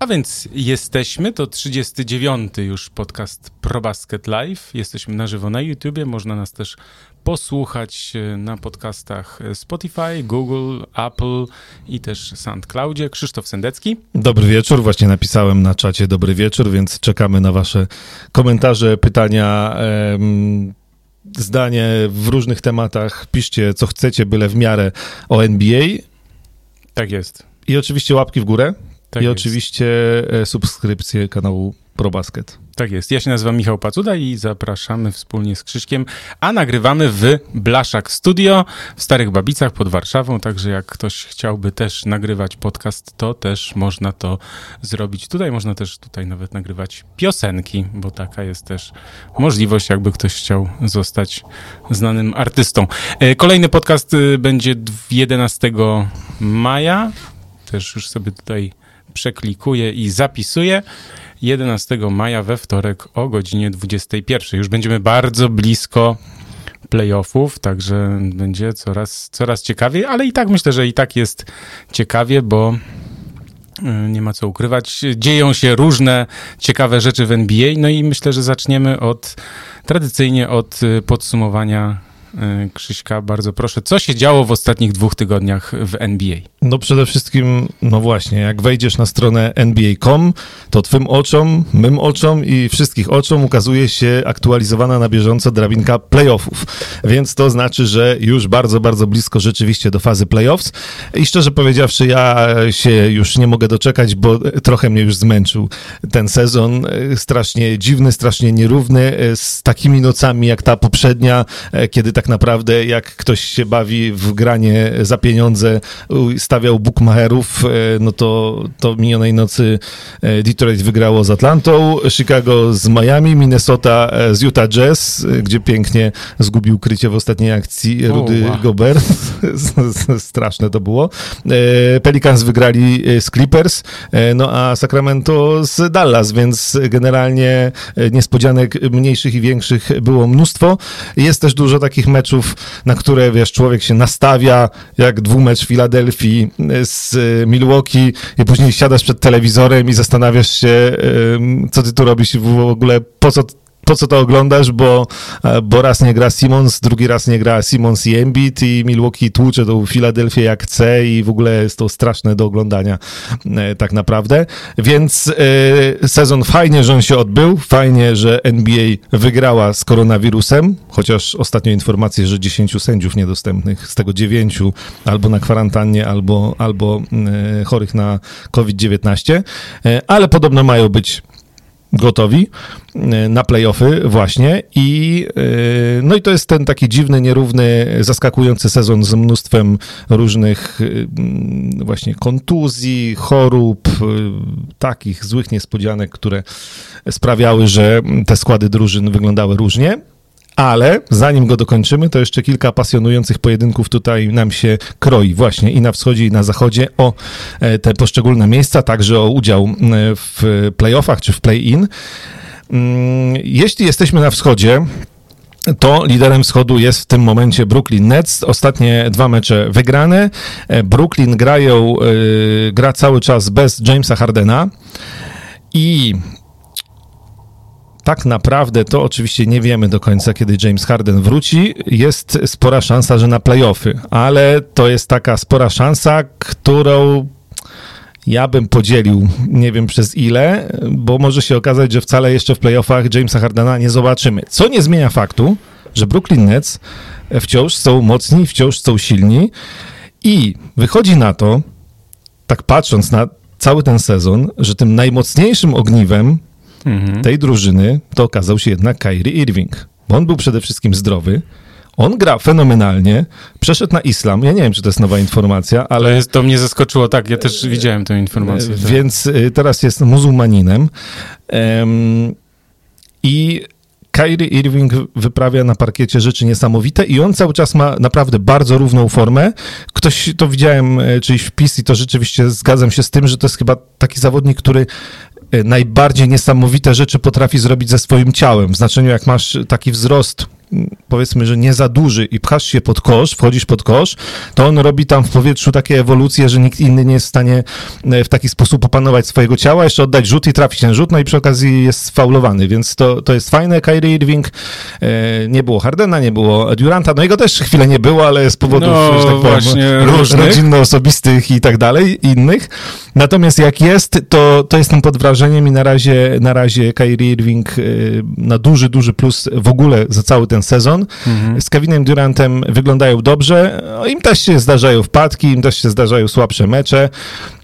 A więc jesteśmy, to 39. już podcast ProBasket Live. Jesteśmy na żywo na YouTubie, można nas też posłuchać e, na podcastach Spotify, Google, Apple i też SoundCloudzie. Krzysztof Sendecki. Dobry wieczór, właśnie napisałem na czacie dobry wieczór, więc czekamy na wasze komentarze, pytania, em, zdanie w różnych tematach. Piszcie co chcecie, byle w miarę o NBA. Tak jest. I oczywiście łapki w górę. Tak I jest. oczywiście e, subskrypcję kanału ProBasket. Tak jest. Ja się nazywam Michał Pacuda i zapraszamy wspólnie z Krzyśkiem, a nagrywamy w Blaszak Studio w Starych Babicach pod Warszawą, także jak ktoś chciałby też nagrywać podcast, to też można to zrobić. Tutaj można też tutaj nawet nagrywać piosenki, bo taka jest też możliwość, jakby ktoś chciał zostać znanym artystą. E, Kolejny podcast y, będzie dw- 11 maja. Też już sobie tutaj przeklikuję i zapisuję. 11 maja we wtorek o godzinie 21. Już będziemy bardzo blisko playoffów, także będzie coraz, coraz ciekawiej, ale i tak myślę, że i tak jest ciekawie, bo y, nie ma co ukrywać. Dzieją się różne ciekawe rzeczy w NBA, no i myślę, że zaczniemy od tradycyjnie od y, podsumowania Krzyśka. Bardzo proszę, co się działo w ostatnich dwóch tygodniach w NBA? No przede wszystkim, no właśnie, jak wejdziesz na stronę NBA.com, to twym oczom, mym oczom i wszystkich oczom ukazuje się aktualizowana na bieżąco drabinka playoffów. Więc to znaczy, że już bardzo, bardzo blisko rzeczywiście do fazy playoffs. I szczerze powiedziawszy, ja się już nie mogę doczekać, bo trochę mnie już zmęczył ten sezon. Strasznie dziwny, strasznie nierówny, z takimi nocami jak ta poprzednia, kiedy tak naprawdę jak ktoś się bawi w granie za pieniądze, stawiał bookmacherów, e, no to, to minionej nocy e, Detroit wygrało z Atlantą, Chicago z Miami, Minnesota e, z Utah Jazz, gdzie pięknie zgubił krycie w ostatniej akcji Rudy wow. Gobert. Straszne to było. Pelicans wygrali z Clippers, no a Sacramento z Dallas, więc generalnie niespodzianek mniejszych i większych było mnóstwo. Jest też dużo takich meczów, na które wiesz, człowiek się nastawia, jak dwumecz Filadelfii z e, Milwaukee i później siadasz przed telewizorem i zastanawiasz się, em, co ty tu robisz i w ogóle po co po co to oglądasz, bo, e, bo raz nie gra Simons, drugi raz nie gra Simons i Embiid i Milwaukee tłucze tą Filadelfię jak chce i w ogóle jest to straszne do oglądania e, tak naprawdę. Więc e, sezon fajnie, że on się odbył, fajnie, że NBA wygrała z koronawirusem, chociaż ostatnio informacje, że 10 sędziów niedostępnych, z tego 9 albo na kwarantannie, albo, albo chorych na COVID-19, e, ale podobno mają być gotowi e, na playoffy właśnie i e, no i to jest ten taki dziwny, nierówny, zaskakujący sezon z mnóstwem różnych e, właśnie kontuzji, chorób, takich złych niespodzianek, które sprawiały, że te składy drużyn wyglądały różnie. Ale zanim go dokończymy, to jeszcze kilka pasjonujących pojedynków tutaj nam się kroi, właśnie i na wschodzie, i na zachodzie, o e, te poszczególne miejsca, także o udział w playoffach czy w play-in. Mm, Jeśli jesteśmy na wschodzie, to liderem wschodu jest w tym momencie Brooklyn Nets. Ostatnie dwa mecze wygrane. E, Brooklyn grają, e, gra cały czas bez Jamesa Hardena i tak naprawdę to oczywiście nie wiemy do końca, kiedy James Harden wróci. Jest spora szansa, że na playoffy, ale to jest taka spora szansa, którą ja bym podzielił, nie wiem przez ile, bo może się okazać, że wcale jeszcze w playoffach Jamesa Hardena nie zobaczymy. Co nie zmienia faktu, że Brooklyn Nets wciąż są mocni, wciąż są silni i wychodzi na to, tak patrząc na cały ten sezon, że tym najmocniejszym ogniwem Mhm. tej drużyny to okazał się jednak Kyrie Irving. Bo on był przede wszystkim zdrowy. On gra fenomenalnie, przeszedł na islam. Ja nie wiem, czy to jest nowa informacja, Ale ale jest, to mnie zaskoczyło, tak, ja też widziałem tę informację. Tak. więc y, teraz jest muzułmaninem. Em, I Kyrie Irving wyprawia na parkiecie rzeczy niesamowite i on cały czas ma naprawdę bardzo równą formę. Ktoś, to widziałem e, czyjś wpis i to rzeczywiście zgadzam się z tym, że to jest chyba taki zawodnik, który e, najbardziej niesamowite rzeczy potrafi zrobić ze swoim ciałem. W znaczeniu, jak masz taki wzrost powiedzmy, że nie za duży i pchasz się pod kosz, wchodzisz pod kosz, to on robi tam w powietrzu takie ewolucje, że nikt inny nie jest w stanie e, w taki sposób opanować swojego ciała, jeszcze oddać rzut i trafić ten rzut, no i przy okazji jest sfaulowany, więc to, to jest fajne. Kyrie Irving, e, nie było Hardena, nie było Duranta, no jego też chwilę nie było, ale z powodów, no, że tak powiem, rodzinno-osobistych i tak dalej, innych. Natomiast jak jest, to, to jestem pod wrażeniem i na razie, na razie Kyrie Irving y, na duży, duży plus w ogóle za cały ten sezon. Mhm. Z Kevinem Durantem wyglądają dobrze. No, Im też się zdarzają wpadki, im też się zdarzają słabsze mecze.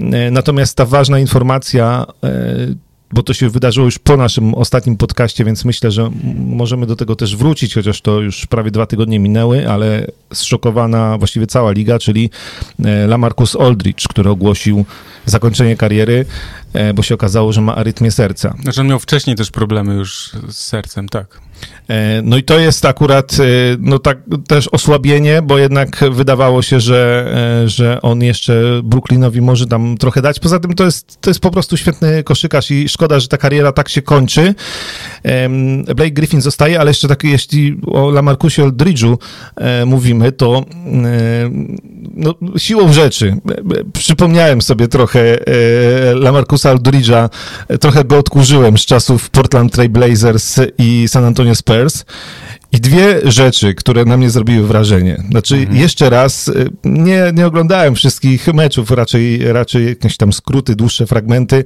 Y, natomiast ta ważna informacja y, bo to się wydarzyło już po naszym ostatnim podcaście, więc myślę, że możemy do tego też wrócić, chociaż to już prawie dwa tygodnie minęły, ale zszokowana właściwie cała liga, czyli Lamarcus Aldridge, który ogłosił zakończenie kariery, e, bo się okazało, że ma arytmię serca. Znaczy on miał wcześniej też problemy już z sercem, tak. E, no i to jest akurat e, no tak też osłabienie, bo jednak wydawało się, że, że on jeszcze Brooklynowi może tam trochę dać. Poza tym to jest, to jest po prostu świetny koszykarz i szkoda, że ta kariera tak się kończy. Blake Griffin zostaje, ale jeszcze tak jeśli o Lamarcusie Aldridge'u mówimy, to no, siłą rzeczy przypomniałem sobie trochę trochę e, Lamarcusa Aldridge'a, trochę go odkurzyłem z czasów Portland Trail Blazers i San Antonio Spurs. I dwie rzeczy, które na mnie zrobiły wrażenie. Znaczy, mhm. jeszcze raz, e, nie, nie oglądałem wszystkich meczów, raczej, raczej jakieś tam skróty, dłuższe fragmenty.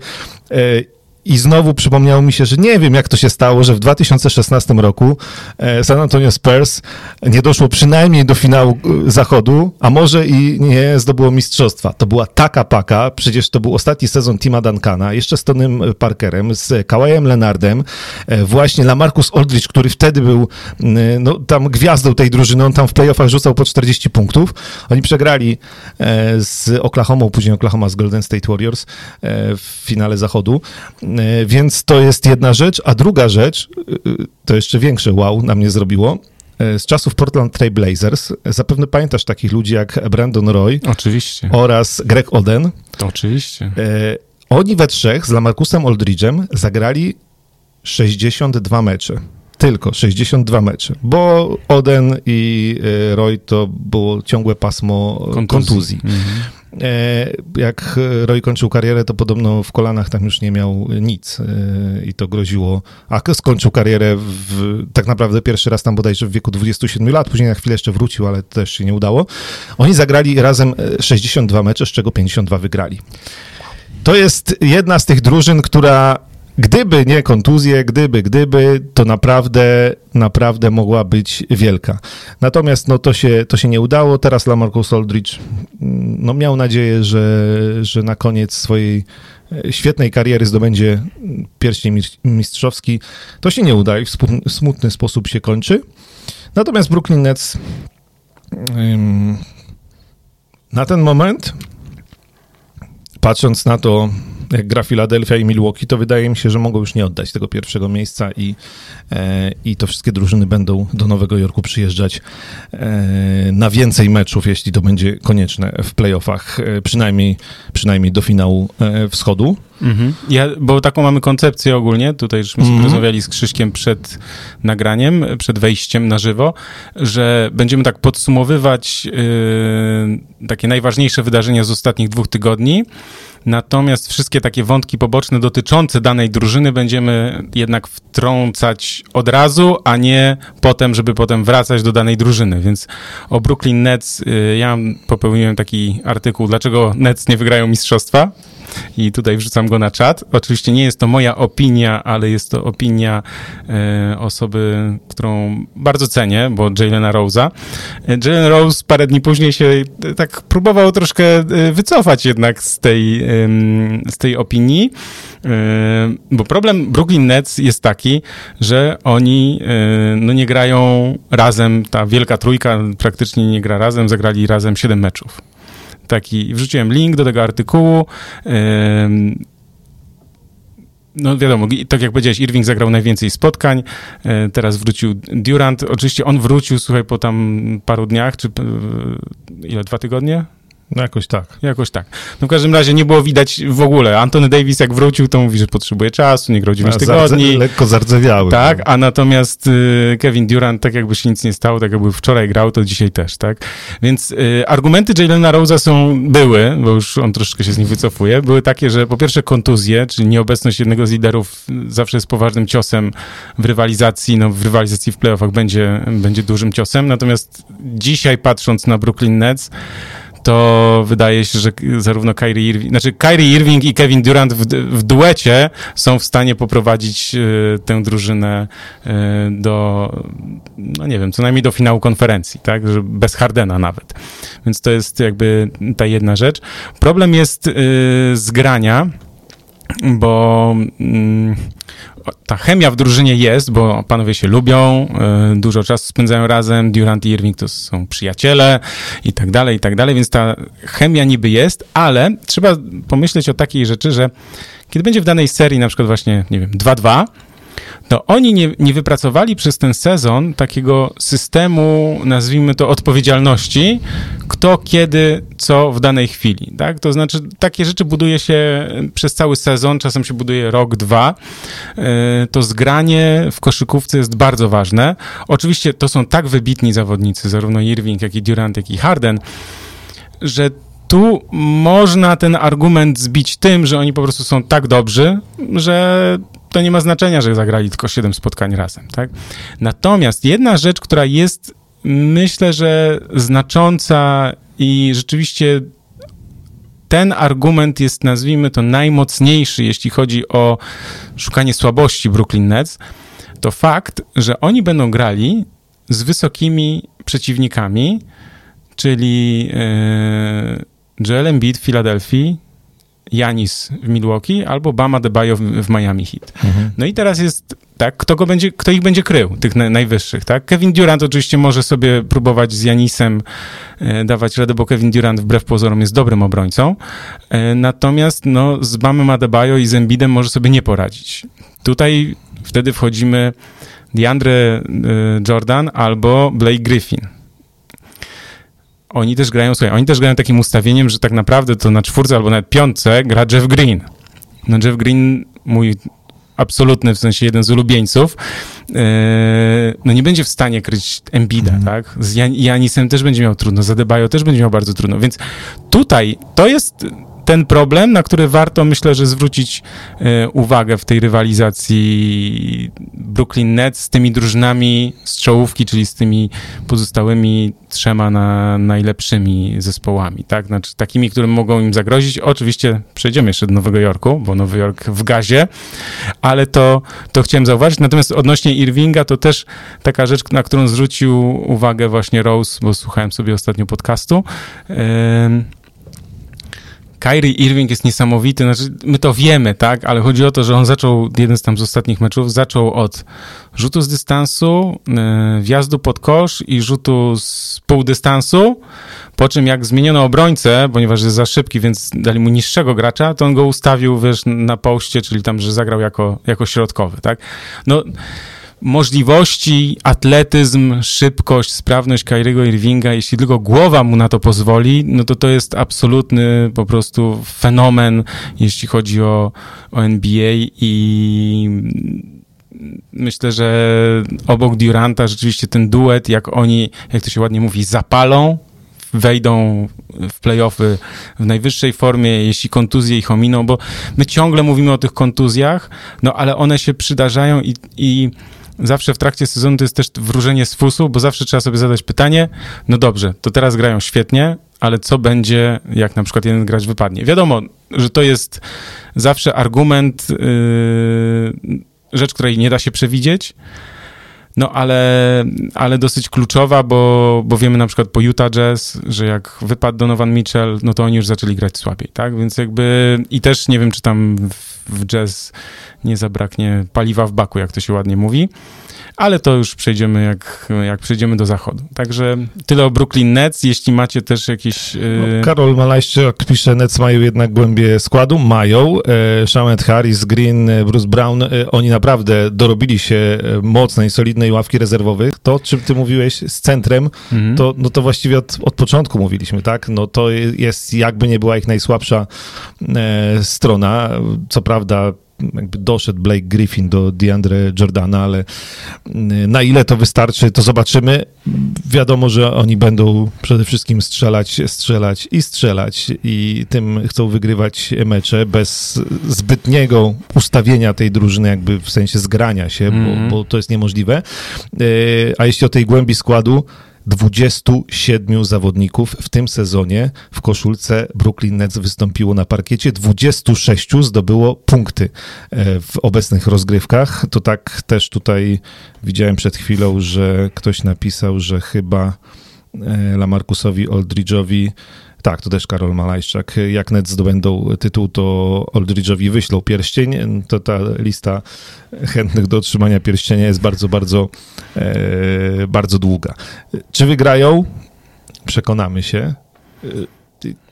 I znowu przypomniało mi się, że nie wiem, jak to się stało, że w 2016 roku e, San Antonio Spurs nie doszło przynajmniej do finału e, zachodu, a może i nie zdobyło mistrzostwa. To była taka paka, przecież to był ostatni sezon Tima Duncana, jeszcze z Tonym Parkerem, z Kawajem Leonardem, e, właśnie Lamarcus Aldridge, który wtedy był no, tam gwiazdą tej drużyny, on tam w playoffach rzucał po 40 punktów. Oni przegrali z Oklahoma, później Oklahoma z Golden State Warriors w finale zachodu. E, więc to jest jedna rzecz, a druga rzecz, e, to jeszcze większe wow na mnie zrobiło, e, z czasów Portland Trail Blazers. Zapewne pamiętasz takich ludzi jak Brandon Roy. Oczywiście. Oraz Greg Oden. Oczywiście. Oni we trzech z Lamarcusem Aldridge'em zagrali 62 mecze. Tylko 62 mecze, bo Oden i Roy to było ciągłe pasmo kontuzji. kontuzji. Mhm. E, jak Roy kończył karierę, to podobno w kolanach tam już nie miał nic e, i to groziło. A skończył karierę w, tak naprawdę pierwszy raz tam bodajże w wieku 27 lat, później na chwilę jeszcze wrócił, ale też się nie udało. Oni zagrali razem 62 mecze, z czego 52 wygrali. To jest jedna z tych drużyn, która Gdyby nie kontuzje, gdyby, gdyby, to naprawdę, naprawdę mogła być wielka. Natomiast no, to, się, to się nie udało. Teraz Lamarcus Aldridge mm, no, miał nadzieję, że, że na koniec swojej e, świetnej kariery zdobędzie pierścień mistrzowski. To się nie uda i w smutny sposób się kończy. Natomiast Brooklyn Nets na ten moment, patrząc na to, jak gra Philadelphia i Milwaukee, to wydaje mi się, że mogą już nie oddać tego pierwszego miejsca i, e, i to wszystkie drużyny będą do Nowego Jorku przyjeżdżać e, na więcej meczów, jeśli to będzie konieczne w playoffach, e, przynajmniej, przynajmniej do finału e, wschodu. Mhm. Ja, bo taką mamy koncepcję ogólnie, tutaj już myśmy mhm. rozmawiali z Krzyśkiem przed nagraniem, przed wejściem na żywo, że będziemy tak podsumowywać yy, takie najważniejsze wydarzenia z ostatnich dwóch tygodni, Natomiast wszystkie takie wątki poboczne dotyczące danej drużyny będziemy jednak wtrącać od razu, a nie potem, żeby potem wracać do danej drużyny. Więc o Brooklyn Nets y, ja popełniłem taki artykuł, dlaczego Nets nie wygrają mistrzostwa i tutaj wrzucam go na czat. Oczywiście nie jest to moja opinia, ale jest to opinia e, osoby, którą bardzo cenię, bo Jalena Rose'a. E, Jalen Rose parę dni później się e, tak próbował troszkę e, wycofać jednak z tej, z tej opinii, bo problem Brooklyn Nets jest taki, że oni no nie grają razem, ta wielka trójka praktycznie nie gra razem, zagrali razem 7 meczów taki, wrzuciłem link do tego artykułu. No wiadomo, tak jak powiedziałeś, Irving zagrał najwięcej spotkań, e, teraz wrócił Durant. Oczywiście on wrócił, słuchaj, po tam paru dniach, czy ile, dwa tygodnie? No jakoś tak. Jakoś tak. No w każdym razie nie było widać w ogóle. Antony Davis jak wrócił, to mówi, że potrzebuje czasu, nie grał 9 tygodni. Zardze, lekko zardzewiały. Tak, no. a natomiast y, Kevin Durant, tak jakby się nic nie stało, tak jakby wczoraj grał, to dzisiaj też, tak? Więc y, argumenty Jalena Rose'a są, były, bo już on troszeczkę się z nich wycofuje, były takie, że po pierwsze kontuzje, czyli nieobecność jednego z liderów zawsze jest poważnym ciosem w rywalizacji, no w rywalizacji w playoffach będzie, będzie dużym ciosem, natomiast dzisiaj patrząc na Brooklyn Nets, to wydaje się, że zarówno Kyrie Irving, znaczy Kyrie Irving i Kevin Durant w, w duecie są w stanie poprowadzić y, tę drużynę y, do, no nie wiem, co najmniej do finału konferencji, tak, że bez Hardena nawet. Więc to jest jakby ta jedna rzecz. Problem jest y, z grania, bo mm, ta chemia w drużynie jest, bo panowie się lubią, y, dużo czasu spędzają razem, Durant i Irving to są przyjaciele i tak dalej, i tak dalej, więc ta chemia niby jest, ale trzeba pomyśleć o takiej rzeczy, że kiedy będzie w danej serii na przykład właśnie, nie wiem, 2-2, to oni nie, nie wypracowali przez ten sezon takiego systemu, nazwijmy to, odpowiedzialności, kto, kiedy, co w danej chwili, tak? To znaczy, takie rzeczy buduje się przez cały sezon, czasem się buduje rok, dwa. E, to zgranie w koszykówce jest bardzo ważne. Oczywiście to są tak wybitni zawodnicy, zarówno Irving, jak i Durant, jak i Harden, że tu można ten argument zbić tym, że oni po prostu są tak dobrzy, że to nie ma znaczenia, że zagrali tylko 7 spotkań razem, tak? Natomiast jedna rzecz, która jest, myślę, że znacząca i rzeczywiście ten argument jest, nazwijmy to, najmocniejszy, jeśli chodzi o szukanie słabości Brooklyn Nets, to fakt, że oni będą grali z wysokimi przeciwnikami, czyli e, Joel Embiid w Filadelfii, Janis w Milwaukee albo Bama Debajo w, w Miami Heat. Mhm. No i teraz jest tak, kto, go będzie, kto ich będzie krył, tych na, najwyższych, tak? Kevin Durant oczywiście może sobie próbować z Janisem e, dawać radę, bo Kevin Durant wbrew pozorom jest dobrym obrońcą, e, natomiast no, z Bamem Adebayo i z Embidem może sobie nie poradzić. Tutaj wtedy wchodzimy DeAndre e, Jordan albo Blake Griffin oni też grają, słuchaj, oni też grają takim ustawieniem, że tak naprawdę to na czwórce albo nawet piątce gra Jeff Green. No Jeff Green, mój absolutny, w sensie jeden z ulubieńców, yy, no nie będzie w stanie kryć Embida, mm. tak? Z Jan Janisem też będzie miał trudno, z Adebayo też będzie miał bardzo trudno, więc tutaj to jest ten problem, na który warto, myślę, że zwrócić e, uwagę w tej rywalizacji Brooklyn Nets z tymi drużynami z czołówki, czyli z tymi pozostałymi trzema na najlepszymi zespołami, tak? Znaczy takimi, którym mogą im zagrozić. Oczywiście przejdziemy jeszcze do Nowego Jorku, bo Nowy Jork w gazie, ale to, to chciałem zauważyć. Natomiast odnośnie Irvinga, to też taka rzecz, na którą zwrócił uwagę właśnie Rose, bo słuchałem sobie ostatnio podcastu. Yy Kyrie Irving jest niesamowity, znaczy my to wiemy, tak, ale chodzi o to, że on zaczął, jeden z tam z ostatnich meczów, zaczął od rzutu z dystansu, yy, wjazdu pod kosz i rzutu z pół dystansu, po czym jak zmieniono obrońcę, ponieważ jest za szybki, więc dali mu niższego gracza, to on go ustawił, wiesz, na poście, czyli tam, że zagrał jako, jako środkowy, tak. No, możliwości, atletyzm, szybkość, sprawność Kyriego Irvinga, jeśli tylko głowa mu na to pozwoli, no to to jest absolutny po prostu fenomen, jeśli chodzi o, o NBA i myślę, że obok Duranta rzeczywiście ten duet, jak oni, jak to się ładnie mówi, zapalą, wejdą w playoffy w najwyższej formie, jeśli kontuzje ich ominą, bo my ciągle mówimy o tych kontuzjach, no ale one się przydarzają i, i zawsze w trakcie sezonu to jest też wróżenie z fusu, bo zawsze trzeba sobie zadać pytanie, no dobrze, to teraz grają świetnie, ale co będzie, jak na przykład jeden gracz wypadnie? Wiadomo, że to jest zawsze argument, yy, rzecz, której nie da się przewidzieć, no ale, ale dosyć kluczowa, bo, bo wiemy na przykład po Utah Jazz, że jak wypadł Donovan Mitchell, no to oni już zaczęli grać słabiej, tak? Więc jakby i też nie wiem, czy tam w w jazz nie zabraknie paliwa w baku, jak to się ładnie mówi ale to już przejdziemy, jak, jak przejdziemy do zachodu. Także tyle o Brooklyn Nets. Jeśli macie też jakieś... Yy... No, Karol Malajczyk pisze, Nets mają jednak głębie składu. Mają. E, Shamet Harris, Green, e, Bruce Brown, e, oni naprawdę dorobili się e, mocnej, solidnej ławki rezerwowych. To, czym ty mówiłeś z centrem, mhm. to, no to właściwie od, od początku mówiliśmy, tak? No to jest jakby nie była ich najsłabsza e, strona. Co prawda jakby doszedł Blake Griffin do DeAndre Jordana, ale mm, na ile to wystarczy, to zobaczymy. Wiadomo, że oni będą przede wszystkim strzelać, strzelać i strzelać i tym chcą wygrywać mecze bez zbytniego ustawienia tej drużyny, jakby w sensie zgrania się, mm -hmm. bo, mhm. bo to jest niemożliwe. E, a jeśli o tej głębi składu, 27 zawodników w tym sezonie w koszulce Brooklyn Nets wystąpiło na parkiecie, 26 zdobyło punkty e, w obecnych rozgrywkach. To tak też tutaj widziałem przed chwilą, że ktoś napisał, że chyba e, Lamarcusowi Aldridge'owi tak, to też Karol Malajczak. Jak net zdobędą tytuł, to Aldridge'owi wyślą pierścień. To ta lista chętnych do otrzymania pierścienia jest bardzo, bardzo, e, bardzo długa. Czy wygrają? Przekonamy się.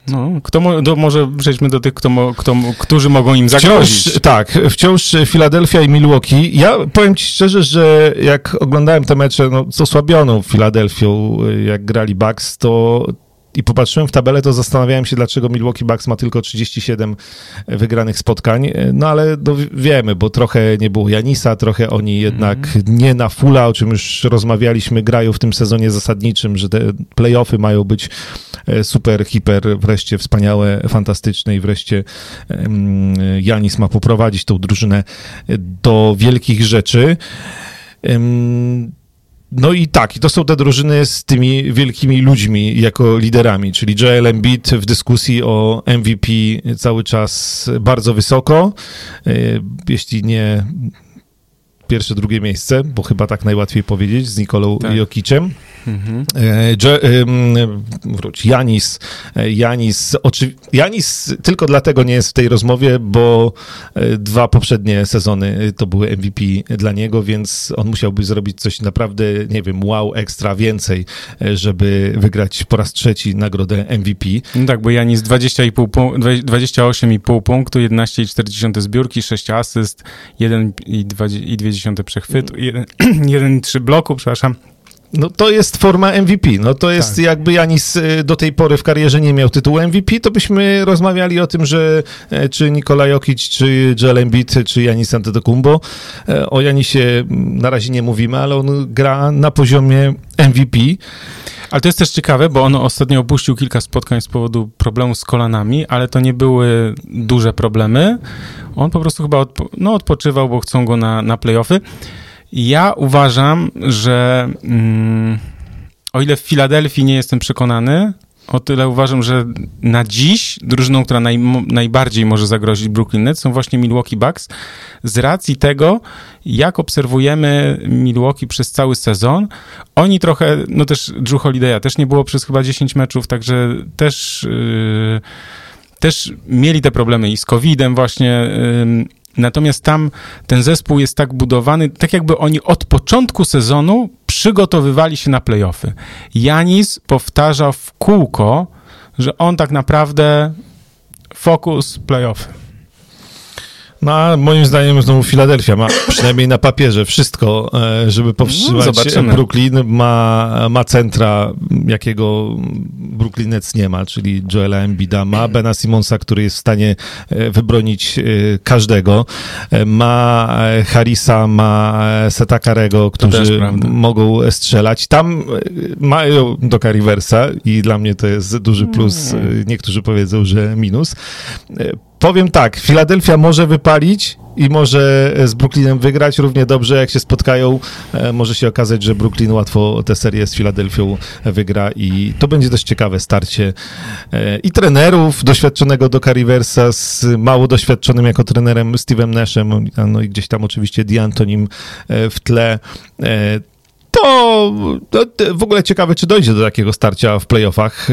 No, kto do, może przejdźmy do tych, kto, kto, którzy mogą im zagrozić. Wciąż, tak, wciąż Filadelfia i Milwaukee. Ja powiem ci szczerze, że jak oglądałem te mecze no, z osłabioną Filadelfią, jak grali Bucks, to i popatrzyłem w tabelę, to zastanawiałem się, dlaczego Milwaukee Bucks ma tylko 37 wygranych spotkań. No ale no, wiemy, bo trochę nie było Janisa, trochę oni jednak mm. nie na fulla, o czym już rozmawialiśmy, grają w tym sezonie zasadniczym, że te playoffy mają być e, super, hiper, wreszcie wspaniałe, fantastyczne i wreszcie Janis ma poprowadzić tą drużynę do wielkich rzeczy. No i tak, i to są te drużyny z tymi wielkimi ludźmi jako liderami, czyli Joel Embiid w dyskusji o MVP cały czas bardzo wysoko, e, jeśli nie pierwsze, drugie miejsce, bo chyba tak najłatwiej powiedzieć, z Nikolą tak. Jokiciem. Mhm. Wróć, Janis. E, Janis, oczy... Janis tylko dlatego nie jest w tej rozmowie, bo e, dwa poprzednie sezony to były MVP dla niego, więc on musiałby zrobić coś naprawdę, nie wiem, wow, ekstra więcej, e, żeby wygrać po raz trzeci nagrodę MVP. No tak, bo Janis 28,5 punktu, 11,4 zbiórki, 6 asyst, 1,2 przechwytu, 1,3 bloku, przepraszam. No to jest forma MVP. No to jest tak. jakby Janis y, do tej pory w karierze nie miał tytułu MVP, to byśmy rozmawiali o tym, że e, czy Nikola Jokic, czy Joel Embiid, czy Janis Antetokounmpo. E, o Janisie na razie nie mówimy, ale on gra na poziomie MVP. Ale to jest też ciekawe, bo on ostatnio opuścił kilka spotkań z powodu problemów z kolanami, ale to nie były duże problemy. On po prostu chyba odpo no, odpoczywał, bo chcą go na, na playoffy. Ja uważam, że mm, o ile w Filadelfii nie jestem przekonany, o tyle uważam, że na dziś drużyną, która naj, najbardziej może zagrozić Brooklyn Nets są właśnie Milwaukee Bucks z racji tego, jak obserwujemy Milwaukee przez cały sezon. Oni trochę, no też Drew Holiday'a też nie było przez chyba 10 meczów, także też... Yy, też mieli te problemy i z COVID-em właśnie, Natomiast tam ten zespół jest tak budowany, tak jakby oni od początku sezonu przygotowywali się na playoffy. Janis powtarza w kółko, że on tak naprawdę fokus playoffy. No a moim zdaniem znowu Filadelfia ma przynajmniej na papierze wszystko, e, żeby powstrzymać no, Brooklyn. Ma, ma centra, jakiego Brooklyn Nets nie ma, czyli Joela Embida. Ma Bena Simonsa, który jest w stanie e, wybronić e, każdego. Ma Harrisa, ma Setakarego, którzy mogą strzelać. Tam mają Doka Riversa i dla mnie to jest duży plus. Mm. Niektórzy powiedzą, że minus powiem tak, Filadelfia może wypalić i może z Brooklynem wygrać równie dobrze, jak się spotkają. E, może się okazać, że Brooklyn łatwo tę serię z Filadelfią wygra i to będzie dość ciekawe starcie e, i trenerów, doświadczonego do Riversa z mało doświadczonym jako trenerem Steve'em Nashem, no i gdzieś tam oczywiście D'Antonim e, w tle to, to w ogóle ciekawe, czy dojdzie do takiego starcia w playoffach.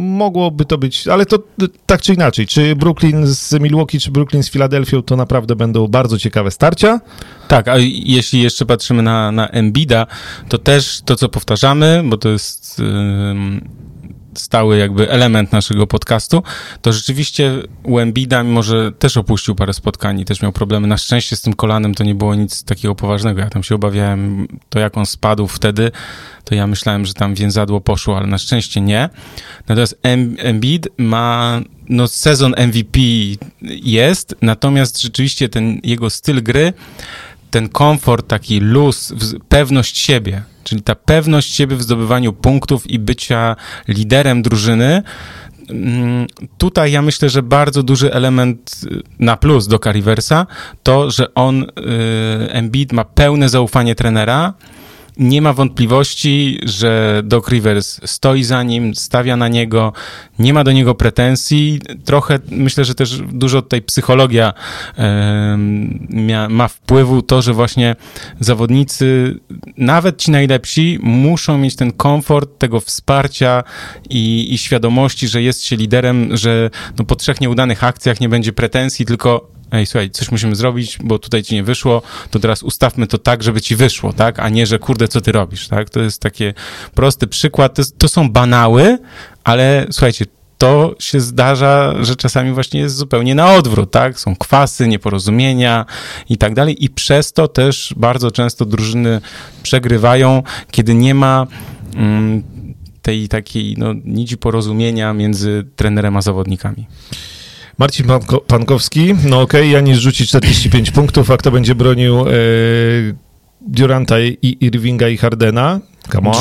Mogłoby to być, ale to tak czy inaczej. Czy Brooklyn z Milwaukee, czy Brooklyn z Filadelfią, to naprawdę będą bardzo ciekawe starcia. Tak, a jeśli jeszcze patrzymy na, na Embida, to też to, co powtarzamy, bo to jest... Yy stały jakby element naszego podcastu, to rzeczywiście u Embida, mimo że też opuścił parę spotkań i też miał problemy, na szczęście z tym kolanem to nie było nic takiego poważnego. Ja tam się obawiałem, to jak on spadł wtedy, to ja myślałem, że tam więzadło poszło, ale na szczęście nie. Natomiast Embiid ma, no sezon MVP jest, natomiast rzeczywiście ten jego styl gry, ten komfort, taki luz, pewność siebie, czyli ta pewność siebie w zdobywaniu punktów i bycia liderem drużyny. Mm, tutaj ja myślę, że bardzo duży element y, na plus do Cariversa to, że on, y, Embiid ma pełne zaufanie trenera, nie ma wątpliwości, że Doc Rivers stoi za nim, stawia na niego, nie ma do niego pretensji. Trochę myślę, że też dużo tutaj psychologia ma, ma wpływu to, że właśnie zawodnicy, nawet ci najlepsi, muszą mieć ten komfort tego wsparcia i, i świadomości, że jest się liderem, że no, po trzech nieudanych akcjach nie będzie pretensji, tylko ej, słuchaj, coś musimy zrobić, bo tutaj ci nie wyszło, to teraz ustawmy to tak, żeby ci wyszło, tak, a nie, że kurde, co ty robisz, tak? To jest taki prosty przykład, to, to są banały, ale słuchajcie, to się zdarza, że czasami właśnie jest zupełnie na odwrót, tak? Są kwasy, nieporozumienia i tak dalej i przez to też bardzo często drużyny przegrywają, kiedy nie ma mm, tej takiej no, nici porozumienia między trenerem a zawodnikami. Marcin Panko Pankowski, no okej, okay, Janis rzuci 45 punktów, a kto będzie bronił e, Duranta i Irvinga i Hardena?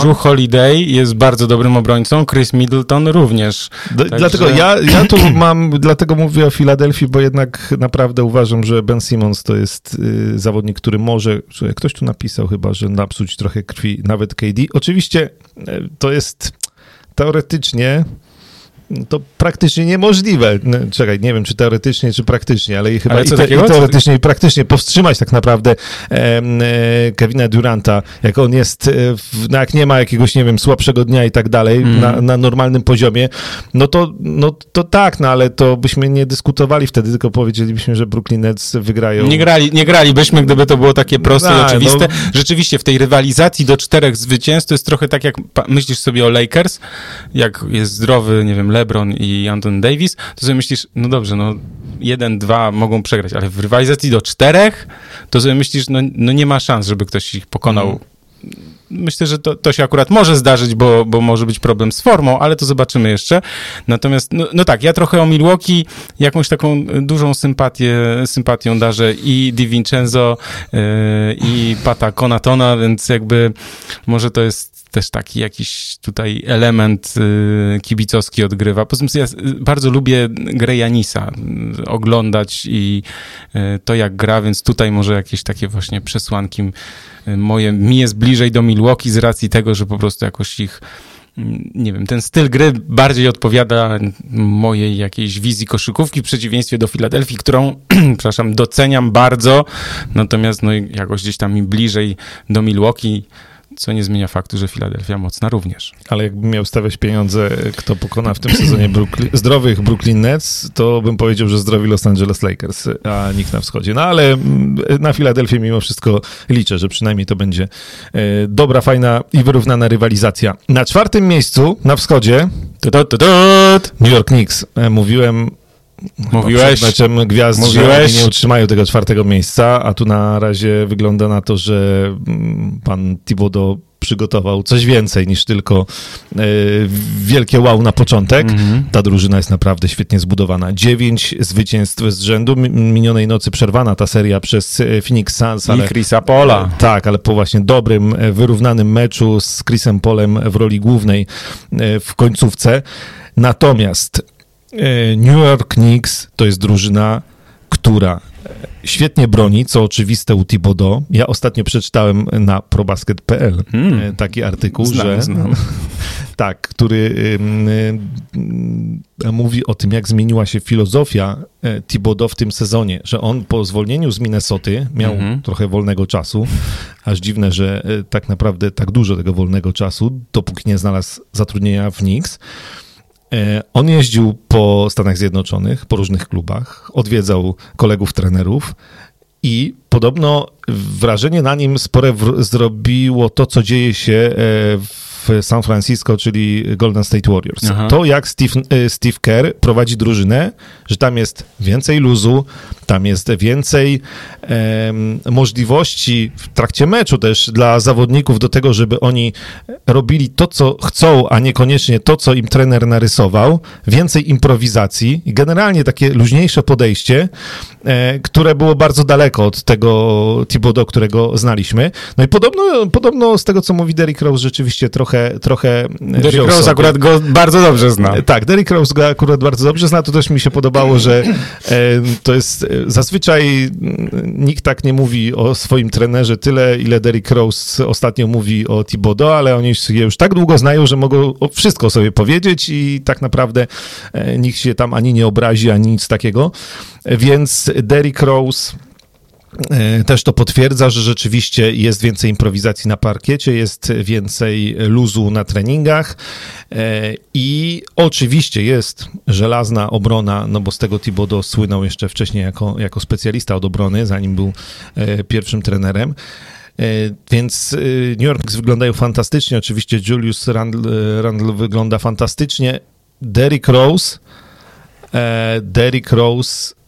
Drew Holiday jest bardzo dobrym obrońcą, Chris Middleton również. Także... Dlatego ja, ja tu mam, dlatego mówię o Filadelfii, bo jednak naprawdę uważam, że Ben Simmons to jest y, zawodnik, który może, że ktoś tu napisał chyba, że napsuć trochę krwi nawet KD. Oczywiście y, to jest teoretycznie to praktycznie niemożliwe. No, czekaj, nie wiem, czy teoretycznie, czy praktycznie, ale chyba ale i, te, i, teoretycznie, i praktycznie powstrzymać tak naprawdę e, Kevina Duranta, jak on jest, e, w, no jak nie ma jakiegoś, nie wiem, słabszego dnia i tak dalej, mm. na, na, normalnym poziomie, no to, no to tak, no ale to byśmy nie dyskutowali wtedy, tylko powiedzielibyśmy, że Brooklyn Nets wygrają. Nie, grali, nie gralibyśmy, gdyby to było takie proste no, i oczywiste. No. Rzeczywiście w tej rywalizacji do czterech zwycięstw to jest trochę tak, jak myślisz sobie o Lakers, jak jest zdrowy, nie wiem, LeBron i Anton Davis, to sobie myślisz, no dobrze, no jeden, dwa mogą przegrać, ale w rywalizacji do czterech, to sobie myślisz, no, no nie ma szans, żeby ktoś ich pokonał. Mm. Myślę, że to, to się akurat może zdarzyć, bo, bo może być problem z formą, ale to zobaczymy jeszcze. Natomiast, no, no tak, ja trochę o Milwaukee jakąś taką dużą sympatię, sympatią darzę i Di Vincenzo yy, i Pata Konatona, więc jakby może to jest też taki jakiś tutaj element y, kibicowski odgrywa. Poza tym ja bardzo lubię grę Janisa y, oglądać i y, to jak gra, więc tutaj może jakieś takie właśnie przesłanki moje, mi jest bliżej do Milwaukee z racji tego, że po prostu jakoś ich mm, nie wiem, ten styl gry bardziej odpowiada mojej jakiejś wizji koszykówki w przeciwieństwie do Filadelfii, którą, przepraszam, doceniam bardzo, natomiast no jakoś gdzieś tam mi bliżej do Milwaukee co nie zmienia faktu, że Filadelfia mocna również. Ale jakbym miał stawiać pieniądze, kto pokona w tym sezonie Brooklyn, zdrowych Brooklyn Nets, to bym powiedział, że zdrowi Los Angeles Lakers, a nikt na wschodzie. No ale mm, na Filadelfię mimo wszystko liczę, że przynajmniej to będzie e, dobra, fajna i wyrównana rywalizacja. Na czwartym miejscu na wschodzie New York Knicks. E, mówiłem Mówiłeś. Przed meczem gwiazd, Mówiłeś. że nie utrzymają tego czwartego miejsca, a tu na razie wygląda na to, że mm, pan Thibodeau przygotował coś więcej niż tylko e, wielkie wow na początek. Mm-hmm. Ta drużyna jest naprawdę świetnie zbudowana. Dziewięć zwycięstw z rzędu. Minionej nocy przerwana ta seria przez e, Phoenix Suns. Ale, I Chrisa Pola. E, tak, ale po właśnie dobrym, wyrównanym meczu z Chrisem Polem w roli głównej w końcówce. Natomiast E, New York Knicks to jest drużyna, która świetnie broni, co oczywiste u Thibodeau. Ja ostatnio przeczytałem na probasket.pl Mm. taki artykuł, Znam, że znam. tak, który mówi o tym, jak zmieniła się filozofia e, Thibodeau w tym sezonie, że on po zwolnieniu z Minnesoty miał Mhm. trochę wolnego czasu, aż dziwne, że e, tak naprawdę tak dużo tego wolnego czasu, dopóki nie znalazł zatrudnienia w Knicks. E, On jeździł po Stanach Zjednoczonych, po różnych klubach, odwiedzał kolegów trenerów i podobno wrażenie na nim spore wr- zrobiło to, co dzieje się e, w San Francisco, czyli Golden State Warriors. Aha. To, jak Steve, e, Steve Kerr prowadzi drużynę, że tam jest więcej luzu, tam jest więcej em, możliwości w trakcie meczu też dla zawodników do tego, żeby oni robili to, co chcą, a niekoniecznie to, co im trener narysował, więcej improwizacji i generalnie takie luźniejsze podejście, e, które było bardzo daleko od tego Thibodeau, którego znaliśmy. No i podobno, podobno z tego, co mówi Derrick Rose, rzeczywiście trochę, trochę Derrick wziął Rose sobie. akurat go bardzo dobrze zna. Tak, Derrick Rose go akurat bardzo dobrze zna. To też mi się podobało, że e, to jest e, zazwyczaj nikt tak nie mówi o swoim trenerze tyle, ile Derrick Rose ostatnio mówi o Thibodeau, ale oni się już tak długo znają, że mogą wszystko sobie powiedzieć i tak naprawdę e, nikt się tam ani nie obrazi, ani nic takiego. E, Więc Derrick Rose E, Też to potwierdza, że rzeczywiście jest więcej improwizacji na parkiecie, jest więcej luzu na treningach e, i oczywiście jest żelazna obrona, no bo z tego Thibodeau słynął jeszcze wcześniej jako, jako specjalista od obrony, zanim był e, pierwszym trenerem. E, Więc e, New York wyglądają fantastycznie. Oczywiście Julius Randle, Randle wygląda fantastycznie. Derrick Rose, e, Derrick Rose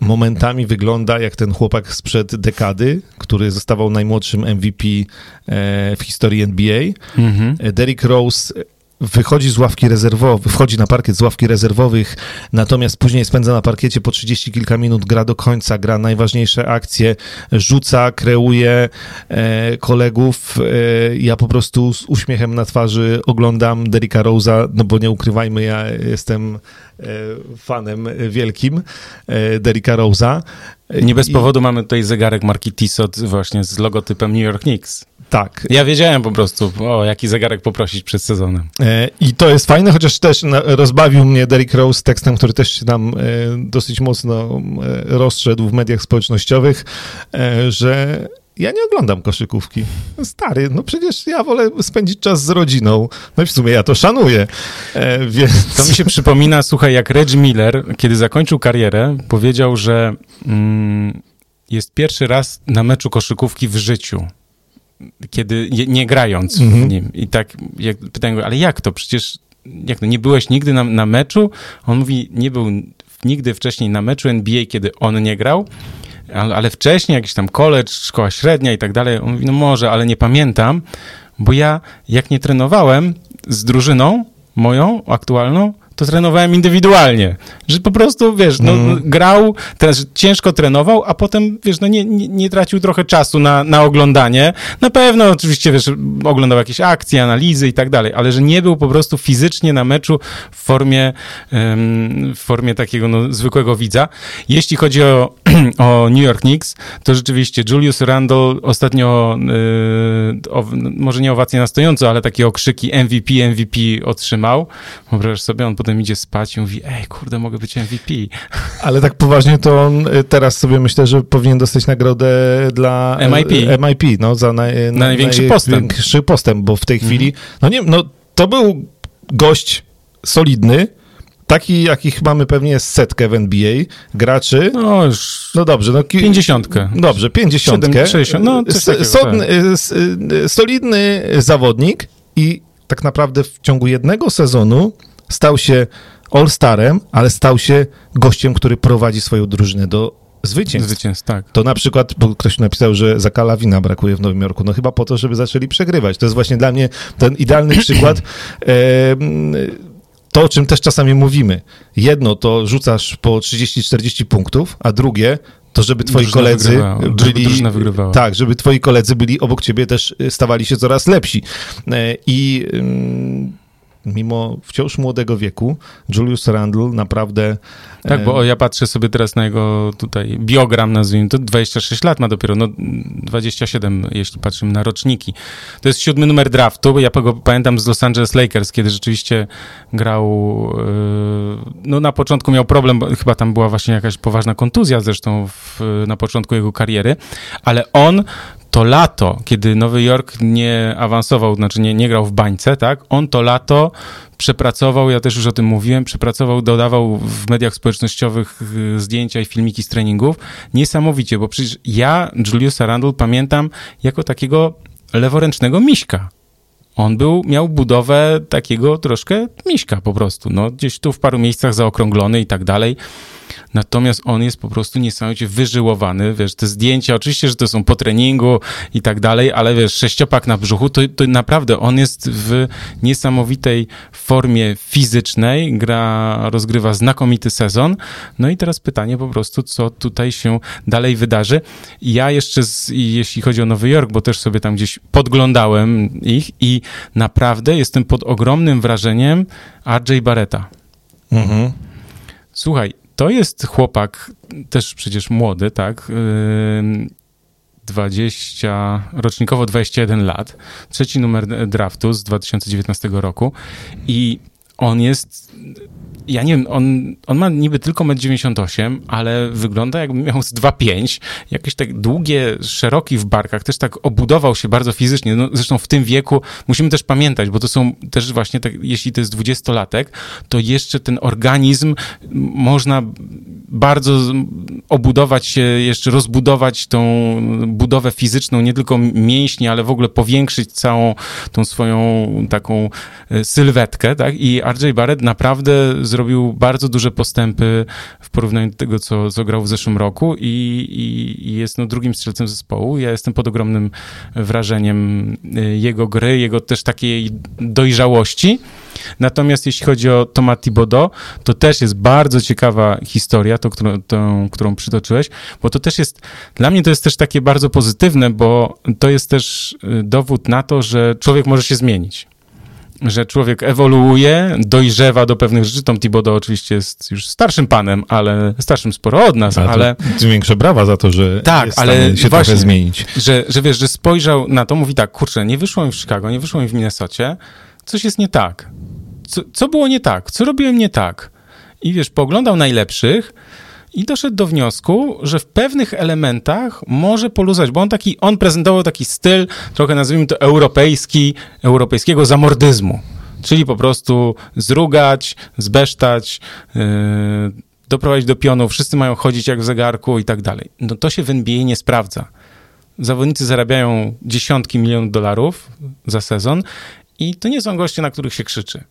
momentami wygląda jak ten chłopak sprzed dekady, który zostawał najmłodszym MVP e, w historii NBA. Mhm. E, Derrick Rose wychodzi z ławki rezerwowych, wchodzi na parkiet z ławki rezerwowych, natomiast później spędza na parkiecie po 30 kilka minut, gra do końca, gra najważniejsze akcje, rzuca, kreuje e, kolegów. E, ja po prostu z uśmiechem na twarzy oglądam Derricka Rose'a, no bo nie ukrywajmy, ja jestem e, fanem wielkim e, Derricka Rose'a. Nie bez I- powodu mamy tutaj zegarek marki Tissot właśnie z logotypem New York Knicks. Tak, Ja wiedziałem po prostu, o jaki zegarek poprosić przed sezonem. E, I to jest fajne, chociaż też rozbawił mnie Derrick Rose tekstem, który też się nam e, dosyć mocno e, rozszedł w mediach społecznościowych, że ja nie oglądam koszykówki. Stary, no przecież ja wolę spędzić czas z rodziną. No i w sumie ja to szanuję. E, więc... To mi się przypomina, słuchaj, jak Reg Miller, kiedy zakończył karierę, powiedział, że mm, jest pierwszy raz na meczu koszykówki w życiu. Kiedy nie grając w Mhm. nim. I tak jak, pytałem go, ale jak to? Przecież jak to, nie byłeś nigdy na, na meczu? On mówi, nie był nigdy wcześniej na meczu NBA, kiedy on nie grał, ale, ale wcześniej jakiś tam college, szkoła średnia i tak dalej. On mówi, no może, ale nie pamiętam, bo ja jak nie trenowałem z drużyną moją aktualną, to trenowałem indywidualnie. Że po prostu, wiesz, no, Mhm. grał, teraz ciężko trenował, a potem, wiesz, no nie, nie, nie tracił trochę czasu na, na oglądanie. Na pewno oczywiście, wiesz, oglądał jakieś akcje, analizy i tak dalej, ale że nie był po prostu fizycznie na meczu w formie, w formie takiego no, zwykłego widza. Jeśli chodzi o, o New York Knicks, to rzeczywiście Julius Randle ostatnio, y, o, może nie owacje na stojąco, ale takie okrzyki MVP, MVP otrzymał. Wyobraź sobie, on potem idzie spać i mówi, ej, kurde, mogę być MVP. Ale tak poważnie to on y, teraz sobie myślę, że powinien dostać nagrodę dla MIP. e, MIP no, za naj, na, największy postęp. największy postęp, bo w tej Mhm. chwili, no nie, no to był gość solidny, taki jakich mamy pewnie setkę w NBA, graczy, No już no dobrze, no pięćdziesiątkę. Dobrze, pięćdziesiątkę. No, coś S- takiego, sodny- s- y, solidny zawodnik i tak naprawdę w ciągu jednego sezonu stał się All-Starem, ale stał się gościem, który prowadzi swoją drużynę do zwycięstw. Zwycięstw, tak. To na przykład, bo ktoś napisał, że Zakala wina brakuje w Nowym Jorku. No chyba po to, żeby zaczęli przegrywać. To jest właśnie dla mnie ten idealny przykład. To, o czym też czasami mówimy. Jedno to rzucasz po 30-40 punktów, a drugie to, żeby twoi Drużyna koledzy wygrywała, żeby byli... wygrywała. Tak, żeby twoi koledzy byli obok ciebie też y, stawali się coraz lepsi. E, I mimo wciąż młodego wieku, Julius Randle naprawdę... Tak, bo ja patrzę sobie teraz na jego tutaj biogram, nazwijmy to, 26 lat ma dopiero, no 27, jeśli patrzymy na roczniki. To jest siódmy numer draftu, ja go pamiętam z Los Angeles Lakers, kiedy rzeczywiście grał, no na początku miał problem, chyba tam była właśnie jakaś poważna kontuzja zresztą w, na początku jego kariery, ale on to lato, kiedy Nowy Jork nie awansował, znaczy nie, nie grał w bańce, tak, on to lato przepracował, ja też już o tym mówiłem, przepracował, dodawał w mediach społecznościowych y, zdjęcia i filmiki z treningów. Niesamowicie, bo przecież ja Juliusa Randle pamiętam jako takiego leworęcznego miśka. On był, miał budowę takiego troszkę miśka po prostu, no gdzieś tu w paru miejscach zaokrąglony i tak dalej. Natomiast on jest po prostu niesamowicie wyżyłowany, wiesz, te zdjęcia, oczywiście, że to są po treningu i tak dalej, ale wiesz, sześciopak na brzuchu, to, to naprawdę on jest w niesamowitej formie fizycznej, gra, rozgrywa znakomity sezon. No i teraz pytanie po prostu, co tutaj się dalej wydarzy. Ja jeszcze, z, jeśli chodzi o Nowy Jork, bo też sobie tam gdzieś podglądałem ich i naprawdę jestem pod ogromnym wrażeniem RJ Barreta. Mhm. Słuchaj, to jest chłopak, też przecież młody, tak? 20, rocznikowo 21 lat, trzeci numer draftu z 2019 roku i on jest ja nie wiem, on, on ma niby tylko 1,98 m, ale wygląda jakby miał z 2,5, jakieś tak długie, szeroki w barkach, też tak obudował się bardzo fizycznie. No, zresztą w tym wieku musimy też pamiętać, bo to są też właśnie, tak, jeśli to jest dwudziestolatek, to jeszcze ten organizm można bardzo obudować się, jeszcze rozbudować tą budowę fizyczną, nie tylko mięśnie, ale w ogóle powiększyć całą tą swoją taką e, sylwetkę, tak? I RJ Barrett naprawdę zrobił bardzo duże postępy w porównaniu do tego, co, co grał w zeszłym roku i, i, i jest no, drugim strzelcem zespołu. Ja jestem pod ogromnym wrażeniem y, jego gry, jego też takiej dojrzałości. Natomiast jeśli chodzi o Thomas Thibodeau, to też jest bardzo ciekawa historia, to, którą, tą, którą przytoczyłeś, bo to też jest, dla mnie to jest też takie bardzo pozytywne, bo to jest też y, dowód na to, że człowiek może się zmienić że człowiek ewoluuje, dojrzewa do pewnych rzeczy. Tom Thibodeau oczywiście jest już starszym panem, ale starszym sporo od nas, ale... Większe brawa za to, że tak, ale się właśnie, trochę zmienić. Że, że wiesz, że spojrzał na to, mówi tak, kurczę, nie wyszło mi w Chicago, nie wyszło mi w Minnesocie, coś jest nie tak. Co, co było nie tak? Co robiłem nie tak? I wiesz, pooglądał najlepszych, i doszedł do wniosku, że w pewnych elementach może poluzać, bo on taki, on prezentował taki styl, trochę nazwijmy to europejski, europejskiego zamordyzmu. Czyli po prostu zrugać, zbesztać, yy, doprowadzić do pionu, wszyscy mają chodzić jak w zegarku i tak dalej. No to się w NBA nie sprawdza. Zawodnicy zarabiają dziesiątki milionów dolarów za sezon i to nie są goście, na których się krzyczy.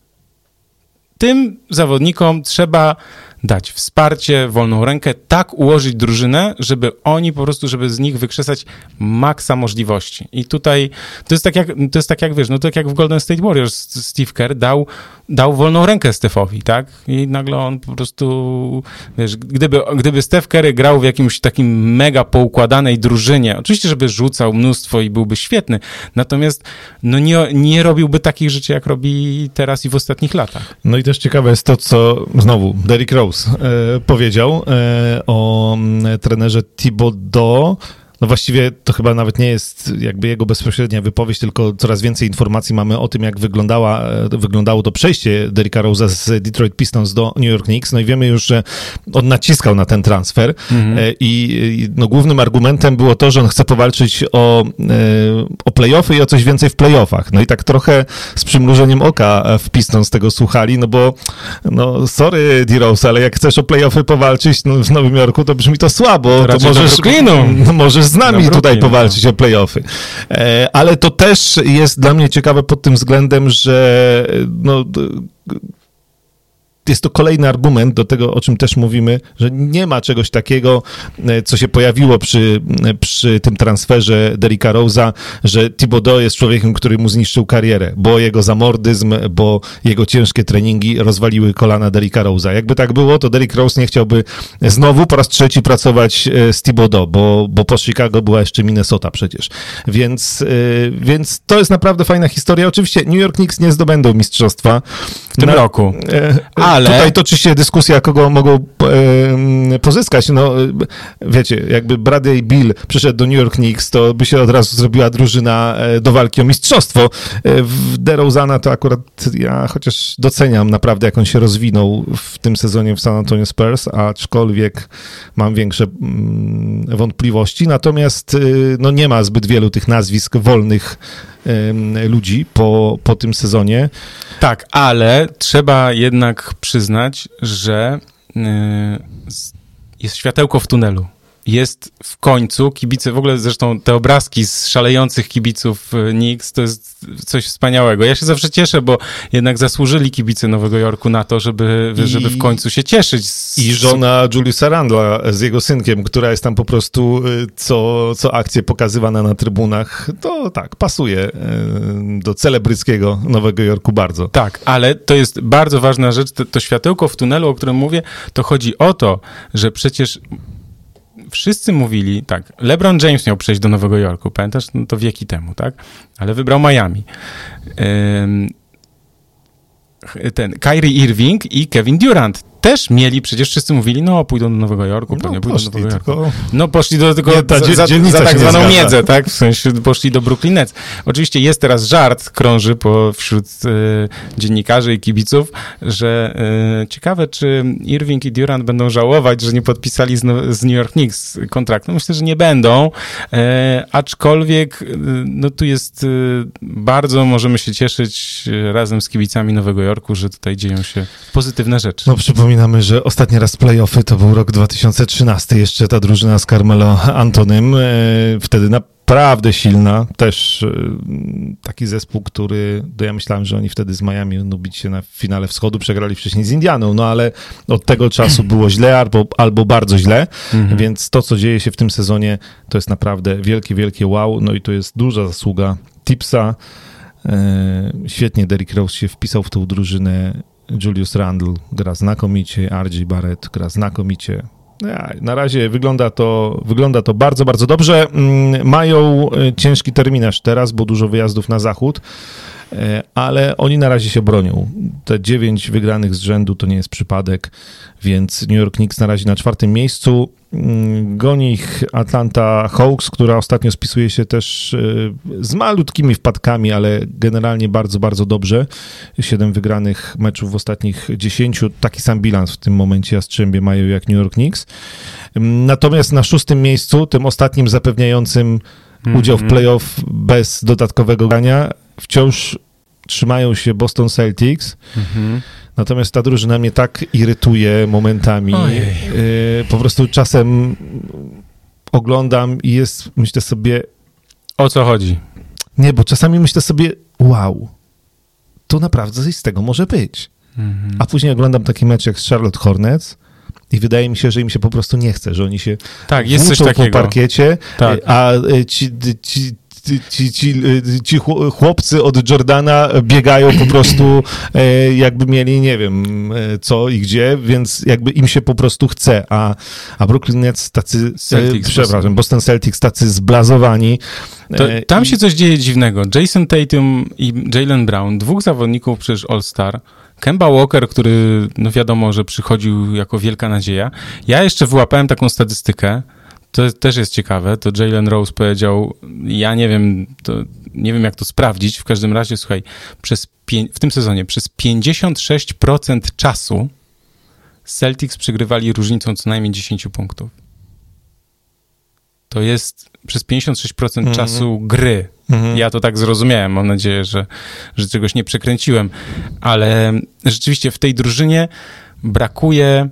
Tym zawodnikom trzeba dać wsparcie, wolną rękę, tak ułożyć drużynę, żeby oni po prostu, żeby z nich wykrzesać maksa możliwości. I tutaj to jest tak jak, to jest tak jak wiesz, no tak jak w Golden State Warriors Steve Kerr dał, dał wolną rękę Stefowi, tak? I nagle on po prostu, wiesz, gdyby, gdyby Steph Curry grał w jakimś takim mega poukładanej drużynie, oczywiście, żeby rzucał mnóstwo i byłby świetny, natomiast no nie, nie robiłby takich rzeczy, jak robi teraz i w ostatnich latach. No i też ciekawe jest to, co znowu Derrick Rose e, powiedział e, o mm, trenerze Thibodeau, no właściwie to chyba nawet nie jest jakby jego bezpośrednia wypowiedź, tylko coraz więcej informacji mamy o tym, jak wyglądała, e, wyglądało to przejście Derricka Rose'a z Detroit Pistons do New York Knicks. No i wiemy już, że on naciskał na ten transfer mhm. E, i no, głównym argumentem było to, że on chce powalczyć o, e, o playoffy i o coś więcej w playoffach. No i tak trochę z przymrużeniem oka w Pistons tego słuchali, no bo no sorry D-Rose, ale jak chcesz o playoffy powalczyć no, w Nowym Jorku, to brzmi to słabo. To, to możesz, no, możesz z nami tutaj powalczyć no. o playoffy. E, ale to też jest dla mnie ciekawe pod tym względem, że no, jest to kolejny argument do tego, o czym też mówimy, że nie ma czegoś takiego, e, co się pojawiło przy, e, przy tym transferze Derricka Rose'a, że Thibodeau jest człowiekiem, który mu zniszczył karierę, bo jego zamordyzm, bo jego ciężkie treningi rozwaliły kolana Derricka Rose'a. Jakby tak było, to Derrick Rose nie chciałby znowu po raz trzeci pracować e, z Thibodeau, bo, bo po Chicago była jeszcze Minnesota przecież. Więc, więc to jest naprawdę fajna historia. Oczywiście New York Knicks nie zdobędą mistrzostwa. W tym Na, roku. A, ale... Tutaj toczy się dyskusja, kogo mogą e, pozyskać. No, wiecie, jakby Bradley Bill przyszedł do New York Knicks, to by się od razu zrobiła drużyna e, do walki o mistrzostwo. E, w DeRozana to akurat ja chociaż doceniam naprawdę, jak on się rozwinął w tym sezonie w San Antonio Spurs, aczkolwiek mam większe mm, wątpliwości. Natomiast no, nie ma zbyt wielu tych nazwisk wolnych ludzi po, po tym sezonie. Tak, ale trzeba jednak przyznać, że y, jest światełko w tunelu jest w końcu, kibice, w ogóle zresztą te obrazki z szalejących kibiców Knicks, to jest coś wspaniałego. Ja się zawsze cieszę, bo jednak zasłużyli kibice Nowego Jorku na to, żeby, I, żeby w końcu się cieszyć. Z... I żona Juliusa Randla z jego synkiem, która jest tam po prostu e, co, co akcję pokazywana na trybunach, to tak, pasuje e, do celebryckiego Nowego Jorku bardzo. Tak, ale to jest bardzo ważna rzecz, to, to światełko w tunelu, o którym mówię, to chodzi o to, że przecież wszyscy mówili, tak, LeBron James miał przejść do Nowego Jorku, pamiętasz? No to wieki temu, tak? Ale wybrał Miami. ten Kyrie Irving i Kevin Durant też mieli, przecież wszyscy mówili, no pójdą do Nowego Jorku, no, nie pójdą do Nowego Jorku. Tylko... No poszli do tylko za, za, za, tak zwaną miedzę, tak? W sensie poszli do Brooklyn Nets. Oczywiście jest teraz żart, krąży po, wśród e, dziennikarzy i kibiców, że e, ciekawe, czy Irving i Durant będą żałować, że nie podpisali z, z New York Knicks kontraktu. Myślę, że nie będą, e, aczkolwiek no tu jest bardzo, możemy się cieszyć razem z kibicami Nowego Jorku, że tutaj dzieją się pozytywne rzeczy. No przypomnę Przypominamy, że ostatni raz playoffy to był rok 2013, jeszcze ta drużyna z Carmelo Antonym, e, wtedy naprawdę silna, też e, taki zespół, który, to ja myślałem, że oni wtedy z Miami będą bić się na finale wschodu, przegrali wcześniej z Indianą, no ale od tego czasu było źle albo, albo bardzo źle, mhm. więc to, co dzieje się w tym sezonie, to jest naprawdę wielkie, wielkie wow, no i to jest duża zasługa Tipsa, e, Świetnie Derrick Rose się wpisał w tą drużynę Julius Randle gra znakomicie, RJ Barrett gra znakomicie. Na razie wygląda to, wygląda to bardzo, bardzo dobrze. Mm, mają e, ciężki terminarz teraz, bo dużo wyjazdów na zachód, ale oni na razie się bronią. Te dziewięć wygranych z rzędu to nie jest przypadek, więc New York Knicks na razie na czwartym miejscu. Mm, goni ich Atlanta Hawks, która ostatnio spisuje się też e, z malutkimi wpadkami, ale generalnie bardzo, bardzo dobrze. Siedem wygranych meczów w ostatnich dziesięciu. Taki sam bilans w tym momencie Jastrzębie mają jak New York Knicks. Mm, natomiast na szóstym miejscu, tym ostatnim zapewniającym udział w mhm. playoff bez dodatkowego grania, wciąż trzymają się Boston Celtics. Mhm. Natomiast ta drużyna mnie tak irytuje momentami. Yy, po prostu czasem oglądam i jest, myślę sobie... O co chodzi? Nie, bo czasami myślę sobie, wow, to naprawdę coś z tego może być. Mhm. A później oglądam taki mecz jak z Charlotte Hornets i wydaje mi się, że im się po prostu nie chce, że oni się tak, jest coś takiego. po parkiecie, tak. a ci, ci, ci, ci, ci chłopcy od Jordana biegają po prostu e, jakby mieli, nie wiem e, co i gdzie, więc jakby im się po prostu chce, a, a Brooklyn Nets tacy, e, Celtics, przepraszam, Boston Celtics tacy zblazowani. To, tam się coś dzieje dziwnego. Jason Tatum i Jalen Brown, dwóch zawodników przecież All-Star, Kemba Walker, który no wiadomo, że przychodził jako wielka nadzieja. Ja jeszcze wyłapałem taką statystykę, to też jest ciekawe, to Jalen Rose powiedział, ja nie wiem, nie wiem jak to sprawdzić, w każdym razie, słuchaj, przez w tym sezonie przez 56% czasu Celtics przegrywali różnicą co najmniej 10 punktów. To jest przez 56% mm -hmm. czasu gry. Mm -hmm. Ja to tak zrozumiałem. Mam nadzieję, że, że czegoś nie przekręciłem. Ale rzeczywiście w tej drużynie brakuje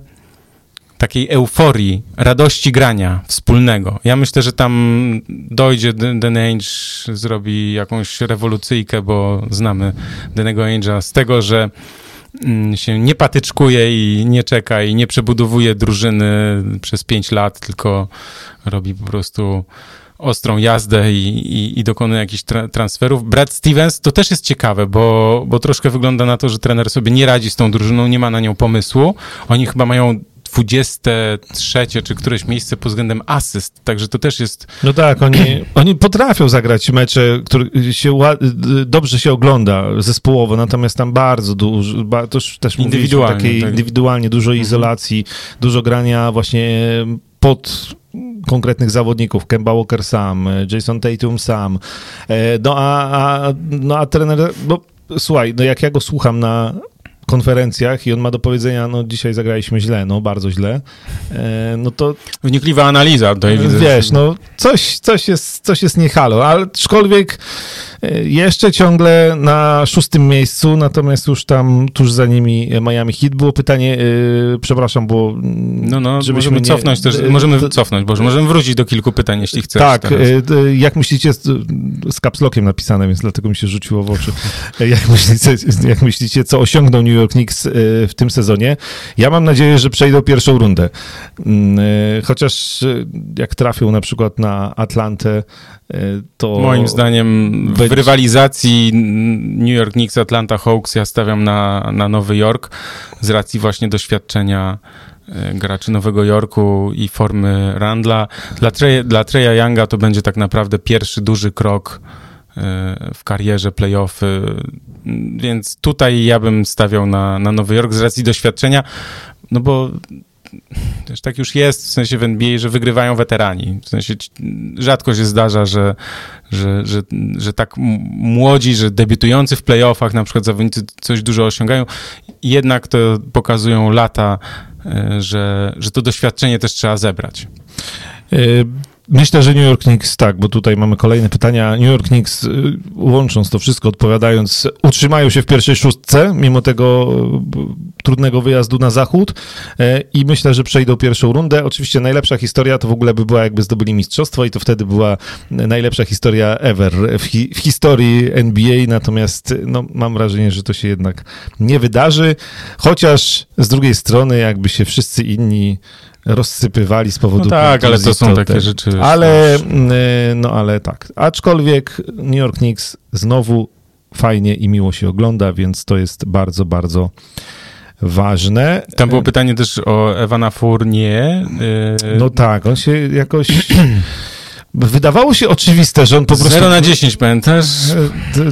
takiej euforii, radości grania wspólnego. Ja myślę, że tam dojdzie Den Ainge, zrobi jakąś rewolucyjkę, bo znamy Denego Ainge'a z tego, że mm, się nie patyczkuje i nie czeka i nie przebudowuje drużyny przez pięć lat, tylko robi po prostu ostrą jazdę i, i, i dokonuje jakichś tra transferów. Brad Stevens to też jest ciekawe, bo, bo troszkę wygląda na to, że trener sobie nie radzi z tą drużyną, nie ma na nią pomysłu. Oni chyba mają 23 czy któreś miejsce pod względem asyst, także to też jest... No tak, oni, oni potrafią zagrać mecze, które się dobrze się ogląda zespołowo, natomiast tam bardzo dużo, to też indywidualnie, takiej tak. indywidualnie dużo mhm. izolacji, dużo grania właśnie pod konkretnych zawodników, Kemba Walker sam, Jason Tatum sam, e, no a, a, no a trener, no słuchaj, no jak ja go słucham na konferencjach i on ma do powiedzenia, no dzisiaj zagraliśmy źle, no bardzo źle, e, no to... Wnikliwa analiza tutaj widzę. Wiesz, no coś, coś, jest, coś jest nie halo, ale aczkolwiek e, jeszcze ciągle na szóstym miejscu, natomiast już tam tuż za nimi Miami Heat. Było pytanie, yy, przepraszam, bo... No, no, możemy nie, cofnąć też, możemy to, cofnąć, bo możemy wrócić do kilku pytań, jeśli chcesz. Tak, yy, jak myślicie, z kapslokiem napisane, więc dlatego mi się rzuciło w oczy. jak, myślicie, jak myślicie, co osiągnął New York Knicks w tym sezonie? Ja mam nadzieję, że przejdą pierwszą rundę. Mm, chociaż jak trafią na przykład na Atlantę, to... Moim zdaniem w rywalizacji New York Knicks, Atlanta Hawks ja stawiam na, na Nowy Jork z racji właśnie doświadczenia graczy Nowego Jorku i formy Randla. Dla, Trey, dla Treya Younga to będzie tak naprawdę pierwszy duży krok w karierze playoffy, więc tutaj ja bym stawiał na, na Nowy Jork z racji doświadczenia, no bo też tak już jest w sensie w NBA, że wygrywają weterani. W sensie rzadko się zdarza, że, że, że, że tak młodzi, że debiutujący w playoffach na przykład zawodnicy coś dużo osiągają. Jednak to pokazują lata, e, że, że to doświadczenie też trzeba zebrać. Myślę, że New York Knicks, tak, bo tutaj mamy kolejne pytania. New York Knicks, y, łącząc to wszystko, odpowiadając, utrzymają się w pierwszej szóstce, mimo tego y, trudnego wyjazdu na zachód e, i myślę, że przejdą pierwszą rundę. Oczywiście najlepsza historia to w ogóle by była, jakby zdobyli mistrzostwo i to wtedy była najlepsza historia ever w, hi w historii NBA, natomiast no, mam wrażenie, że to się jednak nie wydarzy, chociaż z drugiej strony jakby się wszyscy inni rozsypywali z powodu... No tak, ale to są takie rzeczy... Ale, mm, no ale tak. Aczkolwiek New York Knicks znowu fajnie i miło się ogląda, więc to jest bardzo, bardzo ważne. Tam było pytanie też o Ewana Fournier. Y, no tak, on się jakoś... Wydawało się oczywiste, że on po prostu... 0 na 10, pamiętasz?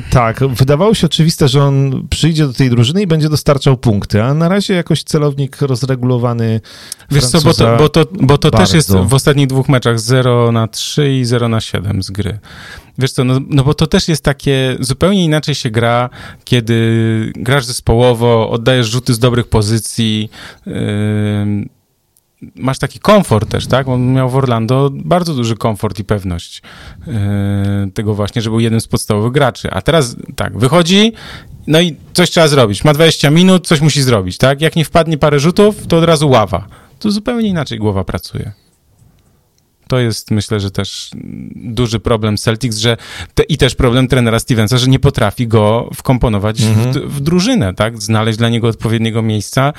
Tak, wydawało się oczywiste, że on przyjdzie do tej drużyny i będzie dostarczał punkty, a na razie jakoś celownik rozregulowany Wiesz co, bo to, bo to, bo to też jest w ostatnich dwóch meczach 0 na 3 i 0 na 7 z gry. Wiesz co, no, no bo to też jest takie, zupełnie inaczej się gra, kiedy grasz zespołowo, oddajesz rzuty z dobrych pozycji, yy, masz taki komfort też, tak? On miał w Orlando bardzo duży komfort i pewność yy, tego właśnie, że był jednym z podstawowych graczy. A teraz tak, wychodzi, no i coś trzeba zrobić. Ma 20 minut, coś musi zrobić, tak? Jak nie wpadnie parę rzutów, to od razu ława. To zupełnie inaczej głowa pracuje. To jest, myślę, że też duży problem Celtics, że te, i też problem trenera Stevensa, że nie potrafi go wkomponować mhm. w, w, drużynę, tak? Znaleźć dla niego odpowiedniego miejsca.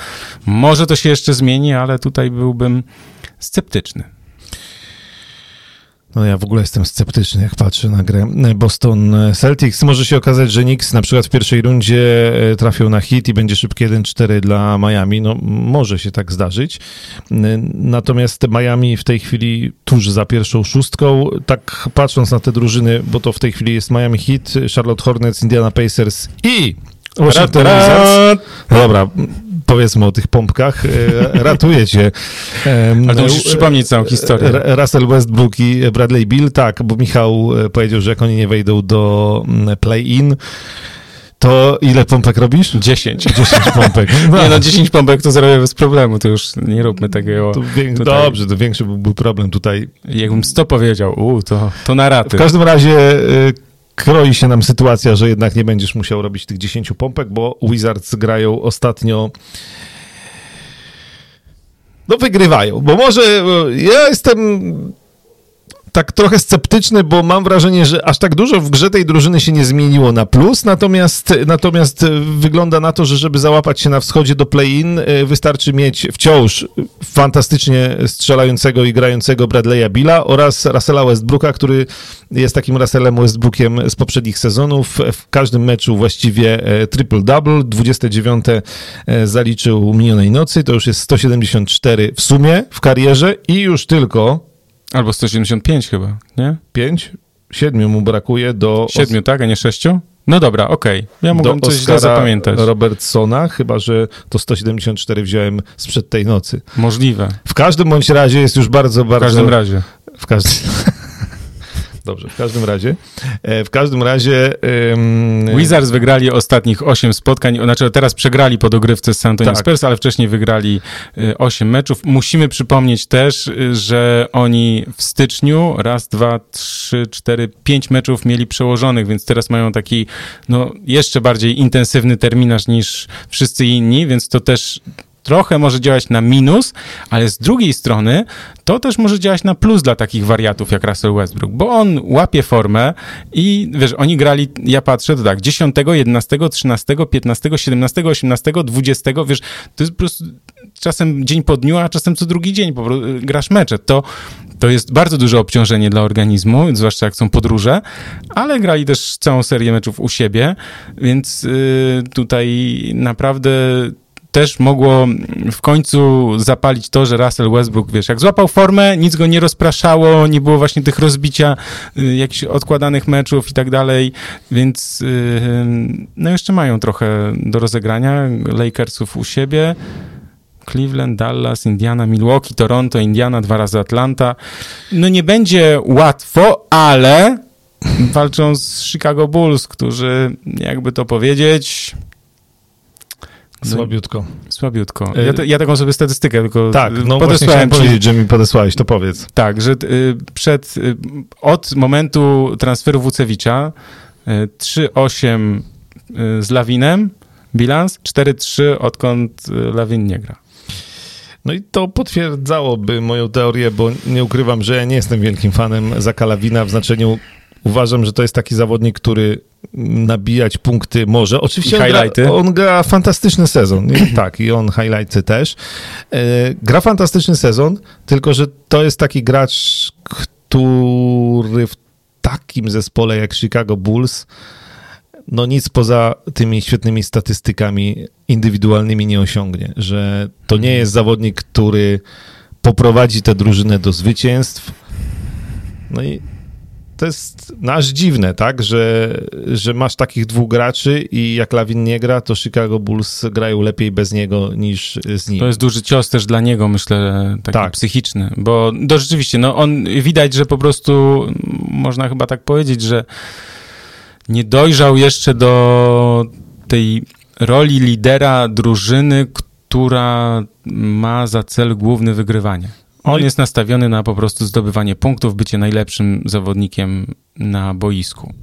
Może to się jeszcze zmieni, ale tutaj byłbym sceptyczny. No ja w ogóle jestem sceptyczny, jak patrzę na grę Boston Celtics. Może się okazać, że Knicks na przykład w pierwszej rundzie e, trafią na hit i będzie szybkie 1-4 dla Miami. No może się tak zdarzyć. Natomiast Miami w tej chwili tuż za pierwszą szóstką, tak patrząc na te drużyny, bo to w tej chwili jest Miami Heat, Charlotte Hornets, Indiana Pacers i Washington Wizards. No dobra, powiedzmy o tych pompkach, e, ratuje cię. Ale to musisz przypomnieć całą historię. Russell Westbrook i Bradley Bill, tak, bo Michał e, powiedział, że jak oni nie wejdą do mm, play-in, to ile pompek robisz? 10. 10 pompek. No. Nie no, 10 pompek to zrobię bez problemu, to już nie róbmy tego. To wiek, dobrze, to większy byłby problem tutaj. Jakbym 100 powiedział, u, to, to na raty. W każdym razie y, kroi się nam sytuacja, że jednak nie będziesz musiał robić tych 10 pompek, bo Wizards grają ostatnio no wygrywają, bo może ja jestem tak trochę sceptyczny, bo mam wrażenie, że aż tak dużo w grze tej drużyny się nie zmieniło na plus, natomiast, natomiast wygląda na to, że żeby załapać się na wschodzie do play-in, y, wystarczy mieć wciąż fantastycznie strzelającego i grającego Bradley'a Billa oraz Russella Westbrooka, który jest takim Russellem Westbrookiem z poprzednich sezonów. W każdym meczu właściwie e, triple-double, 29 e, zaliczył minionej nocy, to już jest 174 w sumie w karierze i już tylko Albo 175 chyba, nie? 5? 7 mu brakuje do... 7, tak, a nie 6? No dobra, okej. Okay. Ja mogłem coś źle zapamiętać. Robertsona, chyba że to 174 wziąłem sprzed tej nocy. Możliwe. W każdym bądź razie jest już bardzo, bardzo... W każdym razie. W każdym... Dobrze, w każdym razie. E, w każdym razie. Um... Wizards wygrali ostatnich 8 spotkań, znaczy teraz przegrali po dogrywce z San Antonio tak. Spurs, ale wcześniej wygrali 8 e, meczów. Musimy przypomnieć też, e, że oni w styczniu raz, dwa, trzy, cztery, pięć meczów mieli przełożonych, więc teraz mają taki no, jeszcze bardziej intensywny terminarz niż wszyscy inni, więc to też trochę może działać na minus, ale z drugiej strony to też może działać na plus dla takich wariatów jak Russell Westbrook, bo on łapie formę i wiesz, oni grali, ja patrzę, to tak, 10, 11, 13, 15, 17, 18, 20, wiesz, to jest po prostu czasem dzień po dniu, a czasem co drugi dzień po prostu grasz mecze. To, to jest bardzo duże obciążenie dla organizmu, zwłaszcza jak są podróże, ale grali też całą serię meczów u siebie, więc yy, tutaj naprawdę też mogło w końcu zapalić to, że Russell Westbrook, wiesz, jak złapał formę, nic go nie rozpraszało, nie było właśnie tych rozbicia y, jakichś odkładanych meczów i tak dalej, więc y, no jeszcze mają trochę do rozegrania Lakersów u siebie. Cleveland, Dallas, Indiana, Milwaukee, Toronto, Indiana, dwa razy Atlanta. No nie będzie łatwo, ale walczą z Chicago Bulls, którzy, jakby to powiedzieć, Słabiutko. Słabiutko. Ja, te, ja, taką sobie statystykę tylko Tak, no właśnie chciałem ci... powiedzieć, że mi podesłałeś, to powiedz. Tak, że y, przed, y, od momentu transferu Wucewicza y, 3-8 y, z Lawinem, bilans, 4-3 odkąd y, Lawin nie gra. No i to potwierdzałoby moją teorię, bo nie ukrywam, że ja nie jestem wielkim fanem Zaka Lawina w znaczeniu Uważam, że to jest taki zawodnik, który nabijać punkty może. Oczywiście on gra, on gra, fantastyczny sezon. tak, i on highlighty też. E, gra fantastyczny sezon, tylko że to jest taki gracz, który w takim zespole jak Chicago Bulls no nic poza tymi świetnymi statystykami indywidualnymi nie osiągnie, że to nie jest zawodnik, który poprowadzi tę drużynę do zwycięstw. No i to jest nasz dziwne, tak, że, że masz takich dwóch graczy i jak Lawin nie gra, to Chicago Bulls grają lepiej bez niego niż z nim. To jest duży cios też dla niego, myślę, taki tak. psychiczny, bo to rzeczywiście, no on widać, że po prostu można chyba tak powiedzieć, że nie dojrzał jeszcze do tej roli lidera drużyny, która ma za cel główny wygrywanie. On no jest nastawiony na po prostu zdobywanie punktów, bycie najlepszym zawodnikiem na boisku.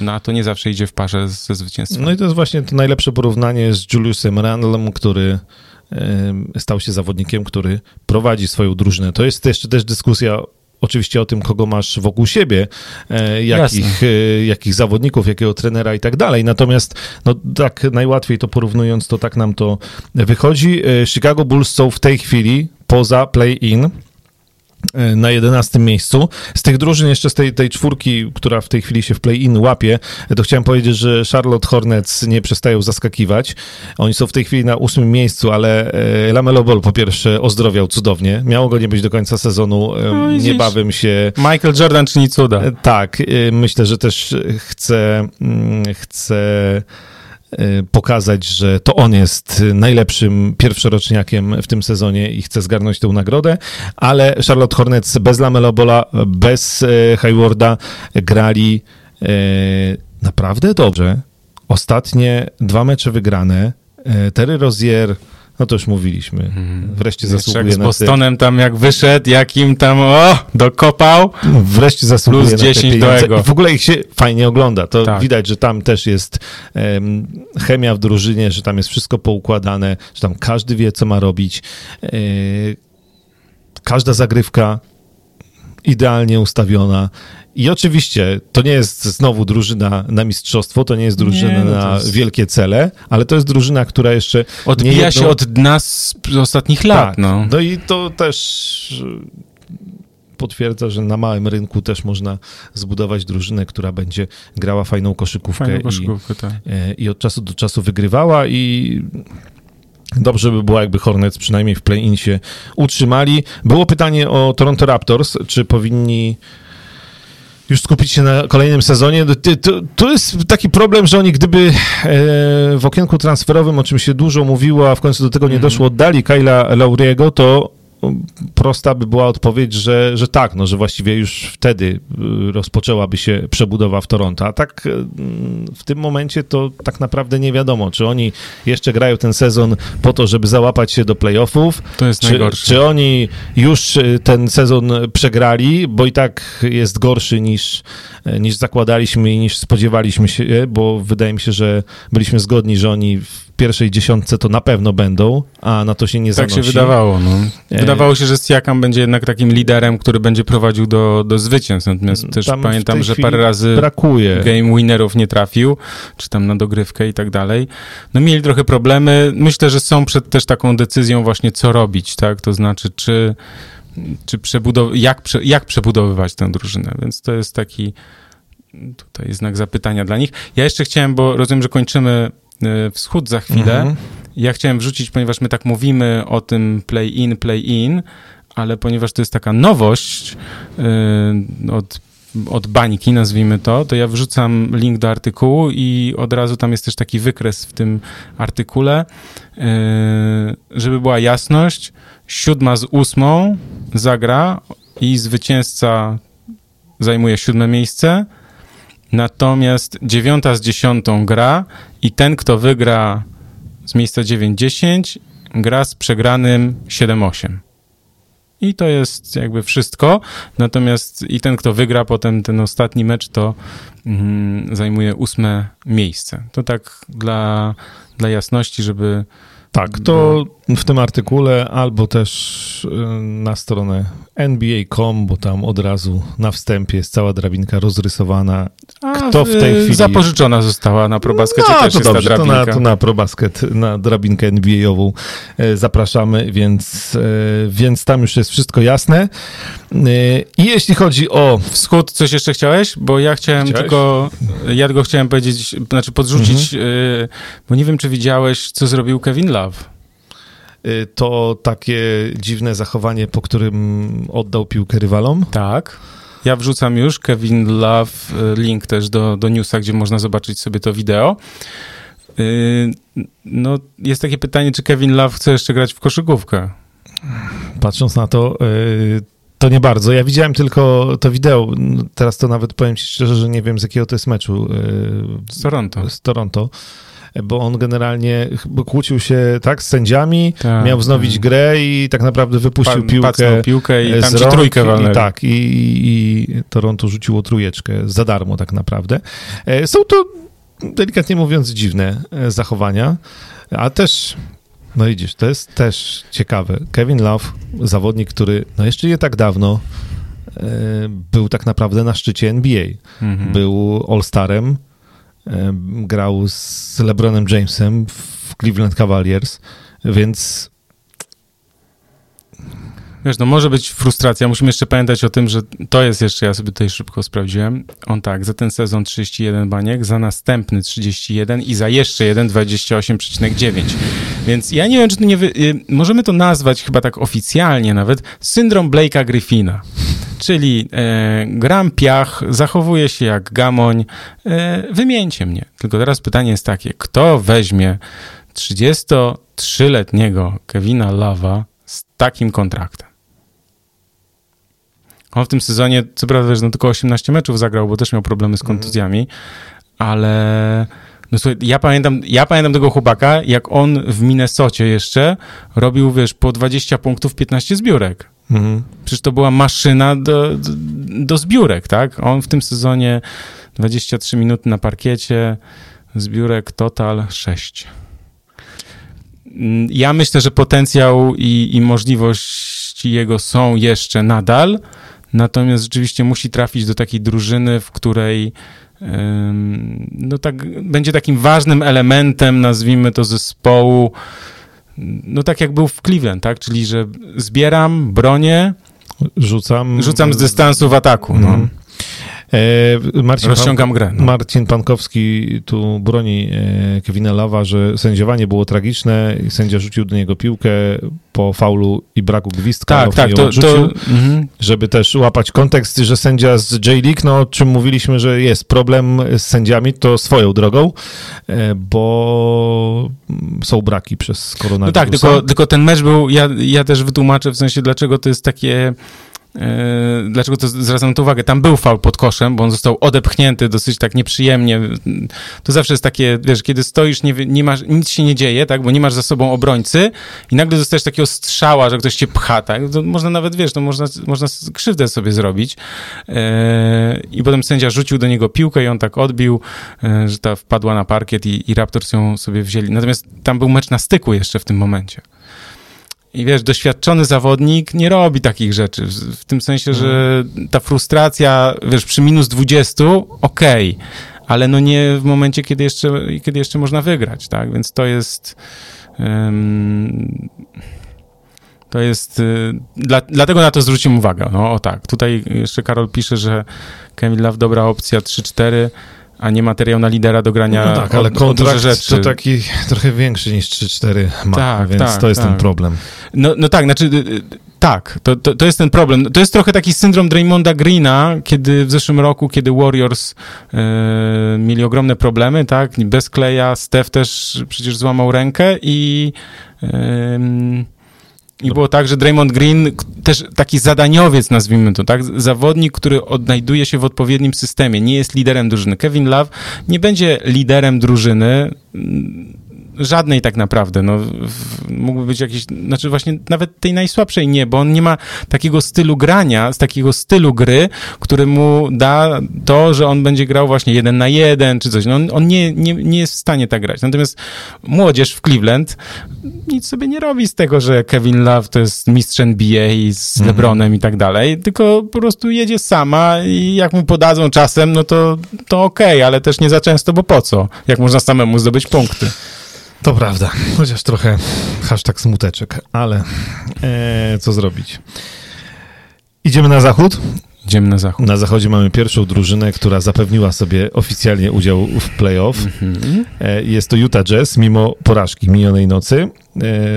No a to nie zawsze idzie w parze ze zwycięstwem. No i to jest właśnie to najlepsze porównanie z Juliusem Randlem, który stał się zawodnikiem, który prowadzi swoją drużynę. To jest jeszcze też dyskusja oczywiście o tym, kogo masz wokół siebie, e, jakich, e, jakich zawodników, jakiego trenera i tak dalej. Natomiast no, tak najłatwiej to porównując, to tak nam to wychodzi. E, Chicago Bulls są w tej chwili poza play-in. E, na 11 miejscu. Z tych drużyn, jeszcze z tej, tej czwórki, która w tej chwili się w play-in łapie, to chciałem powiedzieć, że Charlotte Hornets nie przestają zaskakiwać. Oni są w tej chwili na ósmym miejscu, ale e, Lamelo Ball po pierwsze ozdrowiał cudownie. Miało go nie być do końca sezonu. No, Niebawem się... Michael Jordan czyni cuda. Tak. Myślę, że też chce... Mm, chce pokazać, że to on jest najlepszym pierwszoroczniakiem w tym sezonie i chce zgarnąć tę nagrodę, ale Charlotte Hornets bez Lamelobola, bez y, Haywarda grali y, naprawdę dobrze. Ostatnie dwa mecze wygrane. Terry Rozier no to już mówiliśmy. Mhm. Wreszcie zasługuje jak z Bostonem tam jak wyszedł, jakim tam o, dokopał. No, wreszcie zasługuje Plus 10 na te do ego. I w ogóle ich się fajnie ogląda. To tak. widać, że tam też jest um, chemia w drużynie, że tam jest wszystko poukładane, że tam każdy wie, co ma robić. E, każda zagrywka idealnie ustawiona. I oczywiście to nie jest znowu drużyna na mistrzostwo, to nie jest drużyna Nie, no na jest- wielkie cele, ale to jest drużyna, która jeszcze Odbija się od dna z ostatnich lat, tak, no. no i to też y, potwierdza, że na małym rynku też można zbudować drużynę, która będzie grała fajną koszykówkę Fajną i, koszykówkę, tak. e, i od czasu do czasu wygrywała i dobrze by było, jakby Hornets przynajmniej w play-in się utrzymali. Było pytanie o Toronto Raptors, czy powinni już skupić się na kolejnym sezonie. To jest taki problem, że oni gdyby e, w okienku transferowym, o czym się dużo mówiło, a w końcu do tego nie Mhm. doszło, oddali Kyla Lauriego, to prosta by była odpowiedź, że, że tak, no, że właściwie już wtedy y, rozpoczęłaby się przebudowa w Toronto. A tak y, w tym momencie to tak naprawdę nie wiadomo, czy oni jeszcze grają ten sezon po to, żeby załapać się do playoffów, To jest czy, najgorsze. czy oni już y, ten sezon przegrali, bo i tak jest gorszy niż, niż zakładaliśmy i niż spodziewaliśmy się, bo wydaje mi się, że byliśmy zgodni, że oni pierwszej dziesiątce to na pewno będą, a na to się nie Tak zanosi. się wydawało, no. E, Wydawało się, że Siakam będzie jednak takim liderem, który będzie prowadził do, do zwycięstw. Natomiast też Tam w pamiętam, że parę razy Brakuje. game winnerów nie trafił, czy tam na dogrywkę i tak dalej. No mieli trochę problemy. Myślę, że są przed też taką decyzją właśnie, co robić, tak? To znaczy, czy, czy przebudow- jak, prze- jak przebudowywać tę drużynę. Więc to jest taki tutaj znak zapytania dla nich. Ja jeszcze chciałem, bo rozumiem, że kończymy wschód za chwilę. Mhm. Ja chciałem wrzucić, ponieważ my tak mówimy o tym play-in, play-in, ale ponieważ to jest taka nowość yy, od, od bańki, nazwijmy to, to ja wrzucam link do artykułu i od razu tam jest też taki wykres w tym artykule, yy, żeby była jasność, siódma z ósmą zagra i zwycięzca zajmuje siódme miejsce, natomiast dziewiąta z dziesiątą gra i ten, kto wygra z miejsca 9-10 gra z przegranym 7-8. I to jest jakby wszystko. Natomiast i ten, kto wygra potem ten ostatni mecz, to mm, zajmuje ósme miejsce. To tak dla, dla jasności, żeby. Tak, to w tym artykule albo też y, na stronę NBA.com, bo tam od razu na wstępie jest cała drabinka rozrysowana. A, Kto w tej chwili- Zapożyczona została na ProBaskecie No, też to dobrze, to na, to na ProBasket, na drabinkę NBA-ową e, zapraszamy, więc, e, więc tam już jest wszystko jasne. E, I jeśli chodzi o... Wschód, coś jeszcze chciałeś? Bo ja chciałem Chciałeś? tylko, ja tylko chciałem powiedzieć, znaczy podrzucić, Mhm. bo nie wiem, czy widziałeś, co zrobił Kevin Love. E, To takie dziwne zachowanie, po którym oddał piłkę rywalom. Tak. Ja wrzucam już Kevin Love, y, link też do, do newsa, gdzie można zobaczyć sobie to wideo. Y, No, jest takie pytanie, czy Kevin Love chce jeszcze grać w koszykówkę? Patrząc na to, to nie bardzo. Ja widziałem tylko to wideo. Teraz to nawet powiem ci szczerze, że nie wiem z jakiego to jest meczu Z Toronto. z Toronto. Bo on generalnie kłócił się tak z sędziami, Tak, miał wznowić tak. grę i tak naprawdę wypuścił Pa- piłkę, piłkę i tam rąk trójkę walnęli. i tak, i, i Toronto rzuciło trójeczkę za darmo tak naprawdę. E, Są to delikatnie mówiąc dziwne e, zachowania, a też no widzisz, to jest też ciekawe. Kevin Love, zawodnik, który no jeszcze nie tak dawno e, był tak naprawdę na szczycie NBA. Mhm. Był All-Starem, grał z LeBronem Jamesem w Cleveland Cavaliers, więc Wiesz, no może być frustracja. Musimy jeszcze pamiętać o tym, że to jest jeszcze, ja sobie tutaj szybko sprawdziłem. On tak, za ten sezon 31 baniek, za następny 31 i za jeszcze jeden 28,9. Więc ja nie wiem, czy to nie wy... y, możemy to nazwać chyba tak oficjalnie nawet syndrom Blake'a Griffina. Czyli e, gram piach, zachowuję się jak gamoń, e, wymieńcie mnie. Tylko teraz pytanie jest takie, kto weźmie 33-letniego Kevina Lava z takim kontraktem? On w tym sezonie, co prawda, wiesz, no tylko 18 meczów zagrał, bo też miał problemy z kontuzjami, ale no słuchaj, ja pamiętam, ja pamiętam tego chłopaka, jak on w Minnesocie jeszcze robił, wiesz, po 20 punktów, 15 zbiórek. Mhm. Przecież to była maszyna do, do, do zbiórek, tak? On w tym sezonie 23 minuty na parkiecie, zbiórek total 6. Mm, Ja myślę, że potencjał i, i możliwości jego są jeszcze nadal, natomiast rzeczywiście musi trafić do takiej drużyny, w której no tak, będzie takim ważnym elementem, nazwijmy to, zespołu, no tak jak był w Cleveland, tak? Czyli, że zbieram, bronię, rzucam, rzucam z dystansu w ataku. No. E, Marcin Rozciągam grę. No. Marcin Pankowski tu broni e, Kevina Lawa, że sędziowanie było tragiczne i sędzia rzucił do niego piłkę po faulu i braku gwizdka. Tak, tak, to, odrzucił, to, mhm. żeby też łapać kontekst, że sędzia z J-League, no o czym mówiliśmy, że jest problem z sędziami, to swoją drogą, e, bo są braki przez koronawirusa. No tak, tylko, tylko ten mecz był, ja, ja też wytłumaczę w sensie, dlaczego to jest takie dlaczego to zwracam tu uwagę? Tam był faul pod koszem, bo on został odepchnięty dosyć tak nieprzyjemnie. To zawsze jest takie, wiesz, kiedy stoisz, nie, nie masz, nic się nie dzieje, tak, bo nie masz za sobą obrońcy i nagle dostajesz takiego strzała, że ktoś cię pcha, tak, to można nawet, wiesz, to można, można krzywdę sobie zrobić. E, I potem sędzia rzucił do niego piłkę i on tak odbił, e, że ta wpadła na parkiet i, i Raptors ją sobie wzięli. Natomiast tam był mecz na styku jeszcze w tym momencie. I wiesz, doświadczony zawodnik nie robi takich rzeczy. W, w tym sensie, że ta frustracja, wiesz, przy minus 20, okej, okay, ale no nie w momencie, kiedy jeszcze, kiedy jeszcze można wygrać, tak? Więc to jest. Um, to jest. Y, dla, dlatego na to zwrócimy uwagę. No o tak. Tutaj jeszcze Karol pisze, że Kevin Love dobra opcja 3-4 a nie materiał na lidera do grania no tak, ale kontrakt rzeczy. to taki trochę większy niż 3-4 ma, tak, więc tak, to jest tak. ten problem. No, no tak, znaczy y, y, tak, to, to, to, jest ten problem. To jest trochę taki syndrom Draymonda Greena, kiedy w zeszłym roku, kiedy Warriors e, mieli ogromne problemy, tak, bez Kleja, Steph też przecież złamał rękę i e, i było tak, że Draymond Green, też taki zadaniowiec, nazwijmy to, tak? Zawodnik, który odnajduje się w odpowiednim systemie, nie jest liderem drużyny. Kevin Love nie będzie liderem drużyny żadnej tak naprawdę. No, mógłby być jakiś, znaczy właśnie nawet tej najsłabszej nie, bo on nie ma takiego stylu grania, z takiego stylu gry, który mu da to, że on będzie grał właśnie jeden na jeden czy coś. No, on, on nie, nie, nie jest w stanie tak grać. Natomiast młodzież w Cleveland nic sobie nie robi z tego, że Kevin Love to jest mistrz NBA z mhm. LeBronem i tak dalej, tylko po prostu jedzie sama i jak mu podadzą czasem, no to, to okej, okay, ale też nie za często, bo po co? Jak można samemu zdobyć punkty? To prawda, chociaż trochę hashtag smuteczek, ale e, co zrobić? Idziemy na zachód? Idziemy na zachód. Na zachodzie mamy pierwszą drużynę, która zapewniła sobie oficjalnie udział w playoff. Mm-hmm. Jest to Utah Jazz, mimo porażki minionej nocy, e,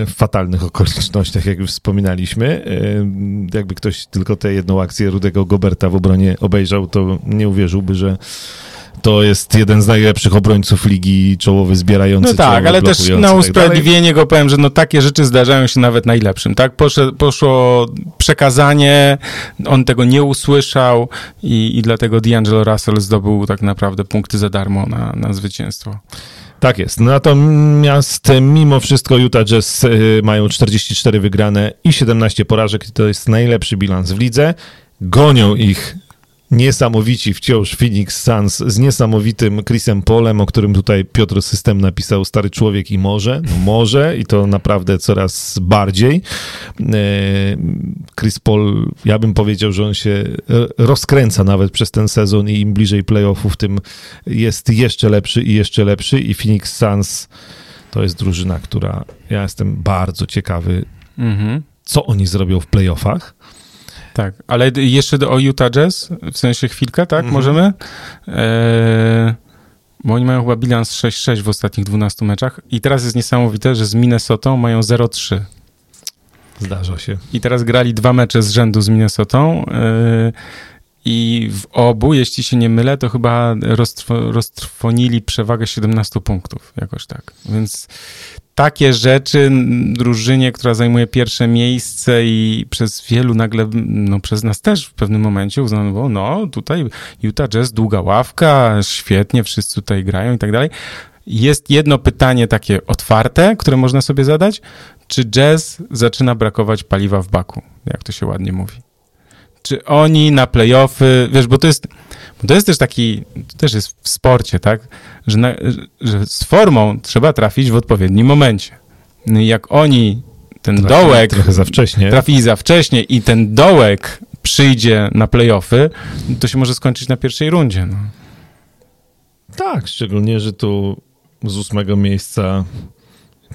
w fatalnych okolicznościach, jak już wspominaliśmy. E, jakby ktoś tylko tę jedną akcję Rudego Goberta w obronie obejrzał, to nie uwierzyłby, że to jest jeden z najlepszych obrońców ligi, czołowy zbierający. No tak, ale też na tak usprawiedliwienie go powiem, że no takie rzeczy zdarzają się nawet najlepszym, tak? Poszło, poszło przekazanie, on tego nie usłyszał i, i dlatego D'Angelo Russell zdobył tak naprawdę punkty za darmo na, na zwycięstwo. Tak jest. Natomiast mimo wszystko Utah Jazz y, mają 44 wygrane i 17 porażek. To jest najlepszy bilans w lidze. Gonią ich niesamowici wciąż Phoenix Suns z niesamowitym Chrisem Polem, o którym tutaj Piotr System napisał Stary Człowiek i może, no może i to naprawdę coraz bardziej. E, Chris Paul, ja bym powiedział, że on się rozkręca nawet przez ten sezon i im bliżej playoffów, tym jest jeszcze lepszy i jeszcze lepszy i Phoenix Suns to jest drużyna, która ja jestem bardzo ciekawy, mhm. co oni zrobią w playoffach tak, ale jeszcze o Utah Jazz, w sensie chwilkę, tak? Mhm. Możemy? Eee, bo oni mają chyba bilans 6-6 w ostatnich 12 meczach i teraz jest niesamowite, że z Minnesotą mają 0-3. Zdarza się. I teraz grali dwa mecze z rzędu z Minnesotą. Eee, i w obu, jeśli się nie mylę, to chyba roztrwo, roztrwonili przewagę 17 punktów, jakoś tak. Więc takie rzeczy drużynie, która zajmuje pierwsze miejsce i przez wielu nagle, no przez nas też w pewnym momencie uznano, no tutaj Utah Jazz, długa ławka, świetnie, wszyscy tutaj grają i tak dalej. Jest jedno pytanie takie otwarte, które można sobie zadać. Czy jazz zaczyna brakować paliwa w baku, jak to się ładnie mówi? Czy oni na playoffy, wiesz, bo to jest, bo to jest też taki, to też jest w sporcie, tak, że, na, że z formą trzeba trafić w odpowiednim momencie. No jak oni ten Trafi, dołek trochę za wcześnie. trafili za wcześnie i ten dołek przyjdzie na playoffy, to się może skończyć na pierwszej rundzie. No. Tak, szczególnie, że tu z ósmego miejsca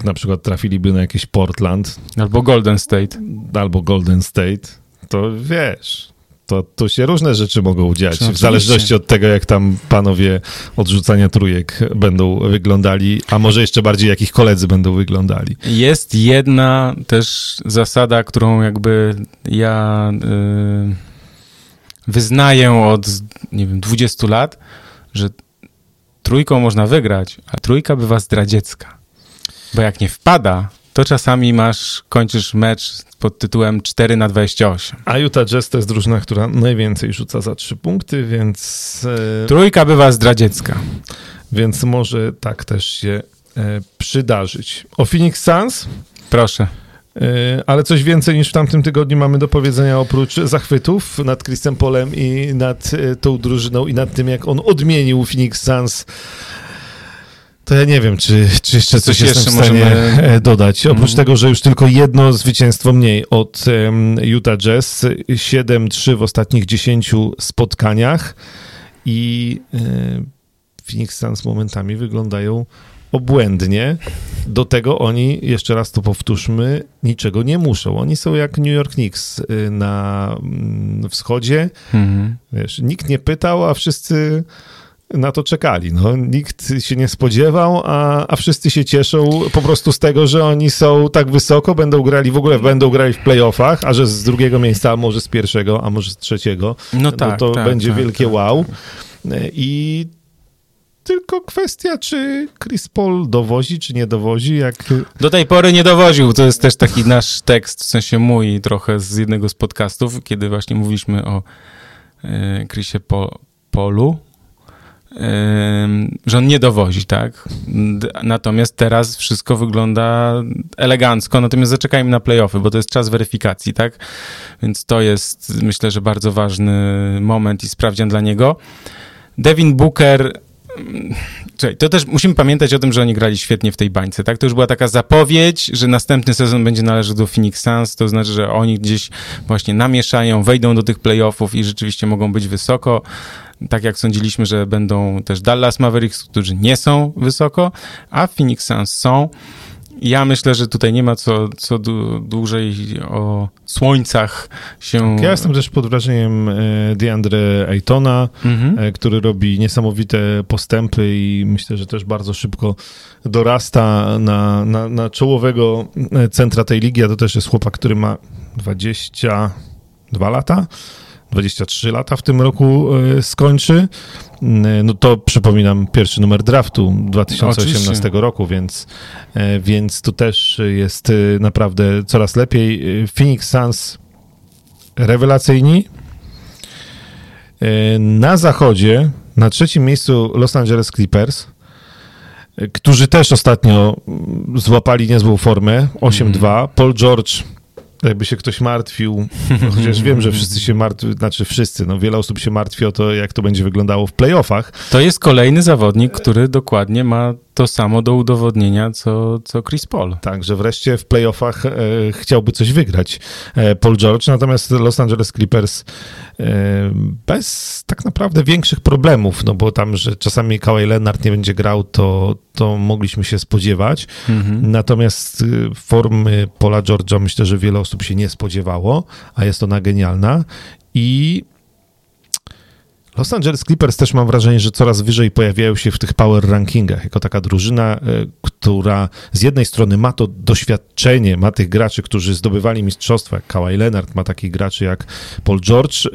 na przykład trafiliby na jakiś Portland. Albo Golden State. Albo Golden State. To wiesz, to, to się różne rzeczy mogą dziać, w zależności od tego, jak tam panowie odrzucania trójek będą wyglądali, a może jeszcze bardziej, jak ich koledzy będą wyglądali. Jest jedna też zasada, którą jakby ja yy, wyznaję od, nie wiem, 20 lat, że trójką można wygrać, a trójka bywa zdradziecka. Bo jak nie wpada, to czasami masz, kończysz mecz pod tytułem 4 na 28. A Utah Jazz to jest drużyna, która najwięcej rzuca za 3 punkty, więc... E, trójka bywa zdradziecka. Więc może tak też się e, przydarzyć. O Phoenix Suns? Proszę. E, ale coś więcej niż w tamtym tygodniu mamy do powiedzenia oprócz zachwytów nad Chrisem Polem i nad tą drużyną i nad tym, jak on odmienił Phoenix Suns to ja nie wiem, czy, czy jeszcze coś, coś jestem w stanie możemy... dodać. Oprócz mm. tego, że już tylko jedno zwycięstwo mniej od Utah Jazz, 7-3 w ostatnich 10 spotkaniach i e, Phoenix Suns momentami wyglądają obłędnie. Do tego oni, jeszcze raz to powtórzmy, niczego nie muszą. Oni są jak New York Knicks y, na mm, wschodzie. Mm. Wiesz, nikt nie pytał, a wszyscy na to czekali. No, nikt się nie spodziewał, a, a wszyscy się cieszą po prostu z tego, że oni są tak wysoko, będą grali, w ogóle będą grali w playoffach, a że z drugiego miejsca, a może z pierwszego, a może z trzeciego, no, tak, no to tak, będzie tak, wielkie tak. wow. I tylko kwestia, czy Chris Paul dowozi, czy nie dowozi. Jak... Do tej pory nie dowoził. To jest też taki nasz tekst, w sensie mój trochę z jednego z podcastów, kiedy właśnie mówiliśmy o e, Chrisie Polu że on nie dowozi, tak? Natomiast teraz wszystko wygląda elegancko, natomiast zaczekajmy na playoffy, bo to jest czas weryfikacji, tak? Więc to jest, myślę, że bardzo ważny moment i sprawdzian dla niego. Devin Booker Czekaj, to też musimy pamiętać o tym, że oni grali świetnie w tej bańce, tak? To już była taka zapowiedź, że następny sezon będzie należał do Phoenix Suns, to znaczy, że oni gdzieś właśnie namieszają, wejdą do tych playoffów i rzeczywiście mogą być wysoko tak jak sądziliśmy, że będą też Dallas Mavericks, którzy nie są wysoko, a Phoenix Suns są. Ja myślę, że tutaj nie ma co, co dłużej o słońcach się... Ja jestem też pod wrażeniem e, DeAndre Aytona, mhm. E, który robi niesamowite postępy i myślę, że też bardzo szybko dorasta na, na, na czołowego e, centra tej ligi, a to też jest chłopak, który ma 22 lata. 23 lata w tym roku e, skończy. E, no to przypominam pierwszy numer draftu 2018 Oczywiście. roku, więc, e, więc tu też jest naprawdę coraz lepiej. Phoenix Suns rewelacyjni. Na zachodzie, na trzecim miejscu Los Angeles Clippers, którzy też ostatnio złapali niezłą formę, 8-2. Mm. Paul George jakby się ktoś martwił, no chociaż wiem, że wszyscy się martwią, znaczy wszyscy, no wiele osób się martwi o to, jak to będzie wyglądało w playoffach. To jest kolejny zawodnik, który dokładnie ma to samo do udowodnienia, co, co Chris Paul. Tak, że wreszcie w playoffach e, chciałby coś wygrać e, Paul George, natomiast Los Angeles Clippers e, bez tak naprawdę większych problemów, no bo tam, że czasami Kawhi Leonard nie będzie grał, to, to mogliśmy się spodziewać. Mhm. Natomiast e, formy Paula George'a myślę, że wiele osób się nie spodziewało, a jest ona genialna i Los Angeles Clippers też mam wrażenie, że coraz wyżej pojawiają się w tych power rankingach, jako taka drużyna, e, która z jednej strony ma to doświadczenie, ma tych graczy, którzy zdobywali mistrzostwa, jak Kawhi Leonard, ma takich graczy jak Paul George, e,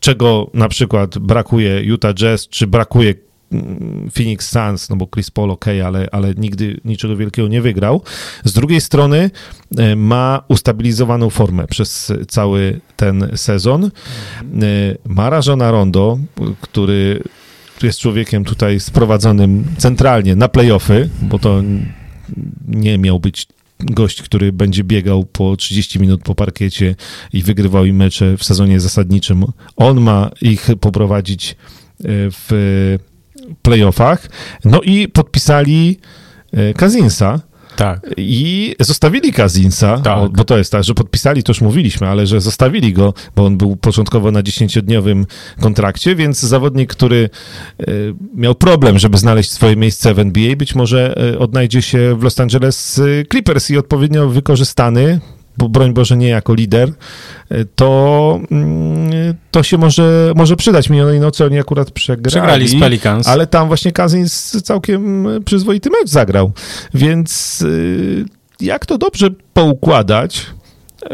czego na przykład brakuje Utah Jazz, czy brakuje Phoenix Suns, no bo Chris Paul ok, ale, ale nigdy niczego wielkiego nie wygrał. Z drugiej strony e, ma ustabilizowaną formę przez cały ten sezon. E, ma Rażona Rondo, który jest człowiekiem tutaj sprowadzonym centralnie na playoffy, bo to nie miał być gość, który będzie biegał po 30 minut po parkiecie i wygrywał im mecze w sezonie zasadniczym. On ma ich poprowadzić e, w playoffach. No i podpisali Kazinsa. Tak. I zostawili Kazinsa, Tak. bo to jest tak, że podpisali, to już mówiliśmy, ale że zostawili go, bo on był początkowo na 10-dniowym kontrakcie, więc zawodnik, który e, miał problem, żeby znaleźć swoje miejsce w NBA, być może e, odnajdzie się w Los Angeles e, Clippers i odpowiednio wykorzystany, bo broń Boże nie jako lider, e, to, mm, to się może, może przydać. Minionej nocy oni akurat przegrali. Przegrali z Pelicans. Ale tam właśnie Cousins całkiem przyzwoity mecz zagrał. Więc y, jak to dobrze poukładać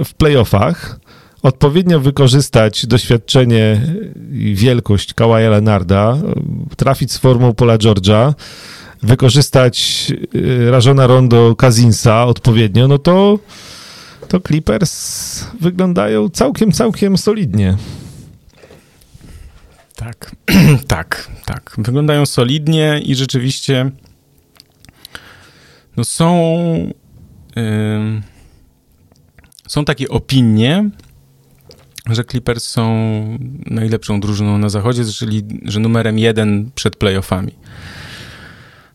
w playoffach, odpowiednio wykorzystać doświadczenie i wielkość Kawaja Leonarda, trafić z formą Paula George'a, wykorzystać y, Rajona Rondo Cousinsa odpowiednio, no to to Clippers wyglądają całkiem, całkiem solidnie. Tak, tak, tak. Wyglądają solidnie i rzeczywiście no są ym, są takie opinie, że Clippers są najlepszą drużyną na zachodzie, czyli że numerem jeden przed playoffami.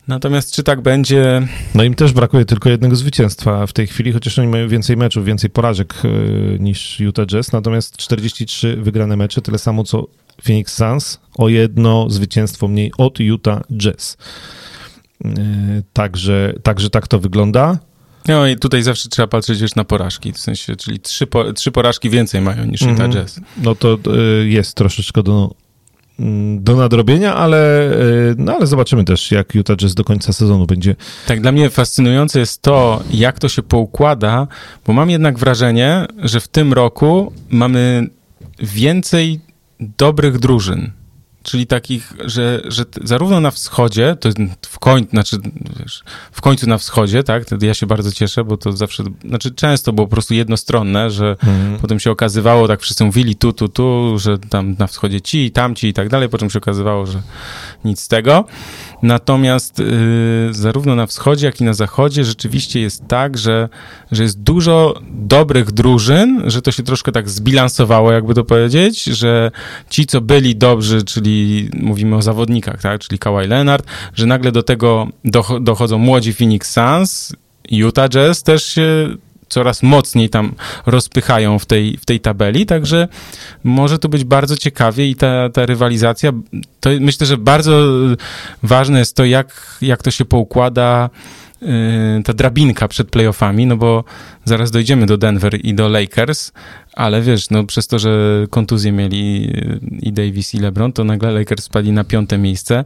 Natomiast czy tak będzie? No im też brakuje tylko jednego zwycięstwa w tej chwili, chociaż oni mają więcej meczów, więcej porażek y, niż Utah Jazz, natomiast 43 wygrane mecze, tyle samo co Phoenix Suns, o jedno zwycięstwo mniej od Utah Jazz. Y, także, także tak to wygląda. No i tutaj zawsze trzeba patrzeć już na porażki, w sensie, czyli trzy, po, trzy porażki więcej mają niż Utah Mhm. Jazz. No to y, jest troszeczkę do, do nadrobienia, ale, y, no ale zobaczymy też, jak Utah Jazz do końca sezonu będzie. Tak, dla mnie fascynujące jest to, jak to się poukłada, bo mam jednak wrażenie, że w tym roku mamy więcej dobrych drużyn. Czyli takich, że, że zarówno na wschodzie, to w końcu, znaczy, wiesz, w końcu na wschodzie, tak, wtedy ja się bardzo cieszę, bo to zawsze, znaczy często było po prostu jednostronne, że potem się okazywało, tak wszyscy mówili tu, tu, tu, że tam na wschodzie ci, tamci i tak dalej, po czym się okazywało, że nic z tego. Natomiast y, zarówno na wschodzie, jak i na zachodzie rzeczywiście jest tak, że, że jest dużo dobrych drużyn, że to się troszkę tak zbilansowało, jakby to powiedzieć, że ci, co byli dobrzy, czyli mówimy o zawodnikach, tak, czyli Kawhi Leonard, że nagle do tego doch- dochodzą młodzi Phoenix Suns, Utah Jazz też się coraz mocniej tam rozpychają w tej, w tej tabeli, także może tu być bardzo ciekawie i ta, ta rywalizacja, to myślę, że bardzo ważne jest to, jak, jak to się poukłada yy, ta drabinka przed playoffami, no bo zaraz dojdziemy do Denver i do Lakers, ale wiesz, no przez to, że kontuzje mieli i Davis i LeBron, to nagle Lakers spadli na piąte miejsce,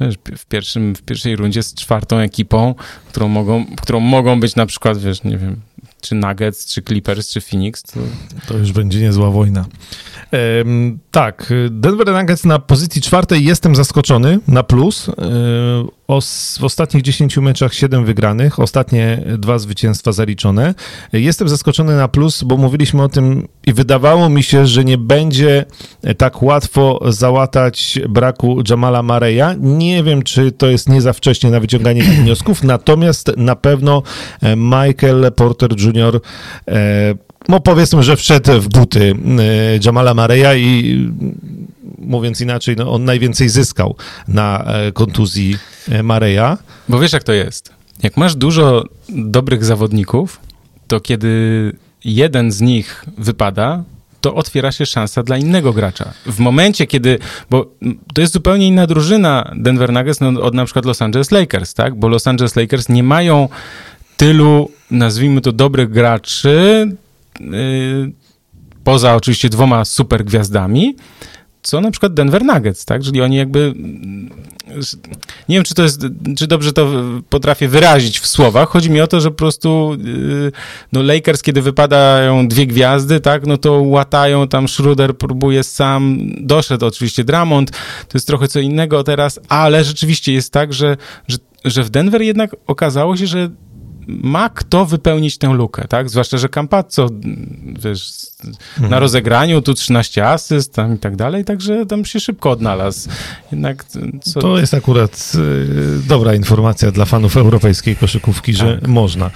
wiesz, w, pierwszym, w pierwszej rundzie z czwartą ekipą, którą mogą, którą mogą być na przykład, wiesz, nie wiem, czy Nuggets, czy Clippers, czy Phoenix, to To już będzie niezła wojna. Tak, Denver Nuggets na pozycji czwartej jestem zaskoczony na plus. E, w ostatnich 10 meczach 7 wygranych, ostatnie dwa zwycięstwa zaliczone. E, Jestem zaskoczony na plus, bo mówiliśmy o tym i wydawało mi się, że nie będzie tak łatwo załatać braku Jamala Mareya. Nie wiem, czy to jest nie za wcześnie na wyciąganie wniosków, natomiast na pewno e, Michael Porter Jr. no powiedzmy, że wszedł w buty e, Jamala Mareya i mówiąc inaczej, no, on najwięcej zyskał na e, kontuzji e, Mareya. Bo wiesz, jak to jest. Jak masz dużo dobrych zawodników, to kiedy jeden z nich wypada, to otwiera się szansa dla innego gracza. W momencie, kiedy, bo to jest zupełnie inna drużyna Denver Nuggets no, od na przykład Los Angeles Lakers, tak? Bo Los Angeles Lakers nie mają tylu, nazwijmy to, dobrych graczy, poza oczywiście dwoma super gwiazdami, co na przykład Denver Nuggets, tak? Czyli oni jakby nie wiem, czy to jest, czy dobrze to potrafię wyrazić w słowach. Chodzi mi o to, że po prostu yy, no Lakers, kiedy wypadają dwie gwiazdy, tak, no to łatają tam Schroeder, próbuje sam, doszedł oczywiście Drummond, to jest trochę co innego teraz, ale rzeczywiście jest tak, że, że, że w Denver jednak okazało się, że ma kto wypełnić tę lukę, tak? Zwłaszcza, że Campazzo, wiesz, na rozegraniu, tu 13 asyst tam i tak dalej, także tam się szybko odnalazł. Jednak co... To jest akurat e, dobra informacja dla fanów europejskiej koszykówki, że Tak. można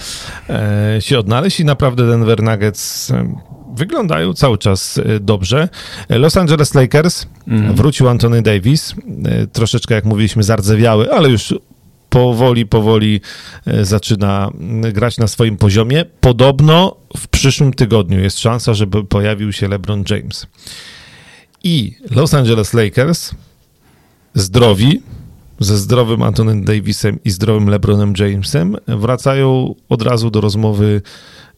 e, się odnaleźć i naprawdę Denver Nuggets e, wyglądają cały czas dobrze. Los Angeles Lakers, Mhm. wrócił Anthony Davis, troszeczkę jak mówiliśmy zardzewiały, ale już powoli, powoli e, zaczyna grać na swoim poziomie. Podobno w przyszłym tygodniu jest szansa, żeby pojawił się LeBron James. I Los Angeles Lakers zdrowi, ze zdrowym Antonem Davisem i zdrowym LeBronem Jamesem wracają od razu do rozmowy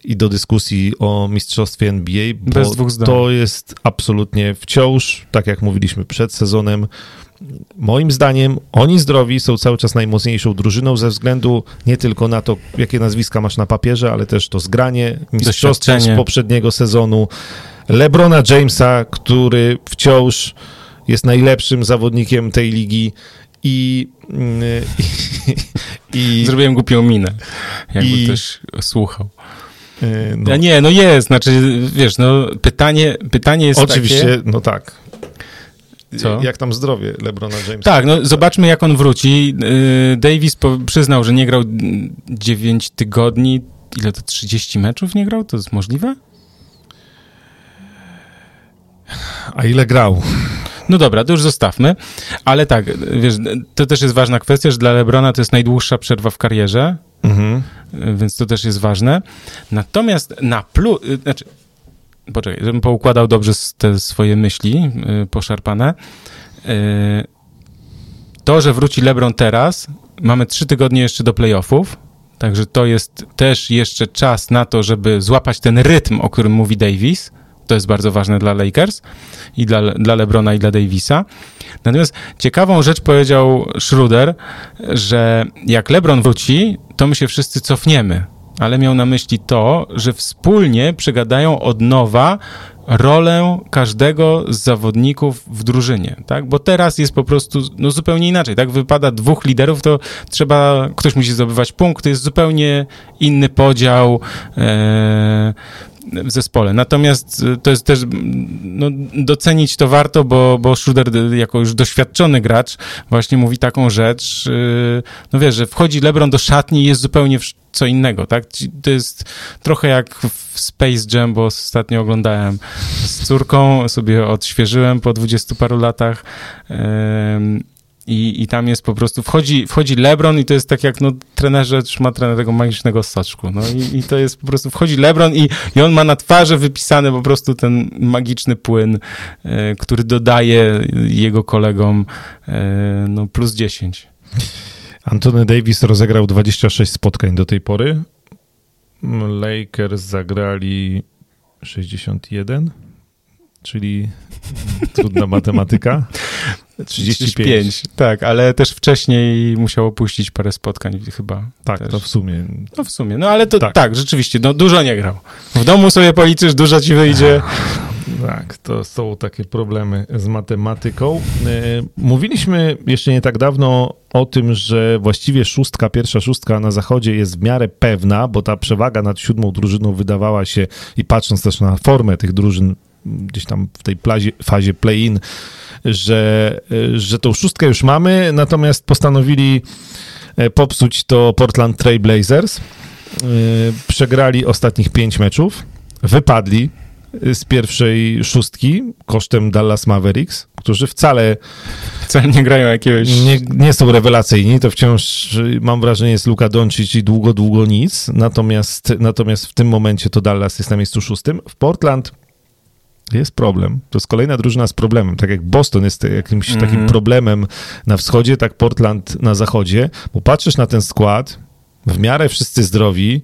i do dyskusji o mistrzostwie NBA, bo Bez dwóch zdań. to jest absolutnie wciąż, tak jak mówiliśmy przed sezonem, moim zdaniem oni zdrowi są cały czas najmocniejszą drużyną ze względu nie tylko na to, jakie nazwiska masz na papierze, ale też to zgranie, mistrzostwo z poprzedniego sezonu, LeBrona Jamesa, który wciąż jest najlepszym zawodnikiem tej ligi i, mm, i, i Zrobiłem głupią minę, jakby I- ktoś słuchał. e, no, No. Nie, no jest, znaczy, wiesz, no pytanie, pytanie jest oczywiście, takie... no tak. Co? Jak tam zdrowie LeBrona Jamesa? Tak, no zobaczmy jak on wróci. Yy, Davis przyznał, że nie grał 9 tygodni. Ile to 30 meczów nie grał? To jest możliwe? A ile grał? No dobra, to już zostawmy. Ale tak, wiesz, to też jest ważna kwestia, że dla LeBrona to jest najdłuższa przerwa w karierze, Mhm. yy, więc to też jest ważne. Natomiast na plus, znaczy, poczekaj, żebym poukładał dobrze te swoje myśli yy, poszarpane. Yy, to, że wróci LeBron teraz, mamy trzy tygodnie jeszcze do playoffów, także to jest też jeszcze czas na to, żeby złapać ten rytm, o którym mówi Davis. To jest bardzo ważne dla Lakers i dla, dla LeBrona i dla Davisa. Natomiast ciekawą rzecz powiedział Schroeder, że jak LeBron wróci, to my się wszyscy cofniemy. Ale miał na myśli to, że wspólnie przegadają od nowa rolę każdego z zawodników w drużynie, tak? Bo teraz jest po prostu no, zupełnie inaczej, tak? Wypada dwóch liderów, to trzeba, ktoś musi zdobywać punkty, jest zupełnie inny podział e, w zespole. Natomiast e, to jest też, no, docenić to warto, bo, bo Schroeder e, jako już doświadczony gracz właśnie mówi taką rzecz, e, no wiesz, że wchodzi LeBron do szatni i jest zupełnie co innego, tak? To jest trochę jak w Space Jam, bo ostatnio oglądałem z córką, sobie odświeżyłem po dwudziestu paru latach. I, I tam jest po prostu, wchodzi, wchodzi LeBron i to jest tak jak, no, trenerze trzyma trener tego magicznego soczku, no i, i to jest po prostu, wchodzi LeBron i, i on ma na twarzy wypisany po prostu ten magiczny płyn, e, który dodaje jego kolegom, e, no, plus 10. Antony Davis rozegrał 26 spotkań do tej pory. Lakers zagrali 61, czyli trudna matematyka. 35. Tak, ale też wcześniej musiał opuścić parę spotkań chyba. Tak, też. to w sumie. No w sumie, no ale to tak, Tak. rzeczywiście, no dużo nie grał. W domu sobie policzysz, dużo ci wyjdzie. Tak, to są takie problemy z matematyką. E, Mówiliśmy jeszcze nie tak dawno o tym, że właściwie szóstka, pierwsza szóstka na zachodzie jest w miarę pewna, bo ta przewaga nad siódmą drużyną wydawała się i patrząc też na formę tych drużyn gdzieś tam w tej plazie, fazie play-in, że, e, że tą szóstkę już mamy, natomiast postanowili e, popsuć to Portland Trail Blazers. E, Przegrali ostatnich pięć meczów, wypadli z pierwszej szóstki kosztem Dallas Mavericks, którzy wcale Wcale nie grają jakiegoś... nie, nie są rewelacyjni. To wciąż mam wrażenie jest Luka Doncic i długo, długo nic. Natomiast, natomiast w tym momencie to Dallas jest na miejscu szóstym. W Portland jest problem. To jest kolejna drużyna z problemem. Tak jak Boston jest jakimś Mhm. takim problemem na wschodzie, tak Portland na zachodzie. Bo patrzysz na ten skład, w miarę wszyscy zdrowi,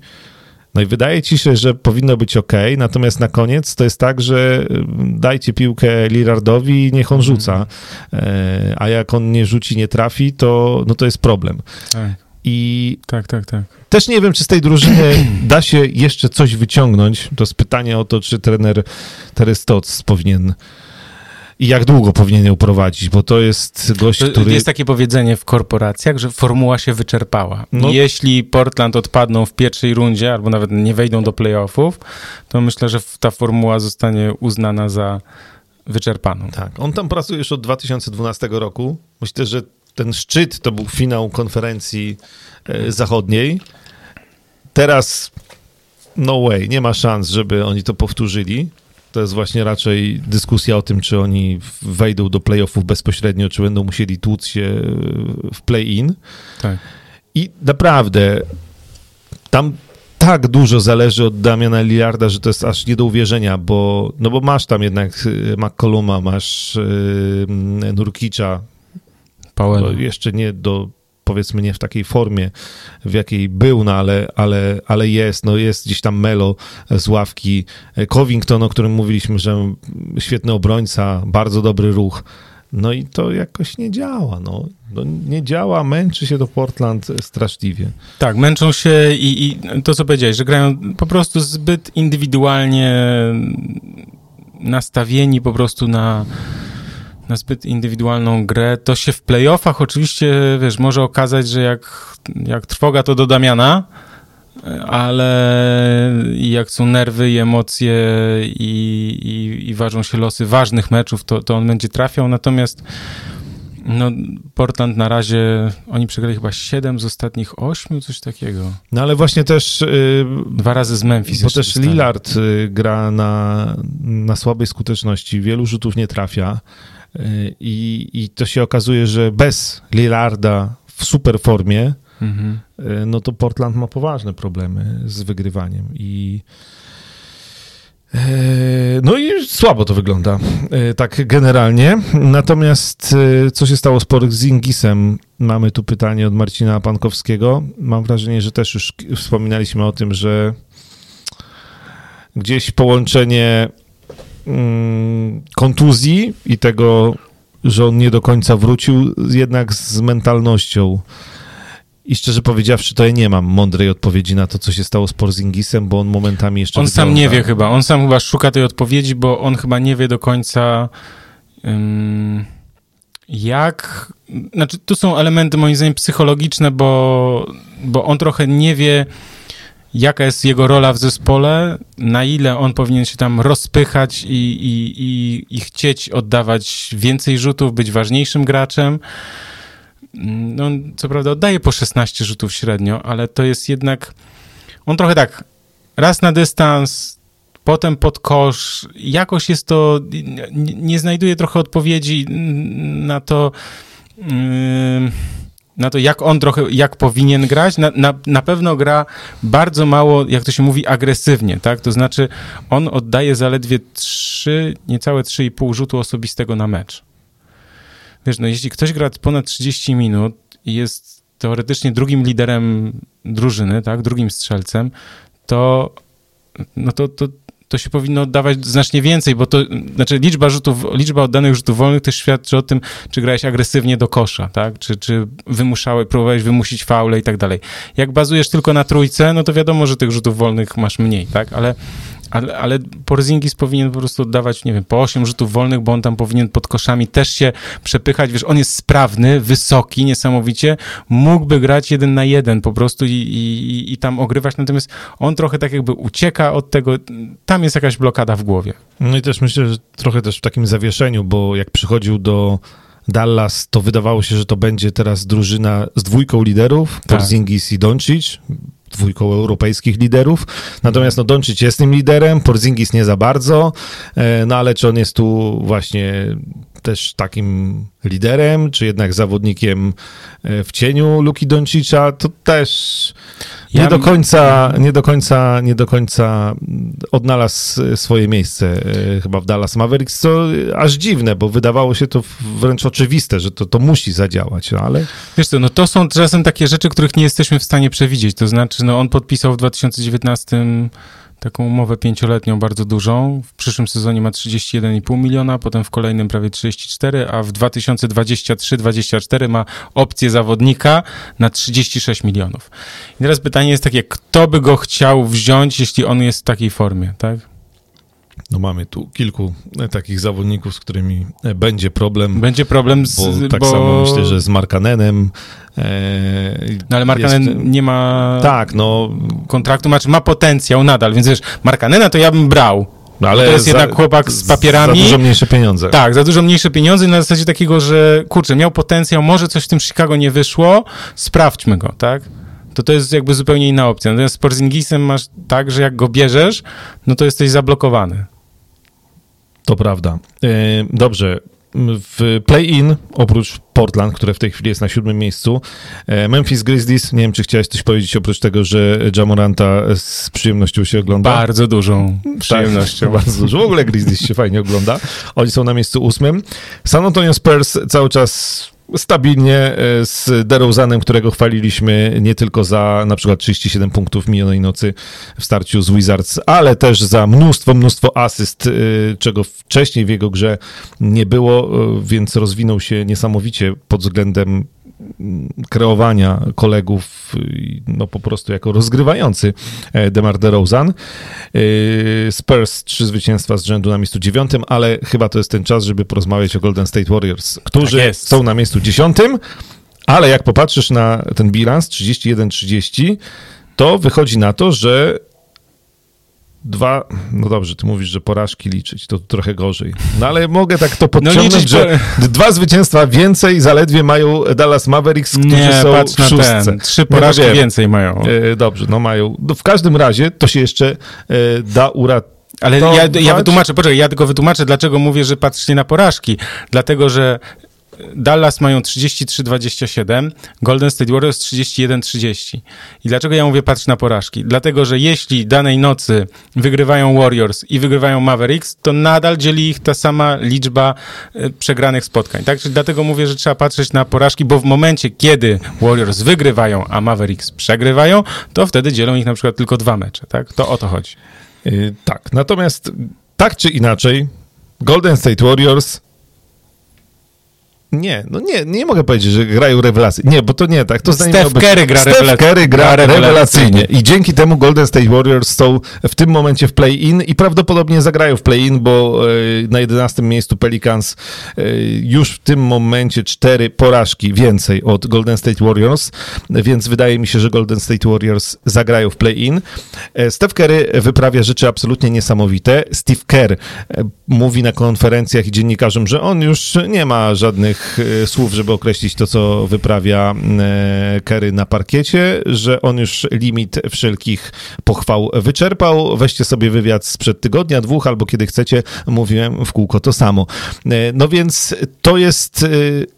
no i wydaje ci się, że powinno być ok, natomiast na koniec to jest tak, że y, dajcie piłkę Lillardowi i niech on rzuca, E, a jak on nie rzuci, nie trafi, to, no to jest problem. Tak, I tak, tak, tak. Też nie wiem, czy z tej drużyny da się jeszcze coś wyciągnąć. To jest pytanie o to, czy trener Terry Stotts powinien i jak długo powinien ją prowadzić, bo to jest gość, który... Jest takie powiedzenie w korporacjach, że formuła się wyczerpała. No. Jeśli Portland odpadną w pierwszej rundzie, albo nawet nie wejdą do playoffów, to myślę, że ta formuła zostanie uznana za wyczerpaną. Tak, on tam pracuje już od 2012 roku. Myślę, że ten szczyt to był finał konferencji e, zachodniej. Teraz no way, nie ma szans, żeby oni to powtórzyli. To jest właśnie raczej dyskusja o tym, czy oni wejdą do playoffów bezpośrednio, czy będą musieli tłuc się w play-in. Tak. I naprawdę tam tak dużo zależy od Damiana Lillarda, że to jest aż nie do uwierzenia, bo, no bo masz tam jednak y, McColluma, masz yy, Nurkicza, Powell. jeszcze nie do powiedzmy nie w takiej formie, w jakiej był, no ale, ale, ale jest, no jest gdzieś tam Melo z ławki, Covington, o którym mówiliśmy, że świetny obrońca, bardzo dobry ruch, no i to jakoś nie działa, no. no nie działa, męczy się do Portland straszliwie. Tak, męczą się i, i to, co powiedziałeś, że grają po prostu zbyt indywidualnie nastawieni po prostu na, na zbyt indywidualną grę. To się w playoffach oczywiście, wiesz, może okazać, że jak, jak trwoga to do Damiana, ale jak są nerwy i emocje i, i, i ważą się losy ważnych meczów, to, to on będzie trafiał. Natomiast no, Portland na razie, oni przegrali chyba 7 z ostatnich 8, coś takiego. No ale właśnie też... Yy, Dwa razy z Memphis. Bo też. Lillard y, gra na, na słabej skuteczności, wielu rzutów nie trafia i, i to się okazuje, że bez Lillarda w super formie mhm. E, no to Portland ma poważne problemy z wygrywaniem i e, no i słabo to wygląda, e, tak generalnie. Natomiast co się stało z Porzingisem? Mamy tu pytanie od Marcina Pankowskiego. Mam wrażenie, że też już wspominaliśmy o tym, że gdzieś połączenie kontuzji i tego, że on nie do końca wrócił, jednak z mentalnością i szczerze powiedziawszy, to ja nie mam mądrej odpowiedzi na to, co się stało z Porzingisem, bo on momentami jeszcze. On sam nie wie chyba. On sam chyba szuka tej odpowiedzi, bo on chyba nie wie do końca. Um, jak. Znaczy, tu są elementy moim zdaniem psychologiczne, bo, bo on trochę nie wie, jaka jest jego rola w zespole, na ile on powinien się tam rozpychać i, i, i, i chcieć oddawać więcej rzutów, być ważniejszym graczem? No, co prawda oddaje po 16 rzutów średnio, ale to jest jednak, on trochę tak, raz na dystans, potem pod kosz, jakoś jest to, nie, nie znajduje trochę odpowiedzi na to, yy, na to, jak on trochę, jak powinien grać. Na, na, na pewno gra bardzo mało, jak to się mówi, agresywnie, tak? To znaczy, on oddaje zaledwie 3, niecałe 3,5 rzutu osobistego na mecz. Wiesz, no jeśli ktoś gra ponad 30 minut i jest teoretycznie drugim liderem drużyny, tak, drugim strzelcem, to no to, to, to się powinno oddawać znacznie więcej, bo to, znaczy liczba rzutów, liczba oddanych rzutów wolnych też świadczy o tym, czy grałeś agresywnie do kosza, tak, czy, czy wymuszałeś, próbowałeś wymusić faule i tak dalej. Jak bazujesz tylko na trójce, no to wiadomo, że tych rzutów wolnych masz mniej, tak, ale ale, ale Porzingis powinien po prostu oddawać, nie wiem, po 8 rzutów wolnych, bo on tam powinien pod koszami też się przepychać. Wiesz, on jest sprawny, wysoki, niesamowicie. Mógłby grać jeden na jeden po prostu i, i, i tam ogrywać, natomiast on trochę tak jakby ucieka od tego. Tam jest jakaś blokada w głowie. No i też myślę, że trochę też w takim zawieszeniu, bo jak przychodził do Dallas, to wydawało się, że to będzie teraz drużyna z dwójką liderów, tak. Porzingis i Doncic dwójką europejskich liderów. Natomiast no Doncic jest tym liderem, Porzingis nie za bardzo, e, no ale czy on jest tu właśnie też takim liderem, czy jednak zawodnikiem e, w cieniu Luki Doncicza, to też nie ja... do końca, nie do końca, nie do końca odnalazł swoje miejsce e, chyba w Dallas Mavericks, co aż dziwne, bo wydawało się to wręcz oczywiste, że to, to musi zadziałać, no ale... Wiesz co, no to są czasem takie rzeczy, których nie jesteśmy w stanie przewidzieć, to znaczy, no on podpisał w 2019 taką umowę pięcioletnią bardzo dużą. W przyszłym sezonie ma 31,5 miliona, potem w kolejnym prawie 34, a w 2023-2024 ma opcję zawodnika na 36 milionów. I teraz pytanie jest takie, kto by go chciał wziąć, jeśli on jest w takiej formie, tak? No mamy tu kilku e, takich zawodników, z którymi e, będzie problem. Będzie problem z... Bo tak bo... samo myślę, że z Markanenem. E, no ale Markanen jest... nie ma... Tak, no... Kontraktu, znaczy ma potencjał nadal, więc wiesz, Markanena to ja bym brał. No ale to jest za, jednak chłopak z papierami. Za dużo mniejsze pieniądze. Tak, za dużo mniejsze pieniądze na zasadzie takiego, że kurczę, miał potencjał, może coś w tym Chicago nie wyszło, sprawdźmy go, tak? To to jest jakby zupełnie inna opcja. Natomiast z Porzingisem masz tak, że jak go bierzesz, no to jesteś zablokowany. To prawda. E, dobrze. w play-in, oprócz Portland, które w tej chwili jest na siódmym miejscu, e, Memphis Grizzlies, nie wiem, czy chciałeś coś powiedzieć oprócz tego, że Jamoranta z przyjemnością się ogląda. Bardzo dużą przyjemnością. Tak, bardzo dużo. W ogóle Grizzlies się fajnie ogląda. Oni są na miejscu ósmym. San Antonio Spurs cały czas stabilnie e, z DeRozanem, którego chwaliliśmy nie tylko za na przykład 37 punktów minionej nocy w starciu z Wizards, ale też za mnóstwo, mnóstwo asyst, e, czego wcześniej w jego grze nie było, e, więc rozwinął się niesamowicie pod względem kreowania kolegów, no po prostu jako rozgrywający e, Demar DeRozan. E, Spurs trzy zwycięstwa z rzędu na miejscu dziewiątym, ale chyba to jest ten czas, żeby porozmawiać o Golden State Warriors, którzy tak są na miejscu dziesiątym, ale jak popatrzysz na ten bilans 31-30, to wychodzi na to, że dwa, no dobrze, ty mówisz, że porażki liczyć, to trochę gorzej. No ale mogę tak to no podciągnąć, no że dwa zwycięstwa więcej zaledwie mają Dallas Mavericks, którzy Nie, są patrz w szóstce. Ten. Trzy porażki no, więcej mają. E, dobrze, no mają. No, w każdym razie to się jeszcze e, da uratować. Ale ja, ja wytłumaczę, poczekaj, ja tylko wytłumaczę, dlaczego mówię, że patrzcie na porażki. Dlatego, że Dallas mają 33-27, Golden State Warriors 31-30. I dlaczego ja mówię patrz na porażki? Dlatego, że jeśli danej nocy wygrywają Warriors i wygrywają Mavericks, to nadal dzieli ich ta sama liczba e, przegranych spotkań. Tak? Czyli dlatego mówię, że trzeba patrzeć na porażki, bo w momencie, kiedy Warriors wygrywają, a Mavericks przegrywają, to wtedy dzielą ich na przykład tylko dwa mecze. Tak? To o to chodzi. Yy, tak, natomiast tak czy inaczej, Golden State Warriors nie, no nie, nie mogę powiedzieć, że grają rewelacyjnie. Nie, bo to nie tak. To Steph Curry gra, Steph rewelacyjnie. Curry gra, gra rewelacyjnie. I dzięki temu Golden State Warriors są w tym momencie w play-in i prawdopodobnie zagrają w play-in, bo e, na 11 miejscu Pelicans e, już w tym momencie cztery porażki więcej od Golden State Warriors, więc wydaje mi się, że Golden State Warriors zagrają w play-in. E, Steph Curry wyprawia rzeczy absolutnie niesamowite. Steve Kerr mówi na konferencjach i dziennikarzom, że on już nie ma żadnych E, słów, żeby określić to, co wyprawia e, Kerry na parkiecie, że on już limit wszelkich pochwał wyczerpał. Weźcie sobie wywiad sprzed tygodnia, dwóch, albo kiedy chcecie, mówiłem w kółko to samo. E, no więc to jest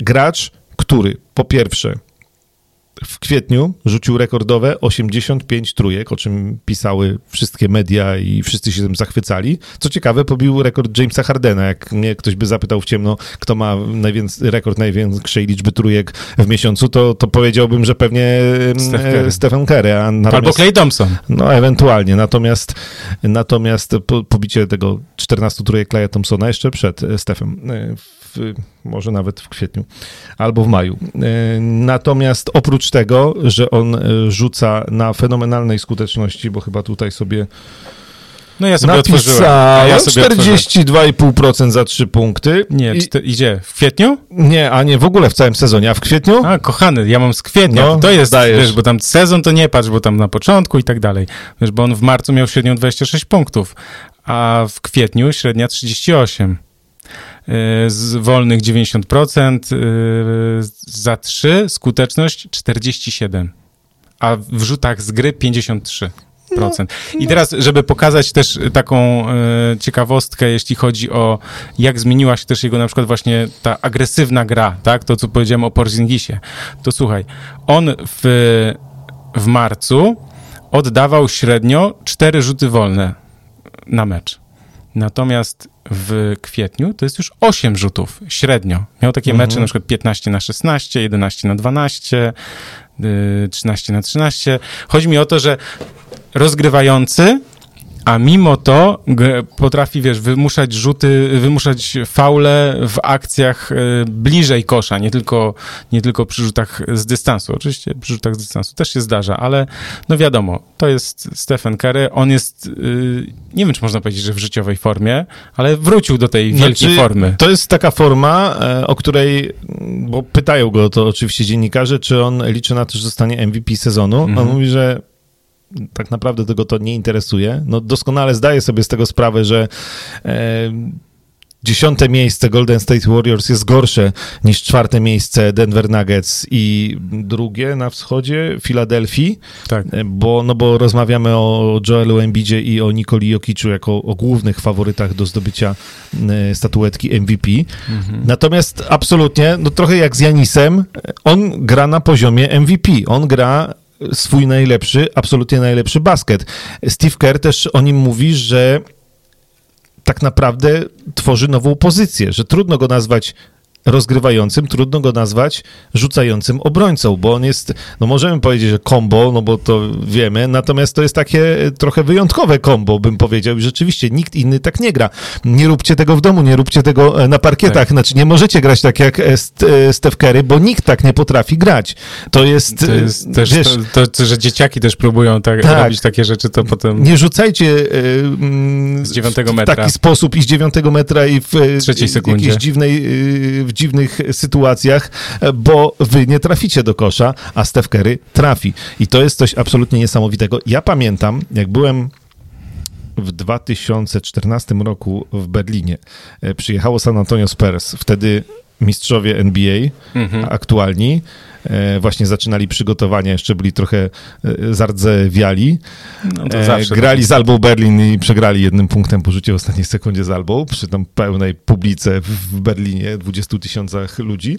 gracz, który po pierwsze w kwietniu rzucił rekordowe 85 trójek, o czym pisały wszystkie media i wszyscy się tym zachwycali. Co ciekawe, pobił rekord Jamesa Hardena. Jak mnie ktoś by zapytał w ciemno, kto ma najwięc- rekord największej liczby trójek w miesiącu, to, to powiedziałbym, że pewnie Steph Stephen Curry. A Albo Clay Thompson. No, ewentualnie. Natomiast, natomiast po, pobicie tego 14 trójek Claya Thompsona jeszcze przed Stephem e, może nawet w kwietniu albo w maju. E, natomiast oprócz tego, że on e, rzuca na fenomenalnej skuteczności, bo chyba tutaj sobie no ja sobie otworzyłem. Ja sobie 42,5% za 3 punkty. Nie, I... idzie w kwietniu? Nie, a nie w ogóle w całym sezonie, a w kwietniu? A, kochany, ja mam z kwietnia. No, to jest, dajesz. wiesz, bo tam sezon to nie patrz, bo tam na początku i tak dalej. Wiesz, bo on w marcu miał średnią 26 punktów, a w kwietniu średnia 38. Y, z wolnych 90%, y, za 3 skuteczność 47, a w rzutach z gry 53%. No, I no. teraz, żeby pokazać też taką y, ciekawostkę, jeśli chodzi o jak zmieniła się też jego na przykład właśnie ta agresywna gra, tak, to co powiedziałem o Porzingisie, to słuchaj, on w, w marcu oddawał średnio 4 rzuty wolne na mecz. Natomiast w kwietniu to jest już 8 rzutów średnio. Miał takie mhm. mecze na przykład 15 na 16, 11 na 12, 13 y, na 13. Chodzi mi o to, że rozgrywający a mimo to potrafi, wiesz, wymuszać rzuty, wymuszać faule w akcjach e, bliżej kosza, nie tylko, nie tylko przy rzutach z dystansu. Oczywiście przy rzutach z dystansu też się zdarza, ale no wiadomo, to jest Stephen Curry, on jest, e, nie wiem, czy można powiedzieć, że w życiowej formie, ale wrócił do tej wielkiej znaczy, formy. To jest taka forma, e, o której, bo pytają go to oczywiście dziennikarze, czy on liczy na to, że zostanie MVP sezonu. Mhm. On mówi, że tak naprawdę tego to nie interesuje. No doskonale zdaję sobie z tego sprawę, że e, dziesiąte miejsce Golden State Warriors jest gorsze niż czwarte miejsce Denver Nuggets i drugie na wschodzie Filadelfii, Tak. bo, no bo rozmawiamy o Joelu Embiidzie i o Nikoli Jokiczu jako o głównych faworytach do zdobycia e, statuetki MVP. Natomiast absolutnie, no trochę jak z Janisem, on gra na poziomie MVP. On gra swój najlepszy, absolutnie najlepszy basket. Steve Kerr też o nim mówi, że tak naprawdę tworzy nową pozycję, że trudno go nazwać rozgrywającym, trudno go nazwać rzucającym obrońcą, bo on jest, no możemy powiedzieć, że combo, no bo to wiemy, natomiast to jest takie trochę wyjątkowe combo, bym powiedział i rzeczywiście nikt inny tak nie gra. Nie róbcie tego w domu, nie róbcie tego e, na parkietach, Tak. znaczy nie możecie grać tak jak e, e, Steph Curry, bo nikt tak nie potrafi grać. To jest, To jest też wiesz, to, to, że dzieciaki też próbują tak, Tak. robić takie rzeczy, to potem nie rzucajcie mm, z dziewiątego w metra. taki sposób i z dziewiątego metra i w e, Trzeciej w sekundzie. jakiejś dziwnej, e, w dziwnych sytuacjach, e, bo wy nie traficie do kosza, a Steph Curry trafi. I to jest coś absolutnie niesamowitego. Ja pamiętam, jak byłem w 2014 roku w Berlinie, e, przyjechało San Antonio Spurs, wtedy mistrzowie NBA, Mhm. aktualni, właśnie zaczynali przygotowania, jeszcze byli trochę e, zardzewiali. No to E, zawsze grali z Albą Berlin i przegrali jednym punktem po rzucie w ostatniej sekundzie z Albą, przy tam pełnej publice w- Berlinie, 20 tysiącach ludzi.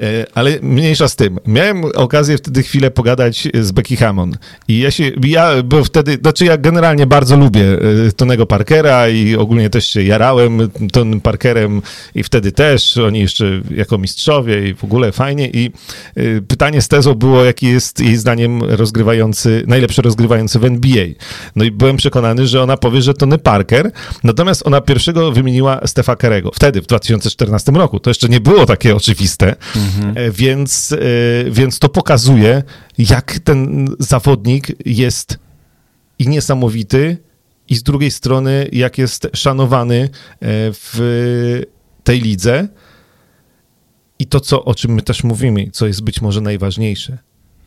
E, Ale mniejsza z tym. Miałem okazję wtedy chwilę pogadać z Becky Hammond. I ja się, ja bo wtedy, znaczy ja generalnie bardzo lubię e, Tonego Parkera i ogólnie też się jarałem Tonym Parkerem i wtedy też, oni jeszcze jako mistrzowie i w ogóle fajnie. I e, pytanie z tezą było, jaki jest jej zdaniem rozgrywający, najlepszy rozgrywający w NBA. No i byłem przekonany, że ona powie, że Tony Parker, natomiast ona pierwszego wymieniła Stefa Kerego. Wtedy, w 2014 roku. To jeszcze nie było takie oczywiste, E, więc, e, więc to pokazuje, jak ten zawodnik jest i niesamowity, i z drugiej strony, jak jest szanowany e, w tej lidze. I to, co, o czym my też mówimy, co jest być może najważniejsze.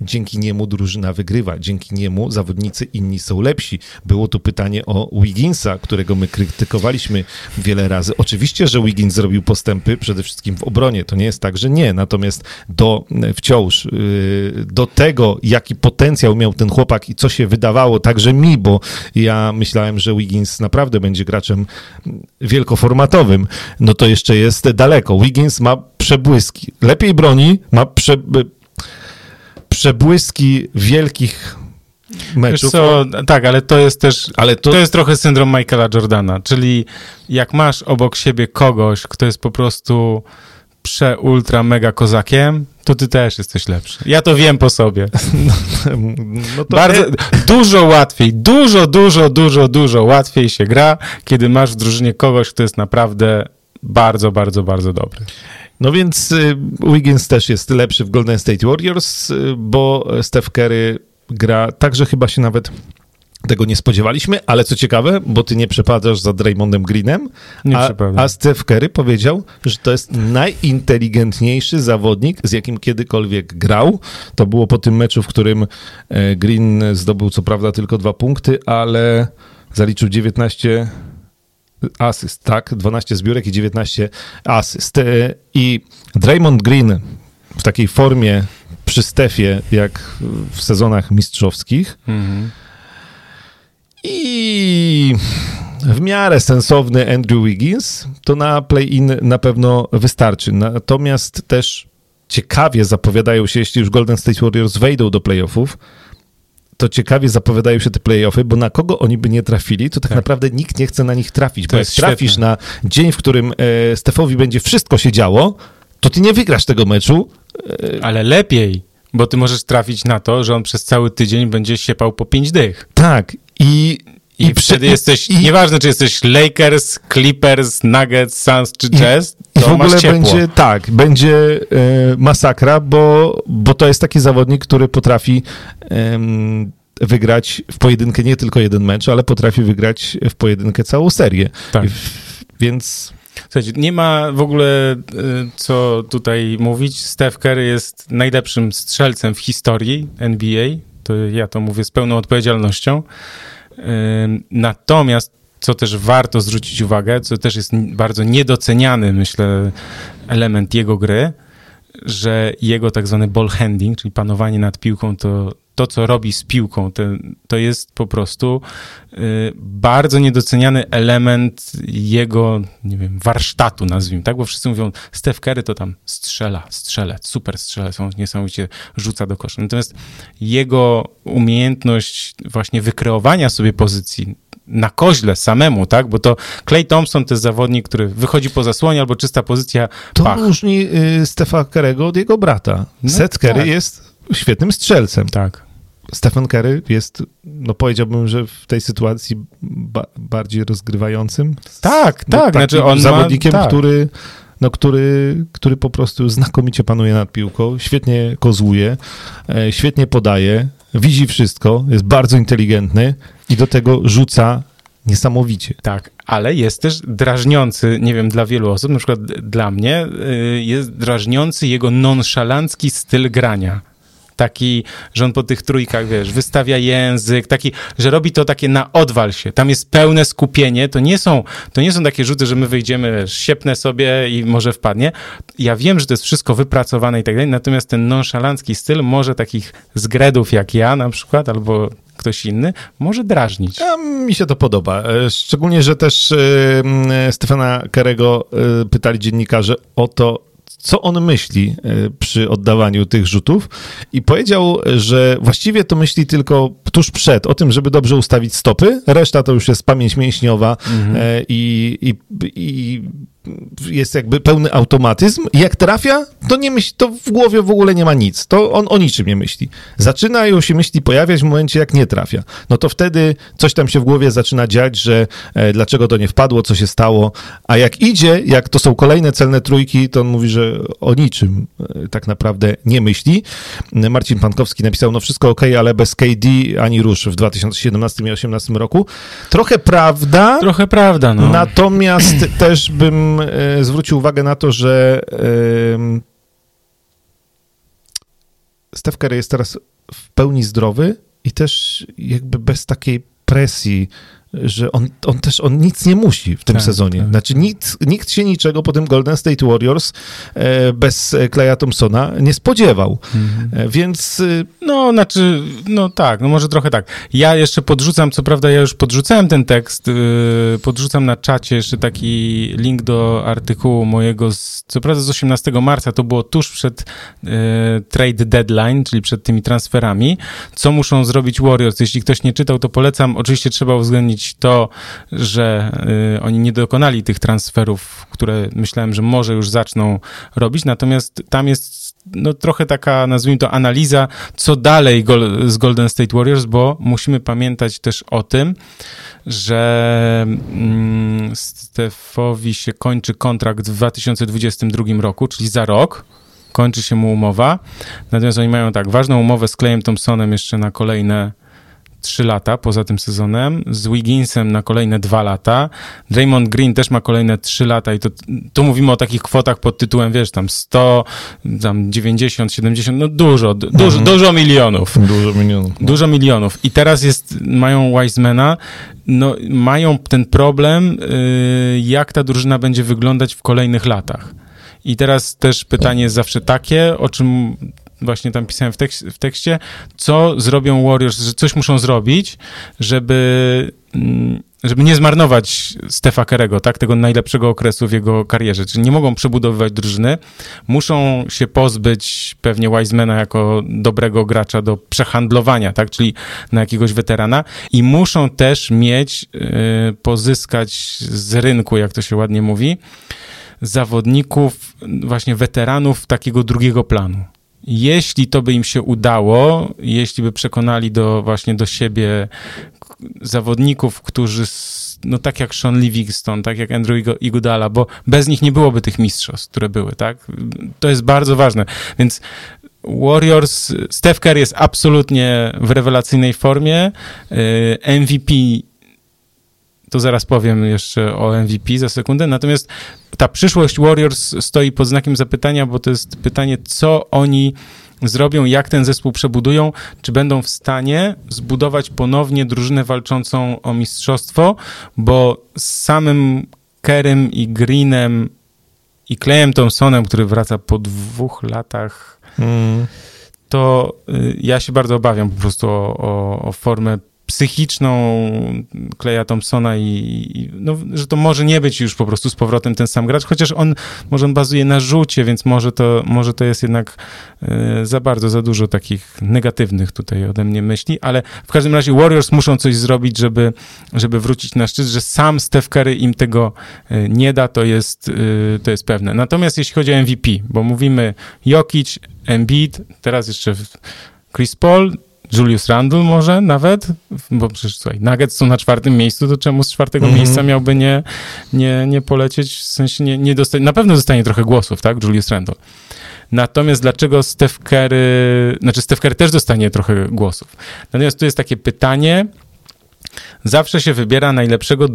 Dzięki niemu drużyna wygrywa, dzięki niemu zawodnicy inni są lepsi. Było tu pytanie o Wigginsa, którego my krytykowaliśmy wiele razy. Oczywiście, że Wiggins zrobił postępy przede wszystkim w obronie. To nie jest tak, że nie. Natomiast do wciąż, yy, do tego, jaki potencjał miał ten chłopak i co się wydawało, także mi, bo ja myślałem, że Wiggins naprawdę będzie graczem wielkoformatowym, no to jeszcze jest daleko. Wiggins ma przebłyski. Lepiej broni, ma prze, przebłyski wielkich meczów. co, tak, ale to jest też, Ale to, to jest trochę syndrom Michaela Jordana, czyli jak masz obok siebie kogoś, kto jest po prostu prze, ultra, mega kozakiem, to ty też jesteś lepszy. Ja to wiem po sobie. no to Bardzo, dużo łatwiej, dużo, dużo, dużo, dużo łatwiej się gra, kiedy masz w drużynie kogoś, kto jest naprawdę bardzo, bardzo, bardzo dobry. No więc y, Wiggins też jest lepszy w Golden State Warriors, y, bo Steph Curry gra tak, że chyba się nawet tego nie spodziewaliśmy, ale co ciekawe, bo ty nie przepadasz za Draymondem Greenem, Nie a, a Steph Curry powiedział, że to jest najinteligentniejszy zawodnik, z jakim kiedykolwiek grał. To było po tym meczu, w którym e, Green zdobył co prawda tylko dwa punkty, ale zaliczył 19 asyst, tak? 12 zbiórek i 19 asyst. E, I Draymond Green w takiej formie przy Stefie, jak w sezonach mistrzowskich, Mhm. i w miarę sensowny Andrew Wiggins, to na play-in na pewno wystarczy. Natomiast też ciekawie zapowiadają się, jeśli już Golden State Warriors wejdą do playoffów, to ciekawie zapowiadają się te playoffy, bo na kogo oni by nie trafili, to tak, Tak. naprawdę nikt nie chce na nich trafić. To bo jak trafisz świetne. na dzień, w którym e, Stefowi będzie wszystko się działo, to ty nie wygrasz tego meczu. Ale lepiej, bo ty możesz trafić na to, że on przez cały tydzień będzie siepał po pięć dych. Tak. I, I, przy- wtedy jesteś, i- nieważne czy jesteś Lakers, Clippers, Nuggets, Suns czy Jazz, I to w ogóle będzie tak, będzie e, masakra, bo, bo to jest taki zawodnik, który potrafi em, wygrać w pojedynkę nie tylko jeden mecz, ale potrafi wygrać w pojedynkę całą serię. Tak. I Więc Słuchajcie, nie ma w ogóle y, co tutaj mówić. Steph Curry jest najlepszym strzelcem w historii NBA. To ja to mówię z pełną odpowiedzialnością. Natomiast co też warto zwrócić uwagę, co też jest bardzo niedoceniany, myślę, element jego gry, że jego tak zwany ball handling, czyli panowanie nad piłką, to to, co robi z piłką, to, to jest po prostu y, bardzo niedoceniany element jego, nie wiem, warsztatu, nazwijmy, tak? Bo wszyscy mówią, Steph Curry to tam strzela, strzelec, super strzelec, on niesamowicie rzuca do kosza. Natomiast jego umiejętność właśnie wykreowania sobie pozycji, na koźle samemu, tak? Bo to Clay Thompson to jest zawodnik, który wychodzi po zasłonie albo czysta pozycja. To pach. różni y, Stefa Kerego od jego brata. No, Seth Curry tak. jest świetnym strzelcem. Tak. Stephen Curry jest, no powiedziałbym, że w tej sytuacji ba bardziej rozgrywającym. Tak, tak. Znaczy on zawodnikiem, ma, tak. który no, który, który po prostu znakomicie panuje nad piłką, świetnie kozłuje, e, świetnie podaje, widzi wszystko, jest bardzo inteligentny i do tego rzuca niesamowicie. Tak, ale jest też drażniący, nie wiem, dla wielu osób, na przykład dla mnie, y, jest drażniący jego nonszalancki styl grania taki, że on po tych trójkach, wiesz, wystawia język, taki, że robi to takie na odwal się. Tam jest pełne skupienie. To nie są, to nie są takie rzuty, że my wyjdziemy, wiesz, siepnę sobie i może wpadnie. Ja wiem, że to jest wszystko wypracowane i tak dalej, natomiast ten nonszalancki styl może takich zgredów jak ja na przykład, albo ktoś inny, może drażnić. Ja, mi się to podoba. E, szczególnie, że też y, Stefana Kerego y, pytali dziennikarze o to, co on myśli e, przy oddawaniu tych rzutów i powiedział, że właściwie to myśli tylko tuż przed, o tym, żeby dobrze ustawić stopy, reszta to już jest pamięć mięśniowa mhm. E, i, i, i jest jakby pełny automatyzm. Jak trafia, to nie myśli, to w głowie w ogóle nie ma nic. To on o niczym nie myśli. Zaczynają się myśli pojawiać w momencie, jak nie trafia. No to wtedy coś tam się w głowie zaczyna dziać, że e, dlaczego to nie wpadło, co się stało. A jak idzie, jak to są kolejne celne trójki, to on mówi, że o niczym e, tak naprawdę nie myśli. Marcin Pankowski napisał, no wszystko ok, ale bez KD ani rusz w 2017 i 2018 roku. Trochę prawda. Trochę prawda, no. Natomiast też bym e, zwrócił uwagę na to, że Steph Curry jest teraz w pełni zdrowy i też jakby bez takiej presji że on, on też on nic nie musi w tym tak, sezonie. Tak. Znaczy nikt, nikt się niczego po tym Golden State Warriors e, bez Kleja Thompsona nie spodziewał. Mhm. E, więc... E, no, znaczy, no tak, no może trochę tak. Ja jeszcze podrzucam, co prawda ja już podrzucałem ten tekst, y, podrzucam na czacie jeszcze taki link do artykułu mojego, z, co prawda z 18 marca, to było tuż przed y, trade deadline, czyli przed tymi transferami. Co muszą zrobić Warriors? Jeśli ktoś nie czytał, to polecam. Oczywiście trzeba uwzględnić to, że y, oni nie dokonali tych transferów, które myślałem, że może już zaczną robić, natomiast tam jest no, trochę taka, nazwijmy to, analiza, co dalej z Golden State Warriors, bo musimy pamiętać też o tym, że mm, Stefowi się kończy kontrakt w 2022 roku, czyli za rok kończy się mu umowa. Natomiast oni mają tak, ważną umowę z Clayem Thompsonem jeszcze na kolejne 3 lata poza tym sezonem, z Wigginsem na kolejne 2 lata, Draymond Green też ma kolejne 3 lata i to, tu mówimy o takich kwotach pod tytułem, wiesz, tam 100, tam 90, 70, no dużo, dużo, mhm. dużo milionów. Dużo milionów. No. Dużo milionów. I teraz jest, mają Wisemana, no mają ten problem, yy, jak ta drużyna będzie wyglądać w kolejnych latach. I teraz też pytanie jest zawsze takie, o czym właśnie tam pisałem w, tekst, w tekście, co zrobią Warriors, że coś muszą zrobić, żeby mm, żeby nie zmarnować Stefa Kerego, tak, tego najlepszego okresu w jego karierze. Czyli nie mogą przebudowywać drużyny, muszą się pozbyć pewnie Wisemana jako dobrego gracza do przehandlowania, tak, czyli na jakiegoś weterana i muszą też mieć, yy, pozyskać z rynku, jak to się ładnie mówi, zawodników, właśnie weteranów takiego drugiego planu jeśli to by im się udało, jeśli by przekonali do, właśnie do siebie zawodników, którzy, no tak jak Sean Livingston, tak jak Andrew Igudala, bo bez nich nie byłoby tych mistrzostw, które były, tak? To jest bardzo ważne. Więc Warriors, Steph Curry jest absolutnie w rewelacyjnej formie. Y, MVP to zaraz powiem jeszcze o MVP za sekundę. Natomiast ta przyszłość Warriors stoi pod znakiem zapytania, bo to jest pytanie, co oni zrobią, jak ten zespół przebudują, czy będą w stanie zbudować ponownie drużynę walczącą o mistrzostwo, bo z samym Kerem i Greenem i Klejem Thompsonem, który wraca po dwóch latach, mm. to y, ja się bardzo obawiam po prostu o, o, o formę psychiczną Kleja Thompsona i, i, no, że to może nie być już po prostu z powrotem ten sam gracz, chociaż on może on bazuje na rzucie, więc może to, może to jest jednak e, za bardzo, za dużo takich negatywnych tutaj ode mnie myśli, ale w każdym razie Warriors muszą coś zrobić, żeby, żeby wrócić na szczyt, że sam Steph Curry im tego e, nie da, to jest, e, to jest pewne. Natomiast jeśli chodzi o MVP, bo mówimy Jokic, Embiid, teraz jeszcze Chris Paul, Julius Randle może nawet, bo przecież słuchaj, Nuggets są na czwartym miejscu, to czemu z czwartego mm -hmm. miejsca miałby nie, nie, nie polecieć, w sensie nie, nie dostać, na pewno dostanie trochę głosów, tak, Julius Randle. Natomiast dlaczego Steph Curry, znaczy Steph Curry też dostanie trochę głosów. Natomiast tu jest takie pytanie, zawsze się wybiera najlepszego,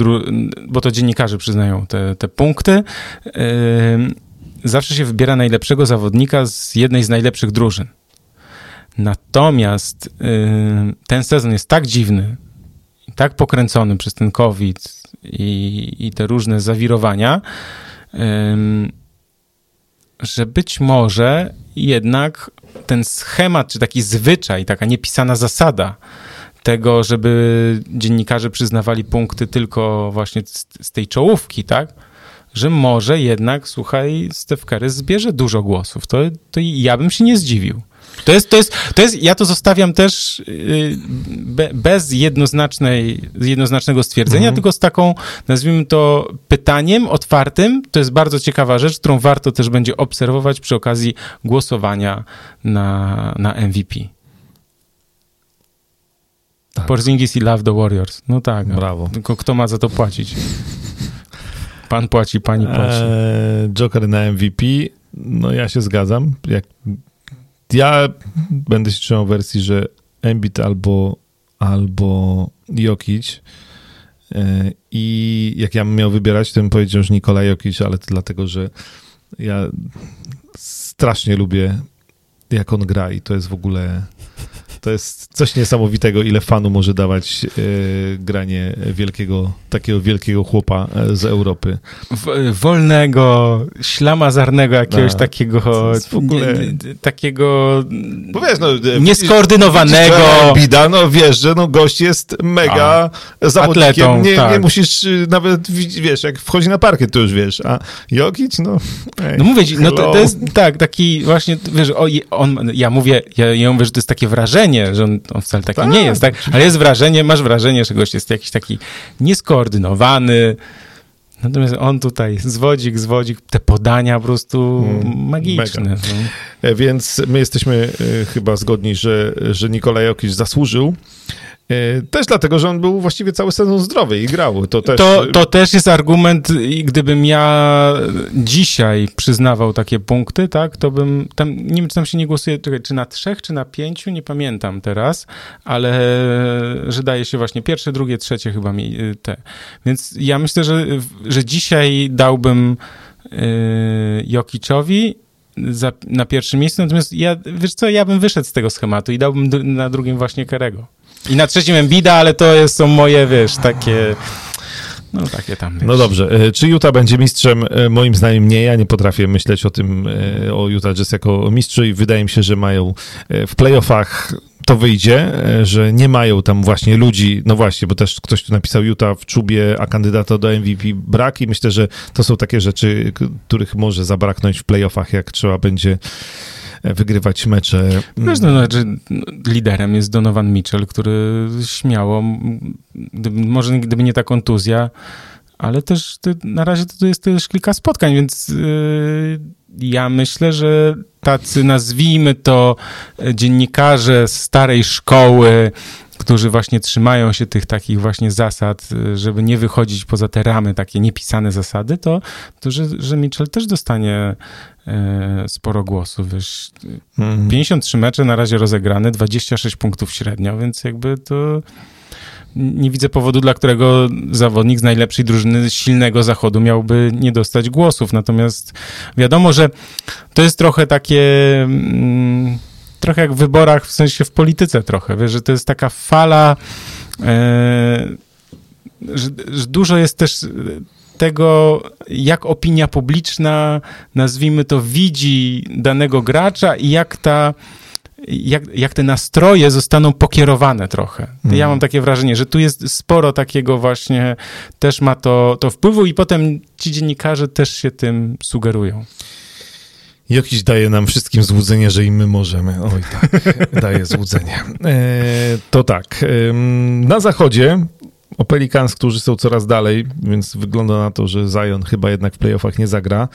bo to dziennikarze przyznają te, te punkty, yy, zawsze się wybiera najlepszego zawodnika z jednej z najlepszych drużyn. Natomiast y, ten sezon jest tak dziwny, tak pokręcony przez ten COVID i, i te różne zawirowania, że być może jednak ten schemat, czy taki zwyczaj, taka niepisana zasada tego, żeby dziennikarze przyznawali punkty tylko właśnie z, z tej czołówki, tak? Że może jednak, słuchaj, Steph Curry zbierze dużo głosów. To, to ja bym się nie zdziwił. To jest, to jest, to jest, ja to zostawiam też y, bez jednoznacznej, jednoznacznego stwierdzenia, mhm. tylko z taką, nazwijmy to, pytaniem otwartym. To jest bardzo ciekawa rzecz, którą warto też będzie obserwować przy okazji głosowania na, na MVP. Tak. Porzingis i Love the Warriors. No tak. Brawo. Tylko kto ma za to płacić? Pan płaci, pani płaci. Eee, Joker na MVP. No ja się zgadzam. Jak ja będę się trzymał wersji, że Embiid albo, albo Jokic e, i jak ja bym miał wybierać, to bym powiedział, że Nikola Jokic, ale to dlatego, że ja strasznie lubię jak on gra i to jest w ogóle to jest coś niesamowitego, ile fanu może dawać e, granie wielkiego, takiego wielkiego chłopa e, z Europy. W, wolnego, ślamazarnego jakiegoś A, takiego w ogóle... takiego Bo wiesz, no, e, nieskoordynowanego. Bida, no wiesz, że no, gość jest mega a, zawodnikiem. Atletą, nie, tak. nie musisz nawet, wiesz, jak wchodzi na parkiet, to już wiesz, a Jokic, no... Ej, no mówię ci, no to, to, jest tak, taki właśnie, wiesz, o, on, ja mówię, ja, ja mówię, że to jest takie wrażenie, wrażenie, że on, on wcale taki tak. nie jest, tak? Ale jest wrażenie, masz wrażenie, że gość jest jakiś taki nieskoordynowany, Natomiast on tutaj zwodzik, zwodzik, te podania po prostu mm, magiczne. No. E, więc my jesteśmy e, chyba zgodni, że, że Nikolaj Jokic zasłużył też dlatego, że on był właściwie cały sezon zdrowy i grał. To też, to, to też jest argument, i gdybym ja dzisiaj przyznawał takie punkty, tak, to bym, tam, nie wiem, czy tam się nie głosuje, czy na trzech, czy na pięciu, nie pamiętam teraz, ale że daje się właśnie pierwsze, drugie, trzecie chyba mi te. Więc ja myślę, że, że dzisiaj dałbym yy, Jokiczowi za, na pierwszym miejscu, natomiast ja, wiesz co, ja bym wyszedł z tego schematu i dałbym na drugim właśnie Kerego. I na trzecim Embida, ale to są moje, wiesz, takie... No takie tam. Wiesz. No dobrze. E, czy Utah będzie mistrzem? E, moim zdaniem nie. Ja nie potrafię myśleć o tym, e, o Utah Jazz jako mistrzu i wydaje mi się, że mają w playoffach to wyjdzie, że nie mają tam właśnie ludzi, no właśnie, bo też ktoś tu napisał Utah w czubie, a kandydata do MVP brak i myślę, że to są takie rzeczy, których może zabraknąć w playoffach, jak trzeba będzie wygrywać mecze. Wiesz, no, znaczy, liderem jest Donovan Mitchell, który śmiało, gdyby, może gdyby nie ta kontuzja, ale też na razie to jest też kilka spotkań, więc yy, ja myślę, że tacy nazwijmy to dziennikarze starej szkoły, którzy właśnie trzymają się tych takich właśnie zasad, żeby nie wychodzić poza te ramy, takie niepisane zasady, to, to że, że Mitchell też dostanie sporo głosów. Wiesz, mm. 53 mecze na razie rozegrane, 26 punktów średnio, więc jakby to nie widzę powodu, dla którego zawodnik z najlepszej drużyny silnego zachodu miałby nie dostać głosów. Natomiast wiadomo, że to jest trochę takie. Mm, trochę jak w wyborach, w sensie w polityce trochę, wiesz, że to jest taka fala, e, że, że dużo jest też tego, jak opinia publiczna, nazwijmy to, widzi danego gracza i jak ta jak, jak te nastroje zostaną pokierowane trochę. Ja Mhm. mam takie wrażenie, że tu jest sporo takiego właśnie, też ma to, to wpływu i potem ci dziennikarze też się tym sugerują. Jokiś daje nam wszystkim złudzenie, że i my możemy. Oj tak, daje złudzenie. E, to tak, na zachodzie o Pelicans, którzy są coraz dalej, więc wygląda na to, że Zion chyba jednak w playoffach nie zagra.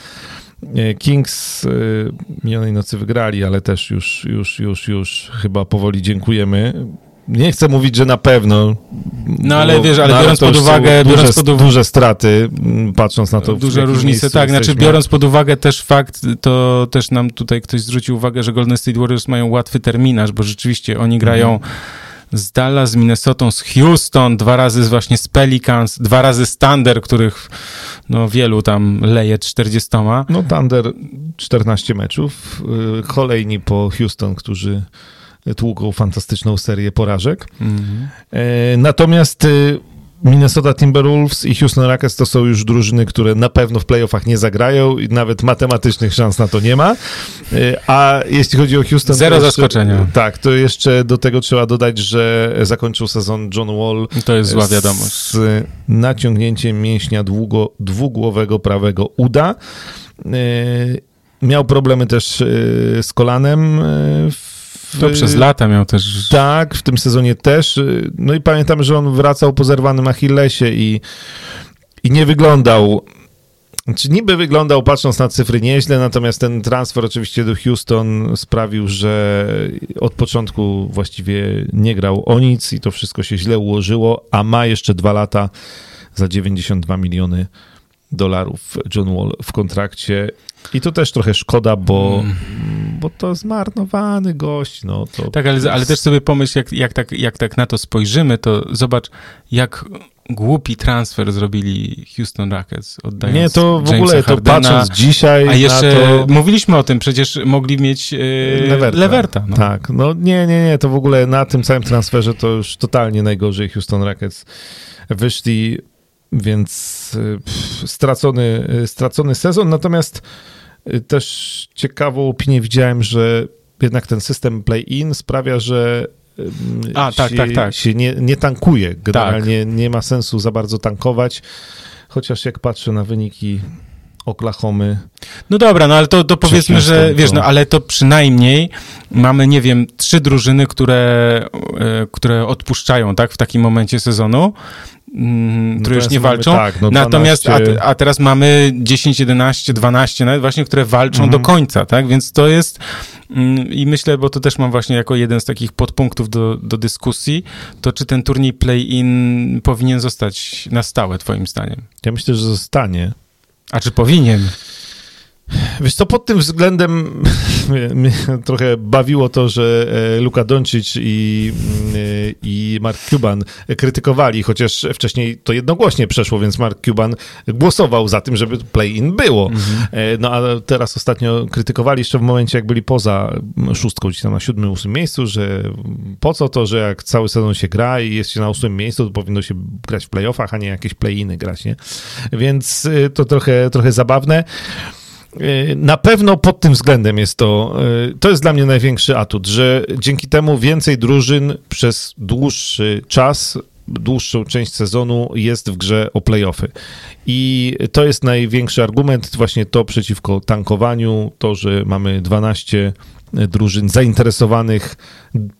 E, Kings e, minionej nocy wygrali, ale też już, już, już, już chyba powoli dziękujemy. Nie chcę mówić, że na pewno. No, ale wiesz, ale no, biorąc pod uwagę- Duże, biorąc pod duże straty, m, patrząc na to. Duże różnice, tak. Znaczy, jesteśmy. biorąc pod uwagę też fakt, to też nam tutaj ktoś zwrócił uwagę, że Golden State Warriors mają łatwy terminarz, bo rzeczywiście oni grają Mhm. Z Dallas, z Minnesotą, z Houston, dwa razy z właśnie z Pelicans, dwa razy z Thunder, których no wielu tam leje 40. No, Thunder 14 meczów. y, Kolejni po Houston, którzy tłuką fantastyczną serię porażek. Mhm. E, Natomiast y, Minnesota Timberwolves i Houston Rockets to są już drużyny, które na pewno w playoffach nie zagrają i nawet matematycznych szans na to nie ma. E, A jeśli chodzi o Houston... to Zero jeszcze- zaskoczenia. Tak, to jeszcze do tego trzeba dodać, że zakończył sezon John Wall To jest zła wiadomość. z naciągnięciem mięśnia długo, dwugłowego prawego uda. E, Miał problemy też e, z kolanem. e, w- To przez lata miał też... Tak, w tym sezonie też. No i pamiętam, że on wracał po zerwanym Achillesie i, i nie wyglądał. Czy niby wyglądał, patrząc na cyfry, nieźle, natomiast ten transfer oczywiście do Houston sprawił, że od początku właściwie nie grał o nic i to wszystko się źle ułożyło, a ma jeszcze dwa lata za 92 miliony dolarów John Wall w kontrakcie. I to też trochę szkoda, bo, bo to zmarnowany gość. No, to, Tak, ale, ale też sobie pomyśl, jak, jak, tak, jak tak na to spojrzymy, to zobacz, jak głupi transfer zrobili Houston Rockets, oddając Nie, to w Jamesa ogóle, to Hardena. patrząc dzisiaj A jeszcze na to... mówiliśmy o tym, przecież mogli mieć e, Leverta. Leverta. no. Tak, no nie, nie, nie, to w ogóle na tym całym transferze to już totalnie najgorzej Houston Rockets wyszli, więc y, pff, stracony, y, stracony sezon, natomiast y, też ciekawą opinię widziałem, że jednak ten system play-in sprawia, że A, tak, się, tak, tak. się nie, nie tankuje. Generalnie nie ma sensu za bardzo tankować, chociaż jak patrzę na wyniki Oklahomy, No dobra, no ale to, to powiedzmy, że wiesz, no ale to przynajmniej mamy, nie wiem, trzy drużyny, które, które odpuszczają, tak, w takim momencie sezonu, mm, które już nie mamy walczą. tak, no Natomiast, a, 12 a teraz mamy 10, 11, 12 nawet właśnie, które walczą Mhm. do końca, tak, więc to jest mm, i myślę, bo to też mam właśnie jako jeden z takich podpunktów do, do dyskusji, to czy ten turniej play-in powinien zostać na stałe, twoim zdaniem? Ja myślę, że zostanie. A czy powinien? Wiesz co, pod tym względem mnie, trochę bawiło to, że e, Luka Doncic i, mm, e, i Mark Cuban krytykowali, chociaż wcześniej to jednogłośnie przeszło, więc Mark Cuban głosował za tym, żeby play-in było. E, No a teraz ostatnio krytykowali jeszcze w momencie, jak byli poza szóstką, gdzieś tam na siódmym, ósmym miejscu, że po co to, że jak cały sezon się gra i jest się na ósmym miejscu, to powinno się grać w playoffach, a nie jakieś play-iny grać, nie? Więc to trochę, trochę zabawne. Na pewno pod tym względem jest to, y, to jest dla mnie największy atut, że dzięki temu więcej drużyn przez dłuższy czas, dłuższą część sezonu jest w grze o playoffy. I to jest największy argument, właśnie to przeciwko tankowaniu, to, że mamy 12 drużyn zainteresowanych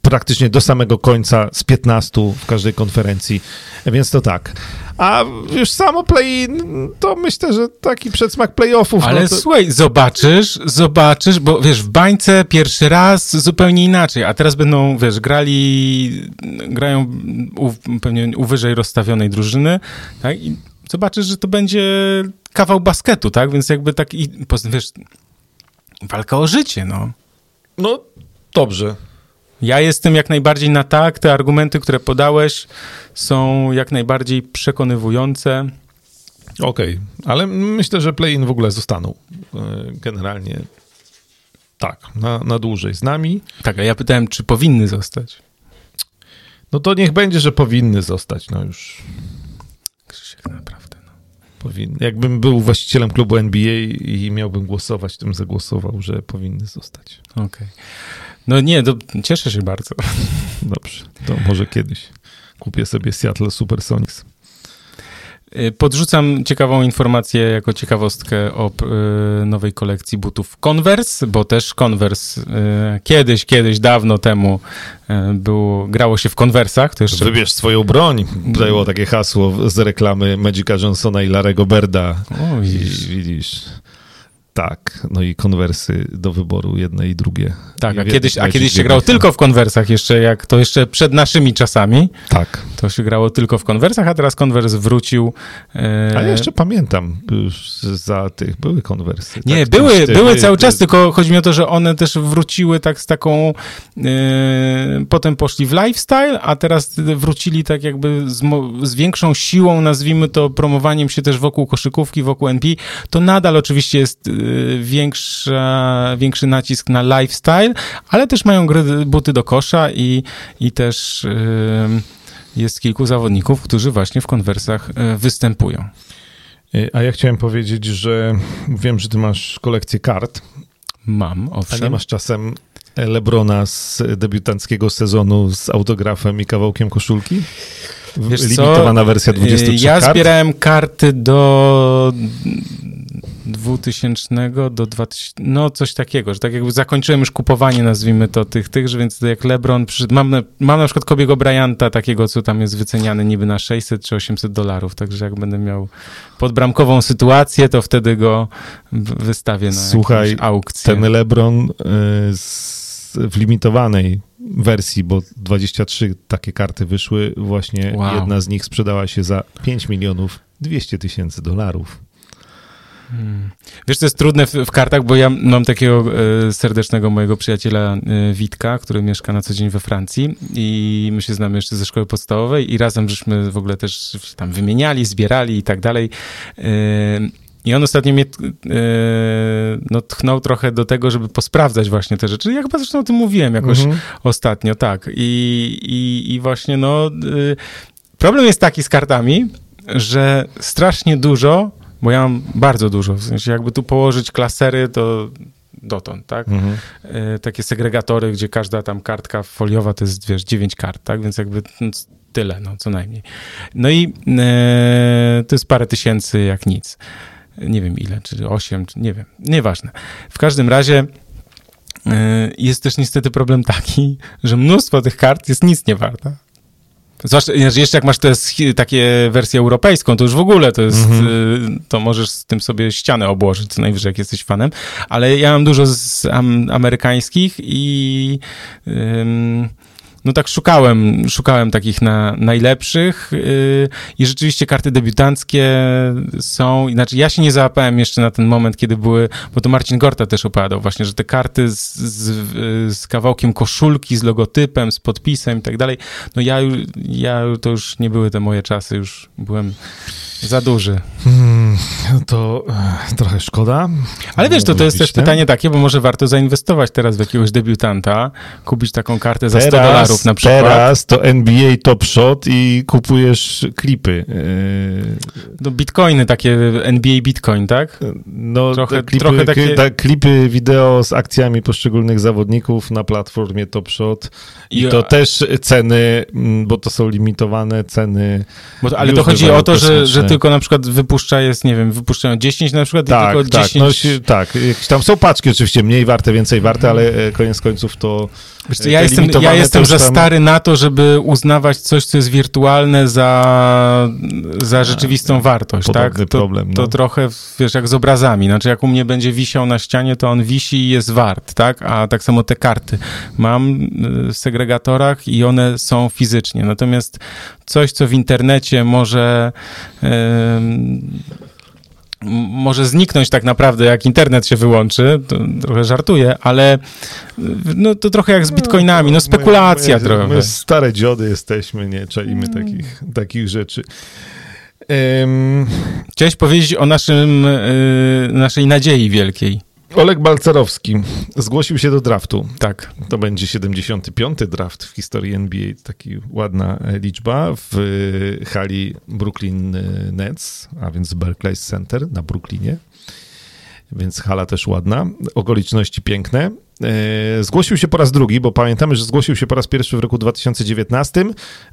praktycznie do samego końca z 15 w każdej konferencji, więc to tak. A już samo play-in, to myślę, że taki przedsmak playoffów. Ale no to... słuchaj, zobaczysz, zobaczysz, bo wiesz, w bańce pierwszy raz zupełnie inaczej, a teraz będą, wiesz, grali, grają u, pewnie u wyżej rozstawionej drużyny, tak, i zobaczysz, że to będzie kawał basketu, tak, więc jakby tak i, wiesz, walka o życie, no. No, dobrze. Ja jestem jak najbardziej na tak, te argumenty, które podałeś są jak najbardziej przekonywujące. Okej, ale myślę, że play-in w ogóle zostaną. E, Generalnie Tak, na, na dłużej z nami. Tak, a ja pytałem, czy powinny zostać. No to niech będzie, że powinny zostać, no już. Krzysiek, naprawdę. Powinny. Jakbym był właścicielem klubu NBA i miałbym głosować, to bym zagłosował, że powinny zostać. Okej. Okay. No nie, to cieszę się bardzo. Dobrze, to może kiedyś kupię sobie Seattle Supersonics. Y, podrzucam ciekawą informację jako ciekawostkę o y, nowej kolekcji butów Converse, bo też Converse y, kiedyś, kiedyś, dawno temu było, grało się w Conversach. To jeszcze... Wybierz swoją broń. Zajęło takie hasło z reklamy Magica Johnsona i Larego Berda. O, widzisz. I, widzisz. Tak, no i konwersy do wyboru jedne i drugie. Tak, a kiedyś, a kiedyś się grało tylko w konwersach, jeszcze jak to jeszcze przed naszymi czasami. Tak. To się grało tylko w konwersach, a teraz konwers wrócił. E... A ja jeszcze pamiętam, już za tych były konwersy. Nie, tak, były, były cały czas, tylko chodzi mi o to, że one też wróciły tak z taką, e... potem poszli w lifestyle, a teraz wrócili tak jakby z, z większą siłą, nazwijmy to promowaniem się też wokół koszykówki, wokół NP. To nadal oczywiście jest e, większa, większy nacisk na lifestyle, ale też mają gry, buty do kosza i, i też jest kilku zawodników, którzy właśnie w konwersach e, występują. A ja chciałem powiedzieć, że wiem, że ty masz kolekcję kart. Mam, owszem. A nie masz czasem Lebrona z debiutanckiego sezonu z autografem i kawałkiem koszulki? Wiesz Limitowana co? wersja 23 e, Ja kart? zbierałem karty do 2000 do 2000, no coś takiego, że tak jakby zakończyłem już kupowanie, nazwijmy to, tych, tych, że więc jak LeBron przyszedł, mam, mam na przykład Kobiego Bryanta, takiego, co tam jest wyceniany niby na 600 czy 800 dolarów, także jak będę miał podbramkową sytuację, to wtedy go wystawię na Słuchaj, aukcję. ten LeBron y, w limitowanej wersji, bo 23 takie karty wyszły, właśnie wow. jedna z nich sprzedała się za 5 milionów 200 tysięcy dolarów. Hmm. Wiesz, to jest trudne w, w, kartach, bo ja mam takiego e, serdecznego mojego przyjaciela e, Witka, który mieszka na co dzień we Francji i my się znamy jeszcze ze szkoły podstawowej i razem żeśmy w ogóle też tam wymieniali, zbierali i tak dalej. E, I on ostatnio mnie e, no, tchnął trochę do tego, żeby posprawdzać właśnie te rzeczy. Ja chyba zresztą o tym mówiłem jakoś mhm. ostatnio, tak. I, i, i właśnie no... E, problem jest taki z kartami, że strasznie dużo bo ja mam bardzo dużo, w sensie jakby tu położyć klasery, to dotąd, tak? Mhm. E, takie segregatory, gdzie każda tam kartka foliowa to jest, wiesz, 9 kart, tak? Więc jakby no, tyle, no, co najmniej. No i e, to jest parę tysięcy jak nic. Nie wiem ile, czy 8, czy nie wiem, nieważne. W każdym razie e, jest też niestety problem taki, że mnóstwo tych kart jest nic nie warta. Zwłaszcza jeszcze jak masz te takie wersję europejską, to już w ogóle to jest, mm -hmm. to możesz z tym sobie ścianę obłożyć, co najwyżej jak jesteś fanem, ale ja mam dużo z am amerykańskich i ym, no tak szukałem, szukałem takich na, najlepszych yy, i rzeczywiście karty debiutanckie są, znaczy ja się nie załapałem jeszcze na ten moment, kiedy były, bo to Marcin Gorta też opowiadał właśnie, że te karty z, z, z kawałkiem koszulki, z logotypem, z podpisem i tak dalej, no ja, ja to już nie były te moje czasy, już byłem za duży. Hmm, to e, trochę szkoda. Ale wiesz, to, to jest też pytanie takie, bo może warto zainwestować teraz w jakiegoś debiutanta, kupić taką kartę za teraz, 100 dolarów na przykład. Teraz to NBA Top Shot i kupujesz klipy. No bitcoiny takie, NBA Bitcoin, tak? No trochę, klipy, trochę takie... Ta, klipy wideo z akcjami poszczególnych zawodników na platformie Top Shot i, I to też ceny, bo to są limitowane ceny. Bo, ale to chodzi o to, że, że tylko na przykład wypuszcza jest, nie wiem, wypuszczają 10 na przykład tak, i tylko tak, 10... No, tak, tam są paczki oczywiście, mniej warte, więcej warte, ale e, koniec końców to Wiesz co, ja jestem, ja jestem za tam... stary na to, żeby uznawać coś, co jest wirtualne za, za rzeczywistą wartość, tak? To, problem, no. to trochę, wiesz, jak z obrazami, znaczy jak u mnie będzie wisiał na ścianie, to on wisi i jest wart, tak? A tak samo te karty mam y, w segregatorach i one są fizycznie, natomiast coś, co w internecie może... Może zniknąć tak naprawdę, jak internet się wyłączy, to trochę żartuję, ale no, to trochę jak z no, bitcoinami, no spekulacja my, trochę. My stare dziody jesteśmy, nie czajmy mm. takich, takich rzeczy. Um, Chciałeś powiedzieć o naszym, y, naszej nadziei wielkiej. Olek Balcerowski zgłosił się do draftu. Tak. To będzie 75. draft w historii NBA, taki ładna liczba w hali Brooklyn Nets, a więc Barclays Center na Brooklynie. Więc hala też ładna, okoliczności piękne. E, zgłosił się po raz drugi, bo pamiętamy, że zgłosił się po raz pierwszy w roku 2019.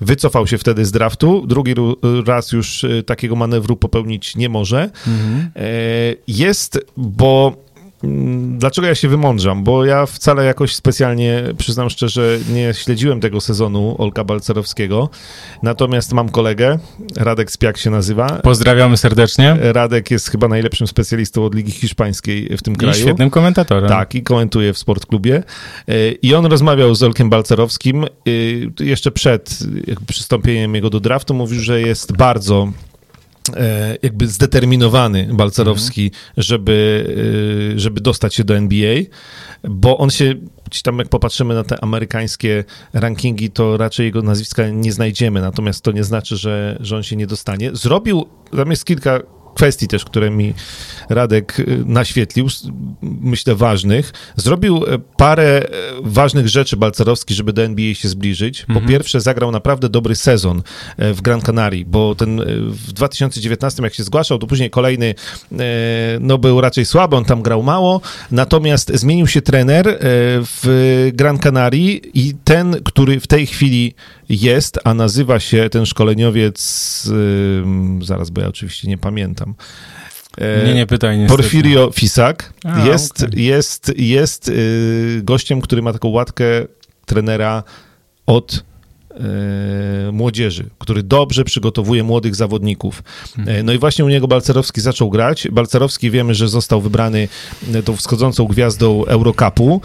Wycofał się wtedy z draftu. Drugi raz już e, takiego manewru popełnić nie może. Mhm. E, jest, bo dlaczego ja się wymądrzam? Bo ja wcale jakoś specjalnie, przyznam szczerze, nie śledziłem tego sezonu Olka Balcerowskiego. Natomiast mam kolegę, Radek Spiak się nazywa. Pozdrawiamy serdecznie. Radek jest chyba najlepszym specjalistą od Ligi Hiszpańskiej w tym kraju. I świetnym komentatorem. Tak, i komentuje w Sportklubie. E, I on rozmawiał z Olkiem Balcerowskim e, jeszcze przed przystąpieniem jego do draftu. Mówił, że jest bardzo jakby zdeterminowany Balcerowski, żeby, e, żeby dostać się do NBA, bo on się, tam jak popatrzymy na te amerykańskie rankingi, to raczej jego nazwiska nie znajdziemy, natomiast to nie znaczy, że, że on się nie dostanie. Zrobił, tam jest kilka kwestii też, które mi Radek y, naświetlił, myślę ważnych. Zrobił e, parę e, ważnych rzeczy Balcerowski, żeby do NBA się zbliżyć. Po mhm. pierwsze zagrał naprawdę dobry sezon e, w Gran Canaria, bo ten w 2019 jak się zgłaszał, to później kolejny no był raczej słaby, on tam grał mało, natomiast zmienił się trener w Gran Canaria i ten, który w tej chwili jest, a nazywa się ten szkoleniowiec, zaraz, bo ja oczywiście nie pamiętam. E, nie, nie pytaj. Niestety. Porfirio Fisak a, jest, okay. jest, jest y, gościem, który ma taką łatkę trenera od E, młodzieży, który dobrze przygotowuje młodych zawodników. E, no i właśnie u niego Balcerowski zaczął grać. Balcerowski wiemy, że został wybrany tą wschodzącą gwiazdą Eurocupu.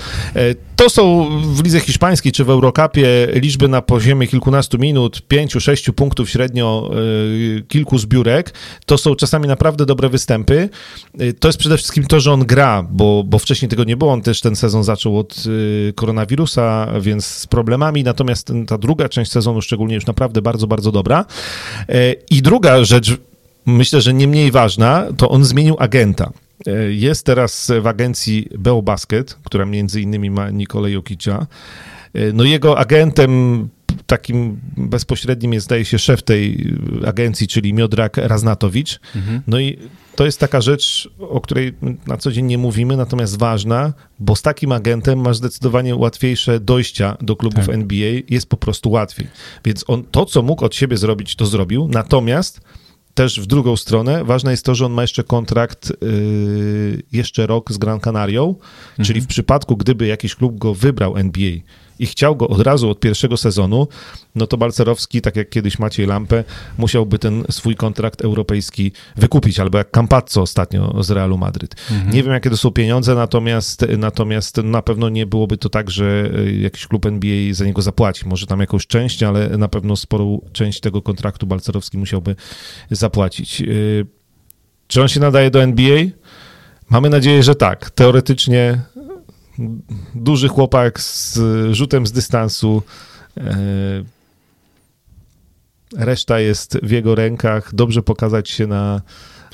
To są w lidze hiszpańskiej czy w Eurocupie liczby na poziomie kilkunastu minut, pięciu, sześciu punktów średnio, kilku zbiórek. To są czasami naprawdę dobre występy. To jest przede wszystkim to, że on gra, bo, bo wcześniej tego nie było. On też ten sezon zaczął od koronawirusa, więc z problemami. Natomiast ta druga część sezonu szczególnie już naprawdę bardzo, bardzo dobra. I druga rzecz, myślę, że nie mniej ważna, to on zmienił agenta. E, jest teraz w agencji Beo Basket, która między innymi ma Nikolę Jokicia. E, no jego agentem takim bezpośrednim jest, zdaje się, szef tej agencji, czyli Miodrak Raznatowicz. Mhm. No i to jest taka rzecz, o której na co dzień nie mówimy, natomiast ważna, bo z takim agentem masz zdecydowanie łatwiejsze dojścia do klubów tak. NBA, jest po prostu łatwiej. Więc on to, co mógł od siebie zrobić, to zrobił, natomiast też w drugą stronę ważne jest to, że on ma jeszcze kontrakt yy, jeszcze rok z Gran Canarią, mhm. czyli w przypadku, gdyby jakiś klub go wybrał NBA i chciał go od razu od pierwszego sezonu, no to Balcerowski, tak jak kiedyś Maciej Lampę, musiałby ten swój kontrakt europejski wykupić, albo jak Campazzo ostatnio z Realu Madryt. Mhm. Nie wiem, jakie to są pieniądze, natomiast, natomiast na pewno nie byłoby to tak, że jakiś klub NBA za niego zapłaci. Może tam jakąś część, ale na pewno sporą część tego kontraktu Balcerowski musiałby zapłacić. E, czy on się nadaje do NBA? Mamy nadzieję, że tak. Teoretycznie duży chłopak z rzutem z dystansu. E, reszta jest w jego rękach. Dobrze pokazać się na,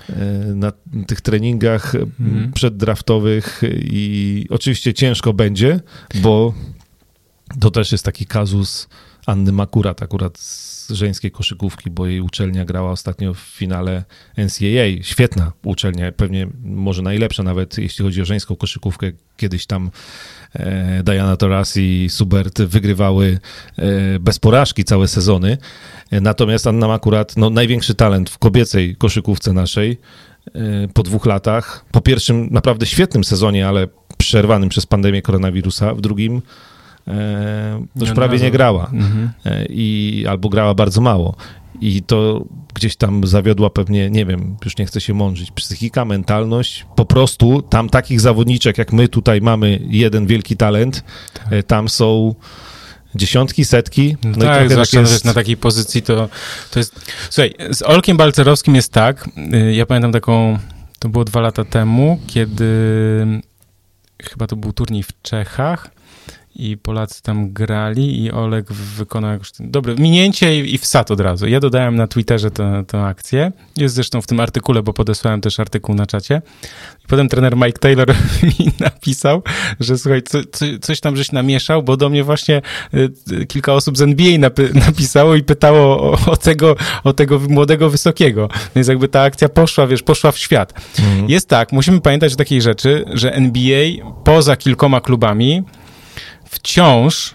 e, na tych treningach mhm. przeddraftowych i oczywiście ciężko będzie, bo to też jest taki kazus Anny Makurat akurat żeńskiej koszykówki, bo jej uczelnia grała ostatnio w finale NCAA. Świetna uczelnia, pewnie może najlepsza nawet, jeśli chodzi o żeńską koszykówkę. Kiedyś tam e, Diana Taurasi i Subert wygrywały e, bez porażki całe sezony. E, natomiast Anna ma akurat no, największy talent w kobiecej koszykówce naszej po dwóch latach. Po pierwszym naprawdę świetnym sezonie, ale przerwanym przez pandemię koronawirusa. W drugim już prawie nie grała mhm. E, i albo grała bardzo mało. I to gdzieś tam zawiodła pewnie, nie wiem, już nie chcę się mążyć, psychika, mentalność. Po prostu tam takich zawodniczek, jak my tutaj mamy jeden wielki talent, tak. E, tam są dziesiątki, setki. No, no tak, zwłaszcza jest... na takiej pozycji to, to jest... Słuchaj, z Olkiem Balcerowskim jest tak, ja pamiętam taką, to było dwa lata temu, kiedy chyba to był turniej w Czechach i Polacy tam grali i Oleg wykonał jakoś... Dobre, minięcie i, i wsad od razu. Ja dodałem na Twitterze tę akcję. Jest zresztą w tym artykule, bo podesłałem też artykuł na czacie. I potem trener Mike Taylor mi napisał, że słuchaj, co, co, coś tam żeś namieszał, bo do mnie właśnie y, kilka osób z NBA napisało i pytało o, o, tego, o tego młodego wysokiego. Więc jakby ta akcja poszła, wiesz, poszła w świat. Mhm. Jest tak, musimy pamiętać o takiej rzeczy, że NBA poza kilkoma klubami wciąż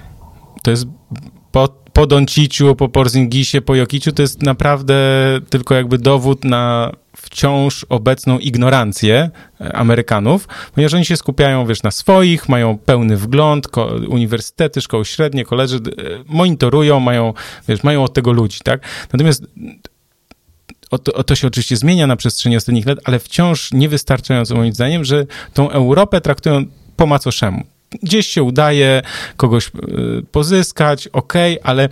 to jest po, po Donciciu, po Porzingisie, po Jokiciu, to jest naprawdę tylko jakby dowód na wciąż obecną ignorancję e, Amerykanów, ponieważ oni się skupiają, wiesz, na swoich, mają pełny wgląd, uniwersytety, szkoły średnie, koledzy e, monitorują, mają, wiesz, mają od tego ludzi, tak? Natomiast o to, o to, się oczywiście zmienia na przestrzeni ostatnich lat, ale wciąż niewystarczająco moim zdaniem, że tą Europę traktują po macoszemu gdzieś się udaje kogoś y, pozyskać, ok, ale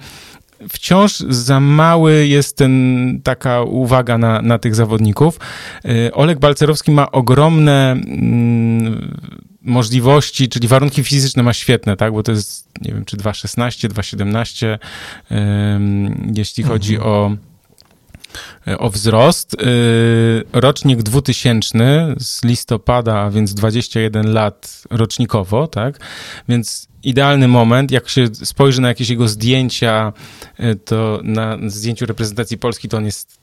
wciąż za mały jest ten, taka uwaga na, na tych zawodników. Y, Oleg Balcerowski ma ogromne mm, możliwości, czyli warunki fizyczne ma świetne, tak, bo to jest, nie wiem, czy 2,16, 2,17, jeśli chodzi mhm. o E, o wzrost. E, rocznik 2000 z listopada, a więc 21 lat rocznikowo, tak? Więc idealny moment, jak się spojrzy na jakieś jego zdjęcia, e, to na zdjęciu reprezentacji Polski to on jest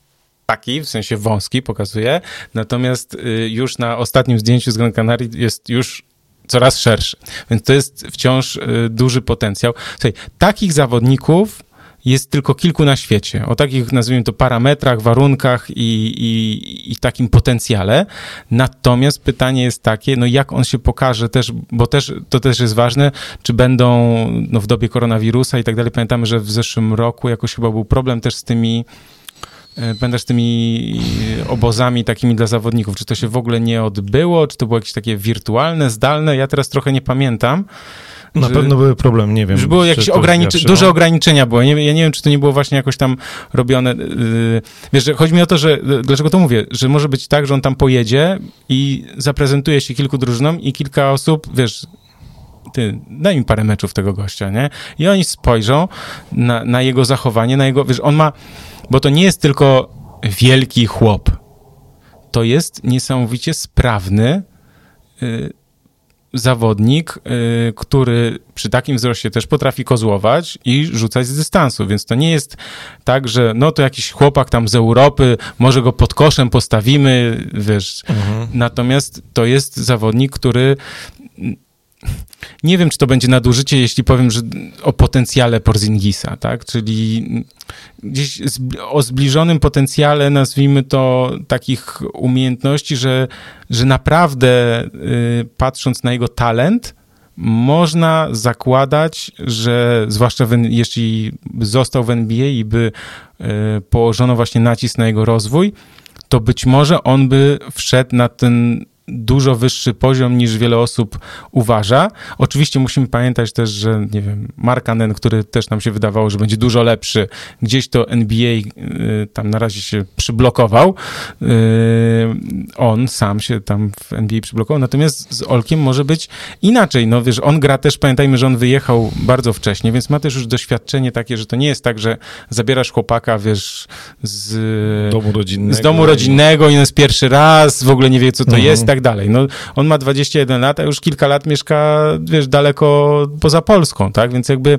taki, w sensie wąski pokazuje, natomiast już na ostatnim zdjęciu z Gran Canaria jest już coraz szerszy. Więc to jest wciąż duży potencjał. Słuchaj, takich zawodników jest tylko kilku na świecie, o takich, nazwijmy to, parametrach, warunkach i, i, i, takim potencjale. Natomiast pytanie jest takie, no jak on się pokaże też, bo też, to też jest ważne, czy będą no, w dobie koronawirusa i tak dalej. Pamiętamy, że w zeszłym roku jakoś chyba był problem też z tymi e, Będę z tymi obozami takimi dla zawodników. Czy to się w ogóle nie odbyło? Czy to było jakieś takie wirtualne, zdalne? Ja teraz trochę nie pamiętam. Na że, pewno były problem, nie wiem. Że było jakieś ograniczenia, duże ograniczenia było. Nie, ja nie wiem, czy to nie było właśnie jakoś tam robione. Yy, wiesz, że chodzi mi o to, że dlaczego to mówię, że może być tak, że on tam pojedzie i zaprezentuje się kilku drużynom i kilka osób, wiesz, ty, daj mi parę meczów tego gościa, nie? I oni spojrzą na, na jego zachowanie, na jego, wiesz, on ma, bo to nie jest tylko wielki chłop. To jest niesamowicie sprawny, yy, zawodnik, y, który przy takim wzroście też potrafi kozłować i rzucać z dystansu, więc to nie jest tak, że no to jakiś chłopak tam z Europy, może go pod koszem postawimy, wiesz. Mhm. Natomiast to jest zawodnik, który nie wiem, czy to będzie nadużycie, jeśli powiem, że o potencjale Porzingisa, tak? Czyli gdzieś o zbliżonym potencjale, nazwijmy to, takich umiejętności, że, że naprawdę y, patrząc na jego talent, można zakładać, że zwłaszcza w, jeśli został w NBA i by y, położono właśnie nacisk na jego rozwój, to być może on by wszedł na ten dużo wyższy poziom niż wiele osób uważa. Oczywiście musimy pamiętać też, że nie wiem, Markanen, który też nam się wydawało, że będzie dużo lepszy, gdzieś to NBA y, tam na razie się przyblokował. Y, on sam się tam w NBA przyblokował, natomiast z Olkiem może być inaczej. No wiesz, on gra też, pamiętajmy, że on wyjechał bardzo wcześnie, więc ma też już doświadczenie takie, że to nie jest tak, że zabierasz chłopaka, wiesz, z domu rodzinnego, z domu rodzinnego i on jest pierwszy raz, w ogóle nie wie, co to mhm. jest, tak dalej. No, on ma 21 lat, a już kilka lat mieszka, wiesz, daleko poza Polską, tak? Więc jakby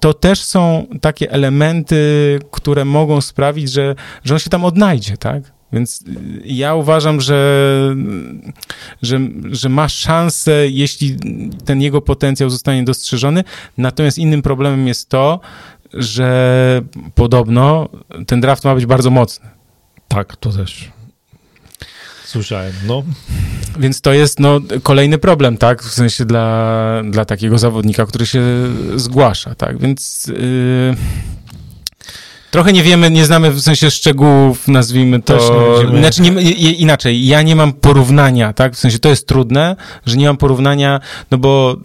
to też są takie elementy, które mogą sprawić, że, że on się tam odnajdzie, tak? Więc y, ja uważam, że, że, że ma szansę, jeśli ten jego potencjał zostanie dostrzeżony. Natomiast innym problemem jest to, że podobno ten draft ma być bardzo mocny. Tak, to też. Słyszałem, no. Więc to jest no, kolejny problem, tak? W sensie dla, dla takiego zawodnika, który się zgłasza, tak? Więc yy, Trochę nie wiemy, nie znamy w sensie szczegółów, nazwijmy to. Znaczy, nie, inaczej, ja nie mam porównania, tak? W sensie to jest trudne, że nie mam porównania, no bo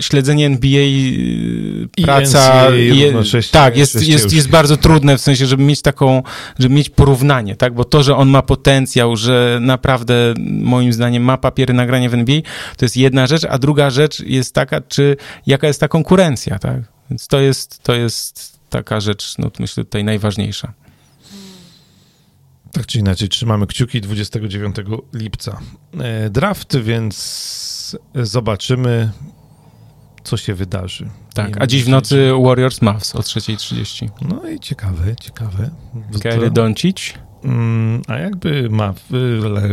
śledzenie NBA, y, praca. Je- tak, jest, jest, już. jest bardzo trudne w sensie, żeby mieć taką, żeby mieć porównanie, tak? Bo to, że on ma potencjał, że naprawdę moim zdaniem ma papiery nagrania w NBA, to jest jedna rzecz, a druga rzecz jest taka, czy jaka jest ta konkurencja, tak? Więc to jest, to jest taka rzecz, no myślę, tutaj najważniejsza. Tak czy inaczej, trzymamy kciuki 29 lipca. E, Draft, więc zobaczymy, co się wydarzy. Tak, a dziś w nocy Warriors Mavs o 3.30. No i ciekawe, ciekawe. Kelly Doncic. Mm, a jakby ma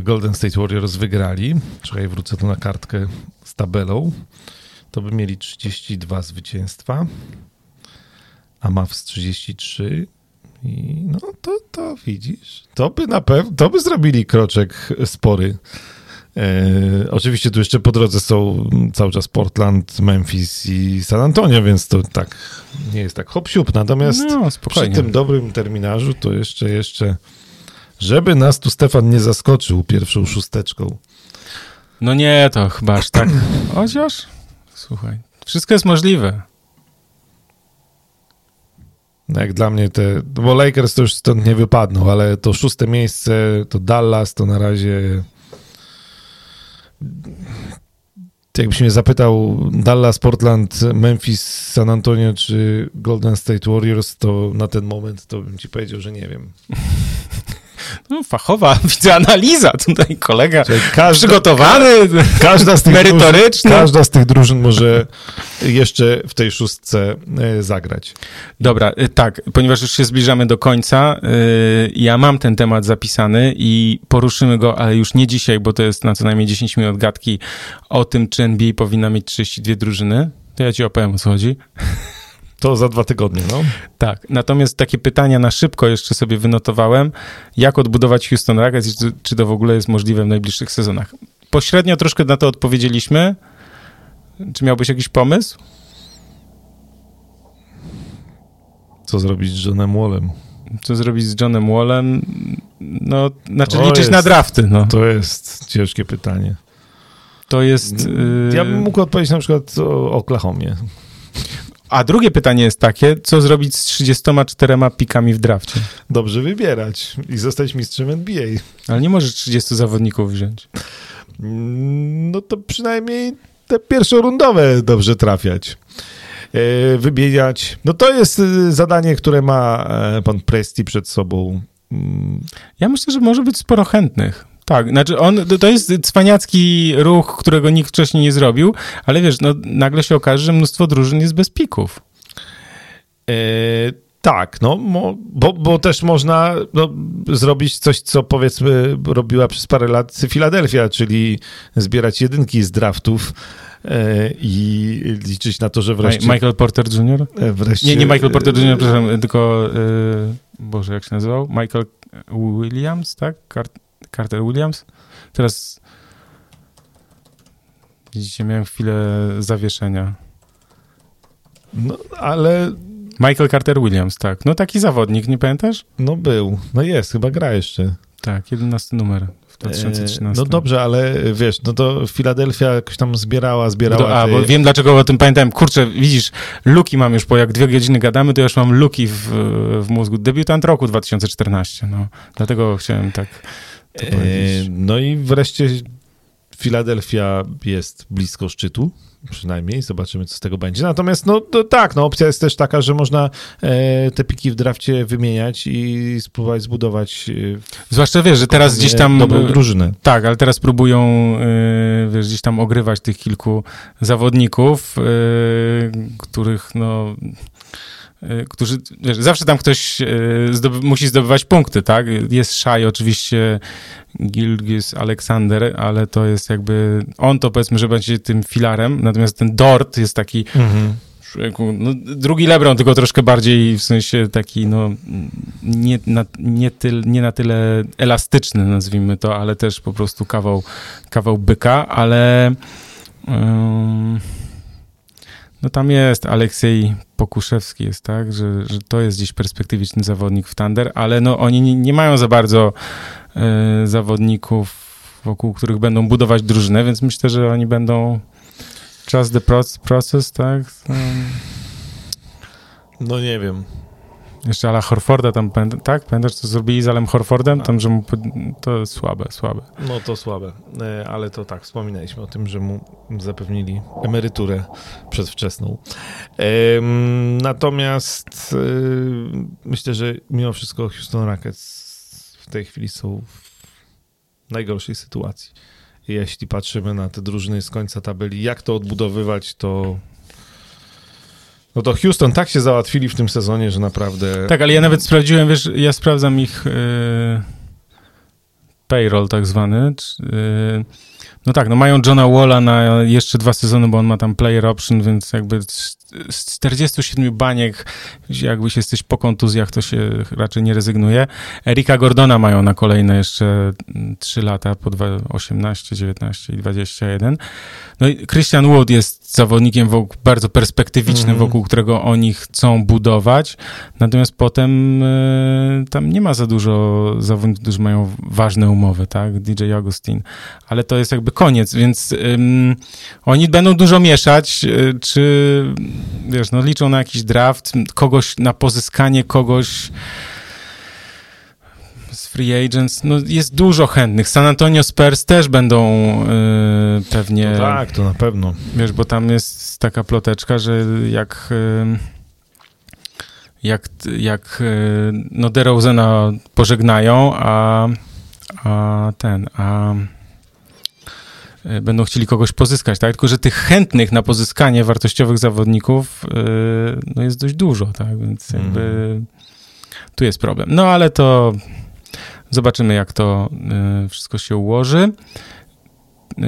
Golden State Warriors wygrali, czekaj, wrócę tu na kartkę z tabelą, to by mieli 32 zwycięstwa, a Mavs 33 i no to, to widzisz, to by na pewno, to by zrobili kroczek spory. E, oczywiście tu jeszcze po drodze są cały czas Portland, Memphis i San Antonio, więc to tak nie jest tak hop siup, natomiast No, przy tym dobrym terminarzu to jeszcze, jeszcze, żeby nas tu Stefan nie zaskoczył pierwszą szósteczką. No nie, to chyba aż tak. Chociaż, słuchaj, wszystko jest możliwe. No Jak dla mnie te, bo Lakers to już stąd nie wypadną, ale to szóste miejsce, to Dallas, to na razie jakbyś mnie zapytał Dallas, Portland, Memphis, San Antonio czy Golden State Warriors, to na ten moment to bym ci powiedział, że nie wiem. No, fachowa, widzę, analiza tutaj, kolega. Czyli każda, Przygotowany, każda, z tych drużyn, merytoryczny. każda z tych drużyn może jeszcze w tej szóstce e, zagrać. Dobra, y, tak, ponieważ już się zbliżamy do końca, y, ja mam ten temat zapisany i poruszymy go, ale już nie dzisiaj, bo to jest na co najmniej 10 minut gadki o tym, czy NBA powinna mieć 32 drużyny. To ja ci opowiem, o co chodzi. To za dwa tygodnie, no. Tak, natomiast takie pytania na szybko jeszcze sobie wynotowałem. Jak odbudować Houston Rockets i czy, czy to w ogóle jest możliwe w najbliższych sezonach? Pośrednio troszkę na to odpowiedzieliśmy. Czy miałbyś jakiś pomysł? Co zrobić z Johnem Wallem? Co zrobić z Johnem Wallem? No, znaczy To liczyć jest- na drafty, no. To jest ciężkie pytanie. To jest... Yy... Ja bym mógł odpowiedzieć na przykład o Oklahomie. A drugie pytanie jest takie, co zrobić z 34 pikami w drafcie? Dobrze wybierać i zostać mistrzem NBA. Ale nie możesz 30 zawodników wziąć. Mm, No to przynajmniej te pierwszorundowe dobrze trafiać. E, Wybierać. No to jest y, zadanie, które ma e, pan Presti przed sobą. Mm, Ja myślę, że może być sporo chętnych. Tak, znaczy on, to- jest cwaniacki ruch, którego nikt wcześniej nie zrobił, ale wiesz, no nagle się okaże, że mnóstwo drużyn jest bez pików. E, tak, no, bo, bo też można no, zrobić coś, co powiedzmy robiła przez parę lat Filadelfia, czyli zbierać jedynki z draftów e, i liczyć na to, że wreszcie... Mi- Michael Porter Jr.? e, wreszcie Nie, nie Michael Porter Jr., przepraszam, tylko, Boże, jak się nazywał? Michael Williams, tak? Car- Carter Williams? Teraz, widzicie, miałem chwilę zawieszenia. No, ale Michael Carter Williams, tak. No taki zawodnik, nie pamiętasz? no był, no jest, chyba gra jeszcze. Tak, 11 numer w 2013. E, No dobrze, ale wiesz, no to Filadelfia jakoś tam zbierała, zbierała. No, a, bo wiem dlaczego o tym pamiętałem. Kurczę, widzisz, luki mam już, bo jak dwie godziny gadamy, to już mam luki w, w mózgu. Debiutant roku 2014, no. Dlatego chciałem tak. No i wreszcie Filadelfia jest blisko szczytu, przynajmniej. Zobaczymy, co z tego będzie. Natomiast, no tak, no opcja jest też taka, że można e, te piki w drafcie wymieniać i spróbować zbudować e, Zwłaszcza wiesz, że teraz gdzieś tam... dobrą drużynę. Tak, ale teraz próbują, y, wiesz, gdzieś tam ogrywać tych kilku zawodników, y, których, no, którzy, wiesz, zawsze tam ktoś y, zdoby, musi zdobywać punkty, tak? Jest Shai oczywiście, Gilgis Aleksander, ale to jest jakby, on to powiedzmy, że będzie tym filarem, natomiast ten Dort jest taki, Mhm. no, drugi LeBron, tylko troszkę bardziej w sensie taki, no, nie na, nie, tyl, nie na tyle elastyczny, nazwijmy to, ale też po prostu kawał, kawał byka, ale ym, no tam jest Aleksiej Pokuszewski jest, tak, że, że to jest gdzieś perspektywiczny zawodnik w Thunder, ale no oni nie, nie mają za bardzo y, zawodników, wokół których będą budować drużynę, więc myślę, że oni będą trust the process, tak? No nie wiem. Jeszcze Ala Horforda tam, tak? Pamiętasz, co zrobili z Alem Horfordem? Tam, że mu, to słabe, słabe. No to słabe, e, ale to tak, wspominaliśmy o tym, że mu zapewnili emeryturę przedwczesną. Natomiast e, myślę, że mimo wszystko Houston Rockets w tej chwili są w najgorszej sytuacji. Jeśli patrzymy na te drużyny z końca tabeli, jak to odbudowywać, to no to Houston tak się załatwili w tym sezonie, że naprawdę... Tak, ale ja nawet sprawdziłem, wiesz, ja sprawdzam ich yy, payroll tak zwany. Yy, no tak, no mają Johna Walla na jeszcze dwa sezony, bo on ma tam player option, więc jakby z 47 baniek, jakby się jesteś po kontuzjach, to się raczej nie rezygnuje. Erika Gordona mają na kolejne jeszcze 3 lata, po 18, 19 i 21. No i Christian Wood jest zawodnikiem wokół, bardzo perspektywicznym, mm wokół którego oni chcą budować. Natomiast potem y, tam nie ma za dużo zawodników, którzy mają ważne umowy, tak? DJ Augustin. Ale to jest jakby koniec, więc y, oni będą dużo mieszać, y, czy wiesz, no liczą na jakiś draft, kogoś, na pozyskanie kogoś free agents, no jest dużo chętnych. San Antonio Spurs też będą yy, pewnie... No tak, to na pewno. Wiesz, bo tam jest taka ploteczka, że jak... Yy, jak, jak yy, no DeRozena pożegnają, a, a ten, a będą chcieli kogoś pozyskać, tak? Tylko, że tych chętnych na pozyskanie wartościowych zawodników no jest dość dużo, tak? Więc jakby mm. tu jest problem. No ale to zobaczymy, jak to yy, wszystko się ułoży. Yy,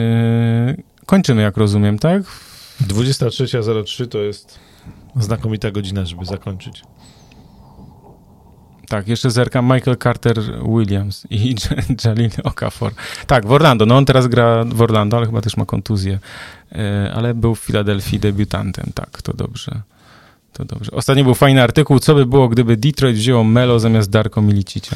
kończymy, jak rozumiem, tak? 23.03 to jest znakomita godzina, żeby zakończyć. Tak, jeszcze zerkam Michael Carter Williams i Jalil Okafor. Tak, w Orlando. No on teraz gra w Orlando, ale chyba też ma kontuzję. E, ale był w Filadelfii debiutantem. Tak, to dobrze. To dobrze. Ostatnio był fajny artykuł. Co by było, gdyby Detroit wzięło Melo zamiast Darko Milicicia?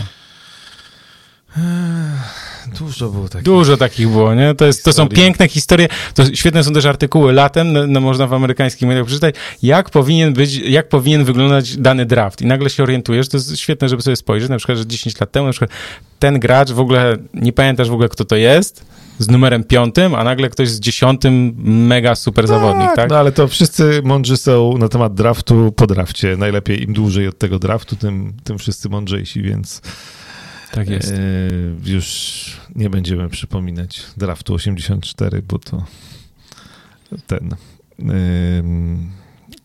Dużo było takich. Dużo takich było, nie? To, jest, to są piękne historie. To świetne są też artykuły latem, no, no, można w amerykańskich mediach przeczytać, jak powinien być, jak powinien wyglądać dany draft. I nagle się orientujesz, to jest świetne, żeby sobie spojrzeć, na przykład, że 10 lat temu, na przykład ten gracz w ogóle, nie pamiętasz w ogóle, kto to jest, z numerem piątym, a nagle ktoś z dziesiątym, mega super tak, zawodnik, tak? No ale to wszyscy mądrzy są na temat draftu po drafcie. Najlepiej im dłużej od tego draftu, tym, tym wszyscy mądrzejsi, więc tak jest. E, już nie będziemy przypominać draftu 84, bo to ten. E,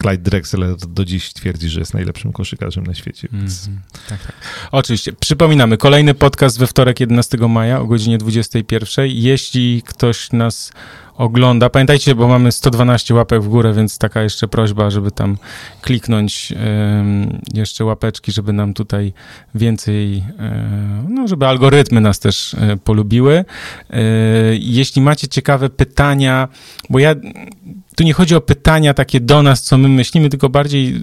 Clyde Drexler do dziś twierdzi, że jest najlepszym koszykarzem na świecie. Więc... Mm, tak, tak. Oczywiście. Przypominamy, kolejny podcast we wtorek 11 maja o godzinie 21. Jeśli ktoś nas ogląda. Pamiętajcie, bo mamy 112 łapek w górę, więc taka jeszcze prośba, żeby tam kliknąć jeszcze łapeczki, żeby nam tutaj więcej, e, no żeby algorytmy nas też e, polubiły. E, jeśli macie ciekawe pytania, bo ja tu nie chodzi o pytania takie do nas, co my myślimy, tylko bardziej y,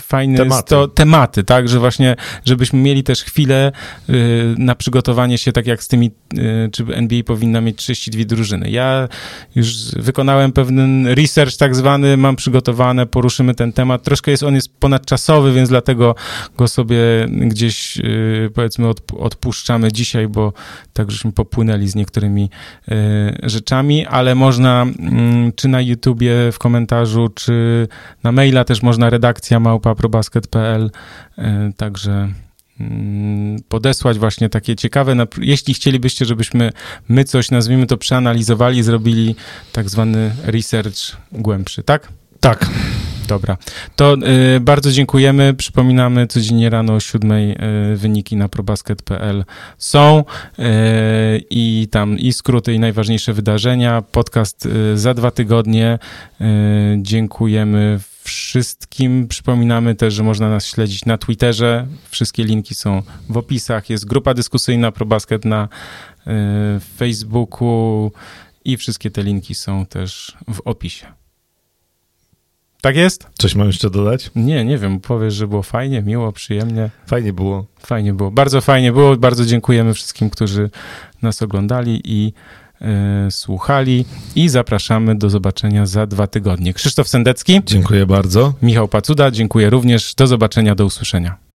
fajne tematy. to tematy, tak, że właśnie, żebyśmy mieli też chwilę y, na przygotowanie się, tak jak z tymi, y, czy NBA powinna mieć 32 drużyny. Ja już wykonałem pewien research tak zwany, mam przygotowane, poruszymy ten temat. Troszkę jest on jest ponadczasowy, więc dlatego go sobie gdzieś powiedzmy odpuszczamy dzisiaj, bo tak żeśmy popłynęli z niektórymi rzeczami, ale można mm, czy na YouTubie w komentarzu, czy na maila też można redakcja małpa.probasket.pl, e, także mm, podesłać właśnie takie ciekawe, jeśli chcielibyście, żebyśmy my coś, nazwijmy to, przeanalizowali, zrobili tak zwany research głębszy, tak? Tak. Dobra. To y, bardzo dziękujemy. Przypominamy codziennie rano o siódmej y, wyniki na probasket.pl są y, i tam i skróty i najważniejsze wydarzenia. Podcast y, za dwa tygodnie. Y, dziękujemy wszystkim. Przypominamy też, że można nas śledzić na Twitterze. Wszystkie linki są w opisach. Jest grupa dyskusyjna ProBasket na y, Facebooku i wszystkie te linki są też w opisie. Tak jest? Coś mam jeszcze dodać? Nie, nie wiem. Powiesz, że było fajnie, miło, przyjemnie. Fajnie było. Fajnie było. Bardzo fajnie było. Bardzo dziękujemy wszystkim, którzy nas oglądali i y, słuchali. I zapraszamy do zobaczenia za dwa tygodnie. Krzysztof Sendecki. Dziękuję bardzo. Michał Pacuda. Dziękuję również. Do zobaczenia, do usłyszenia.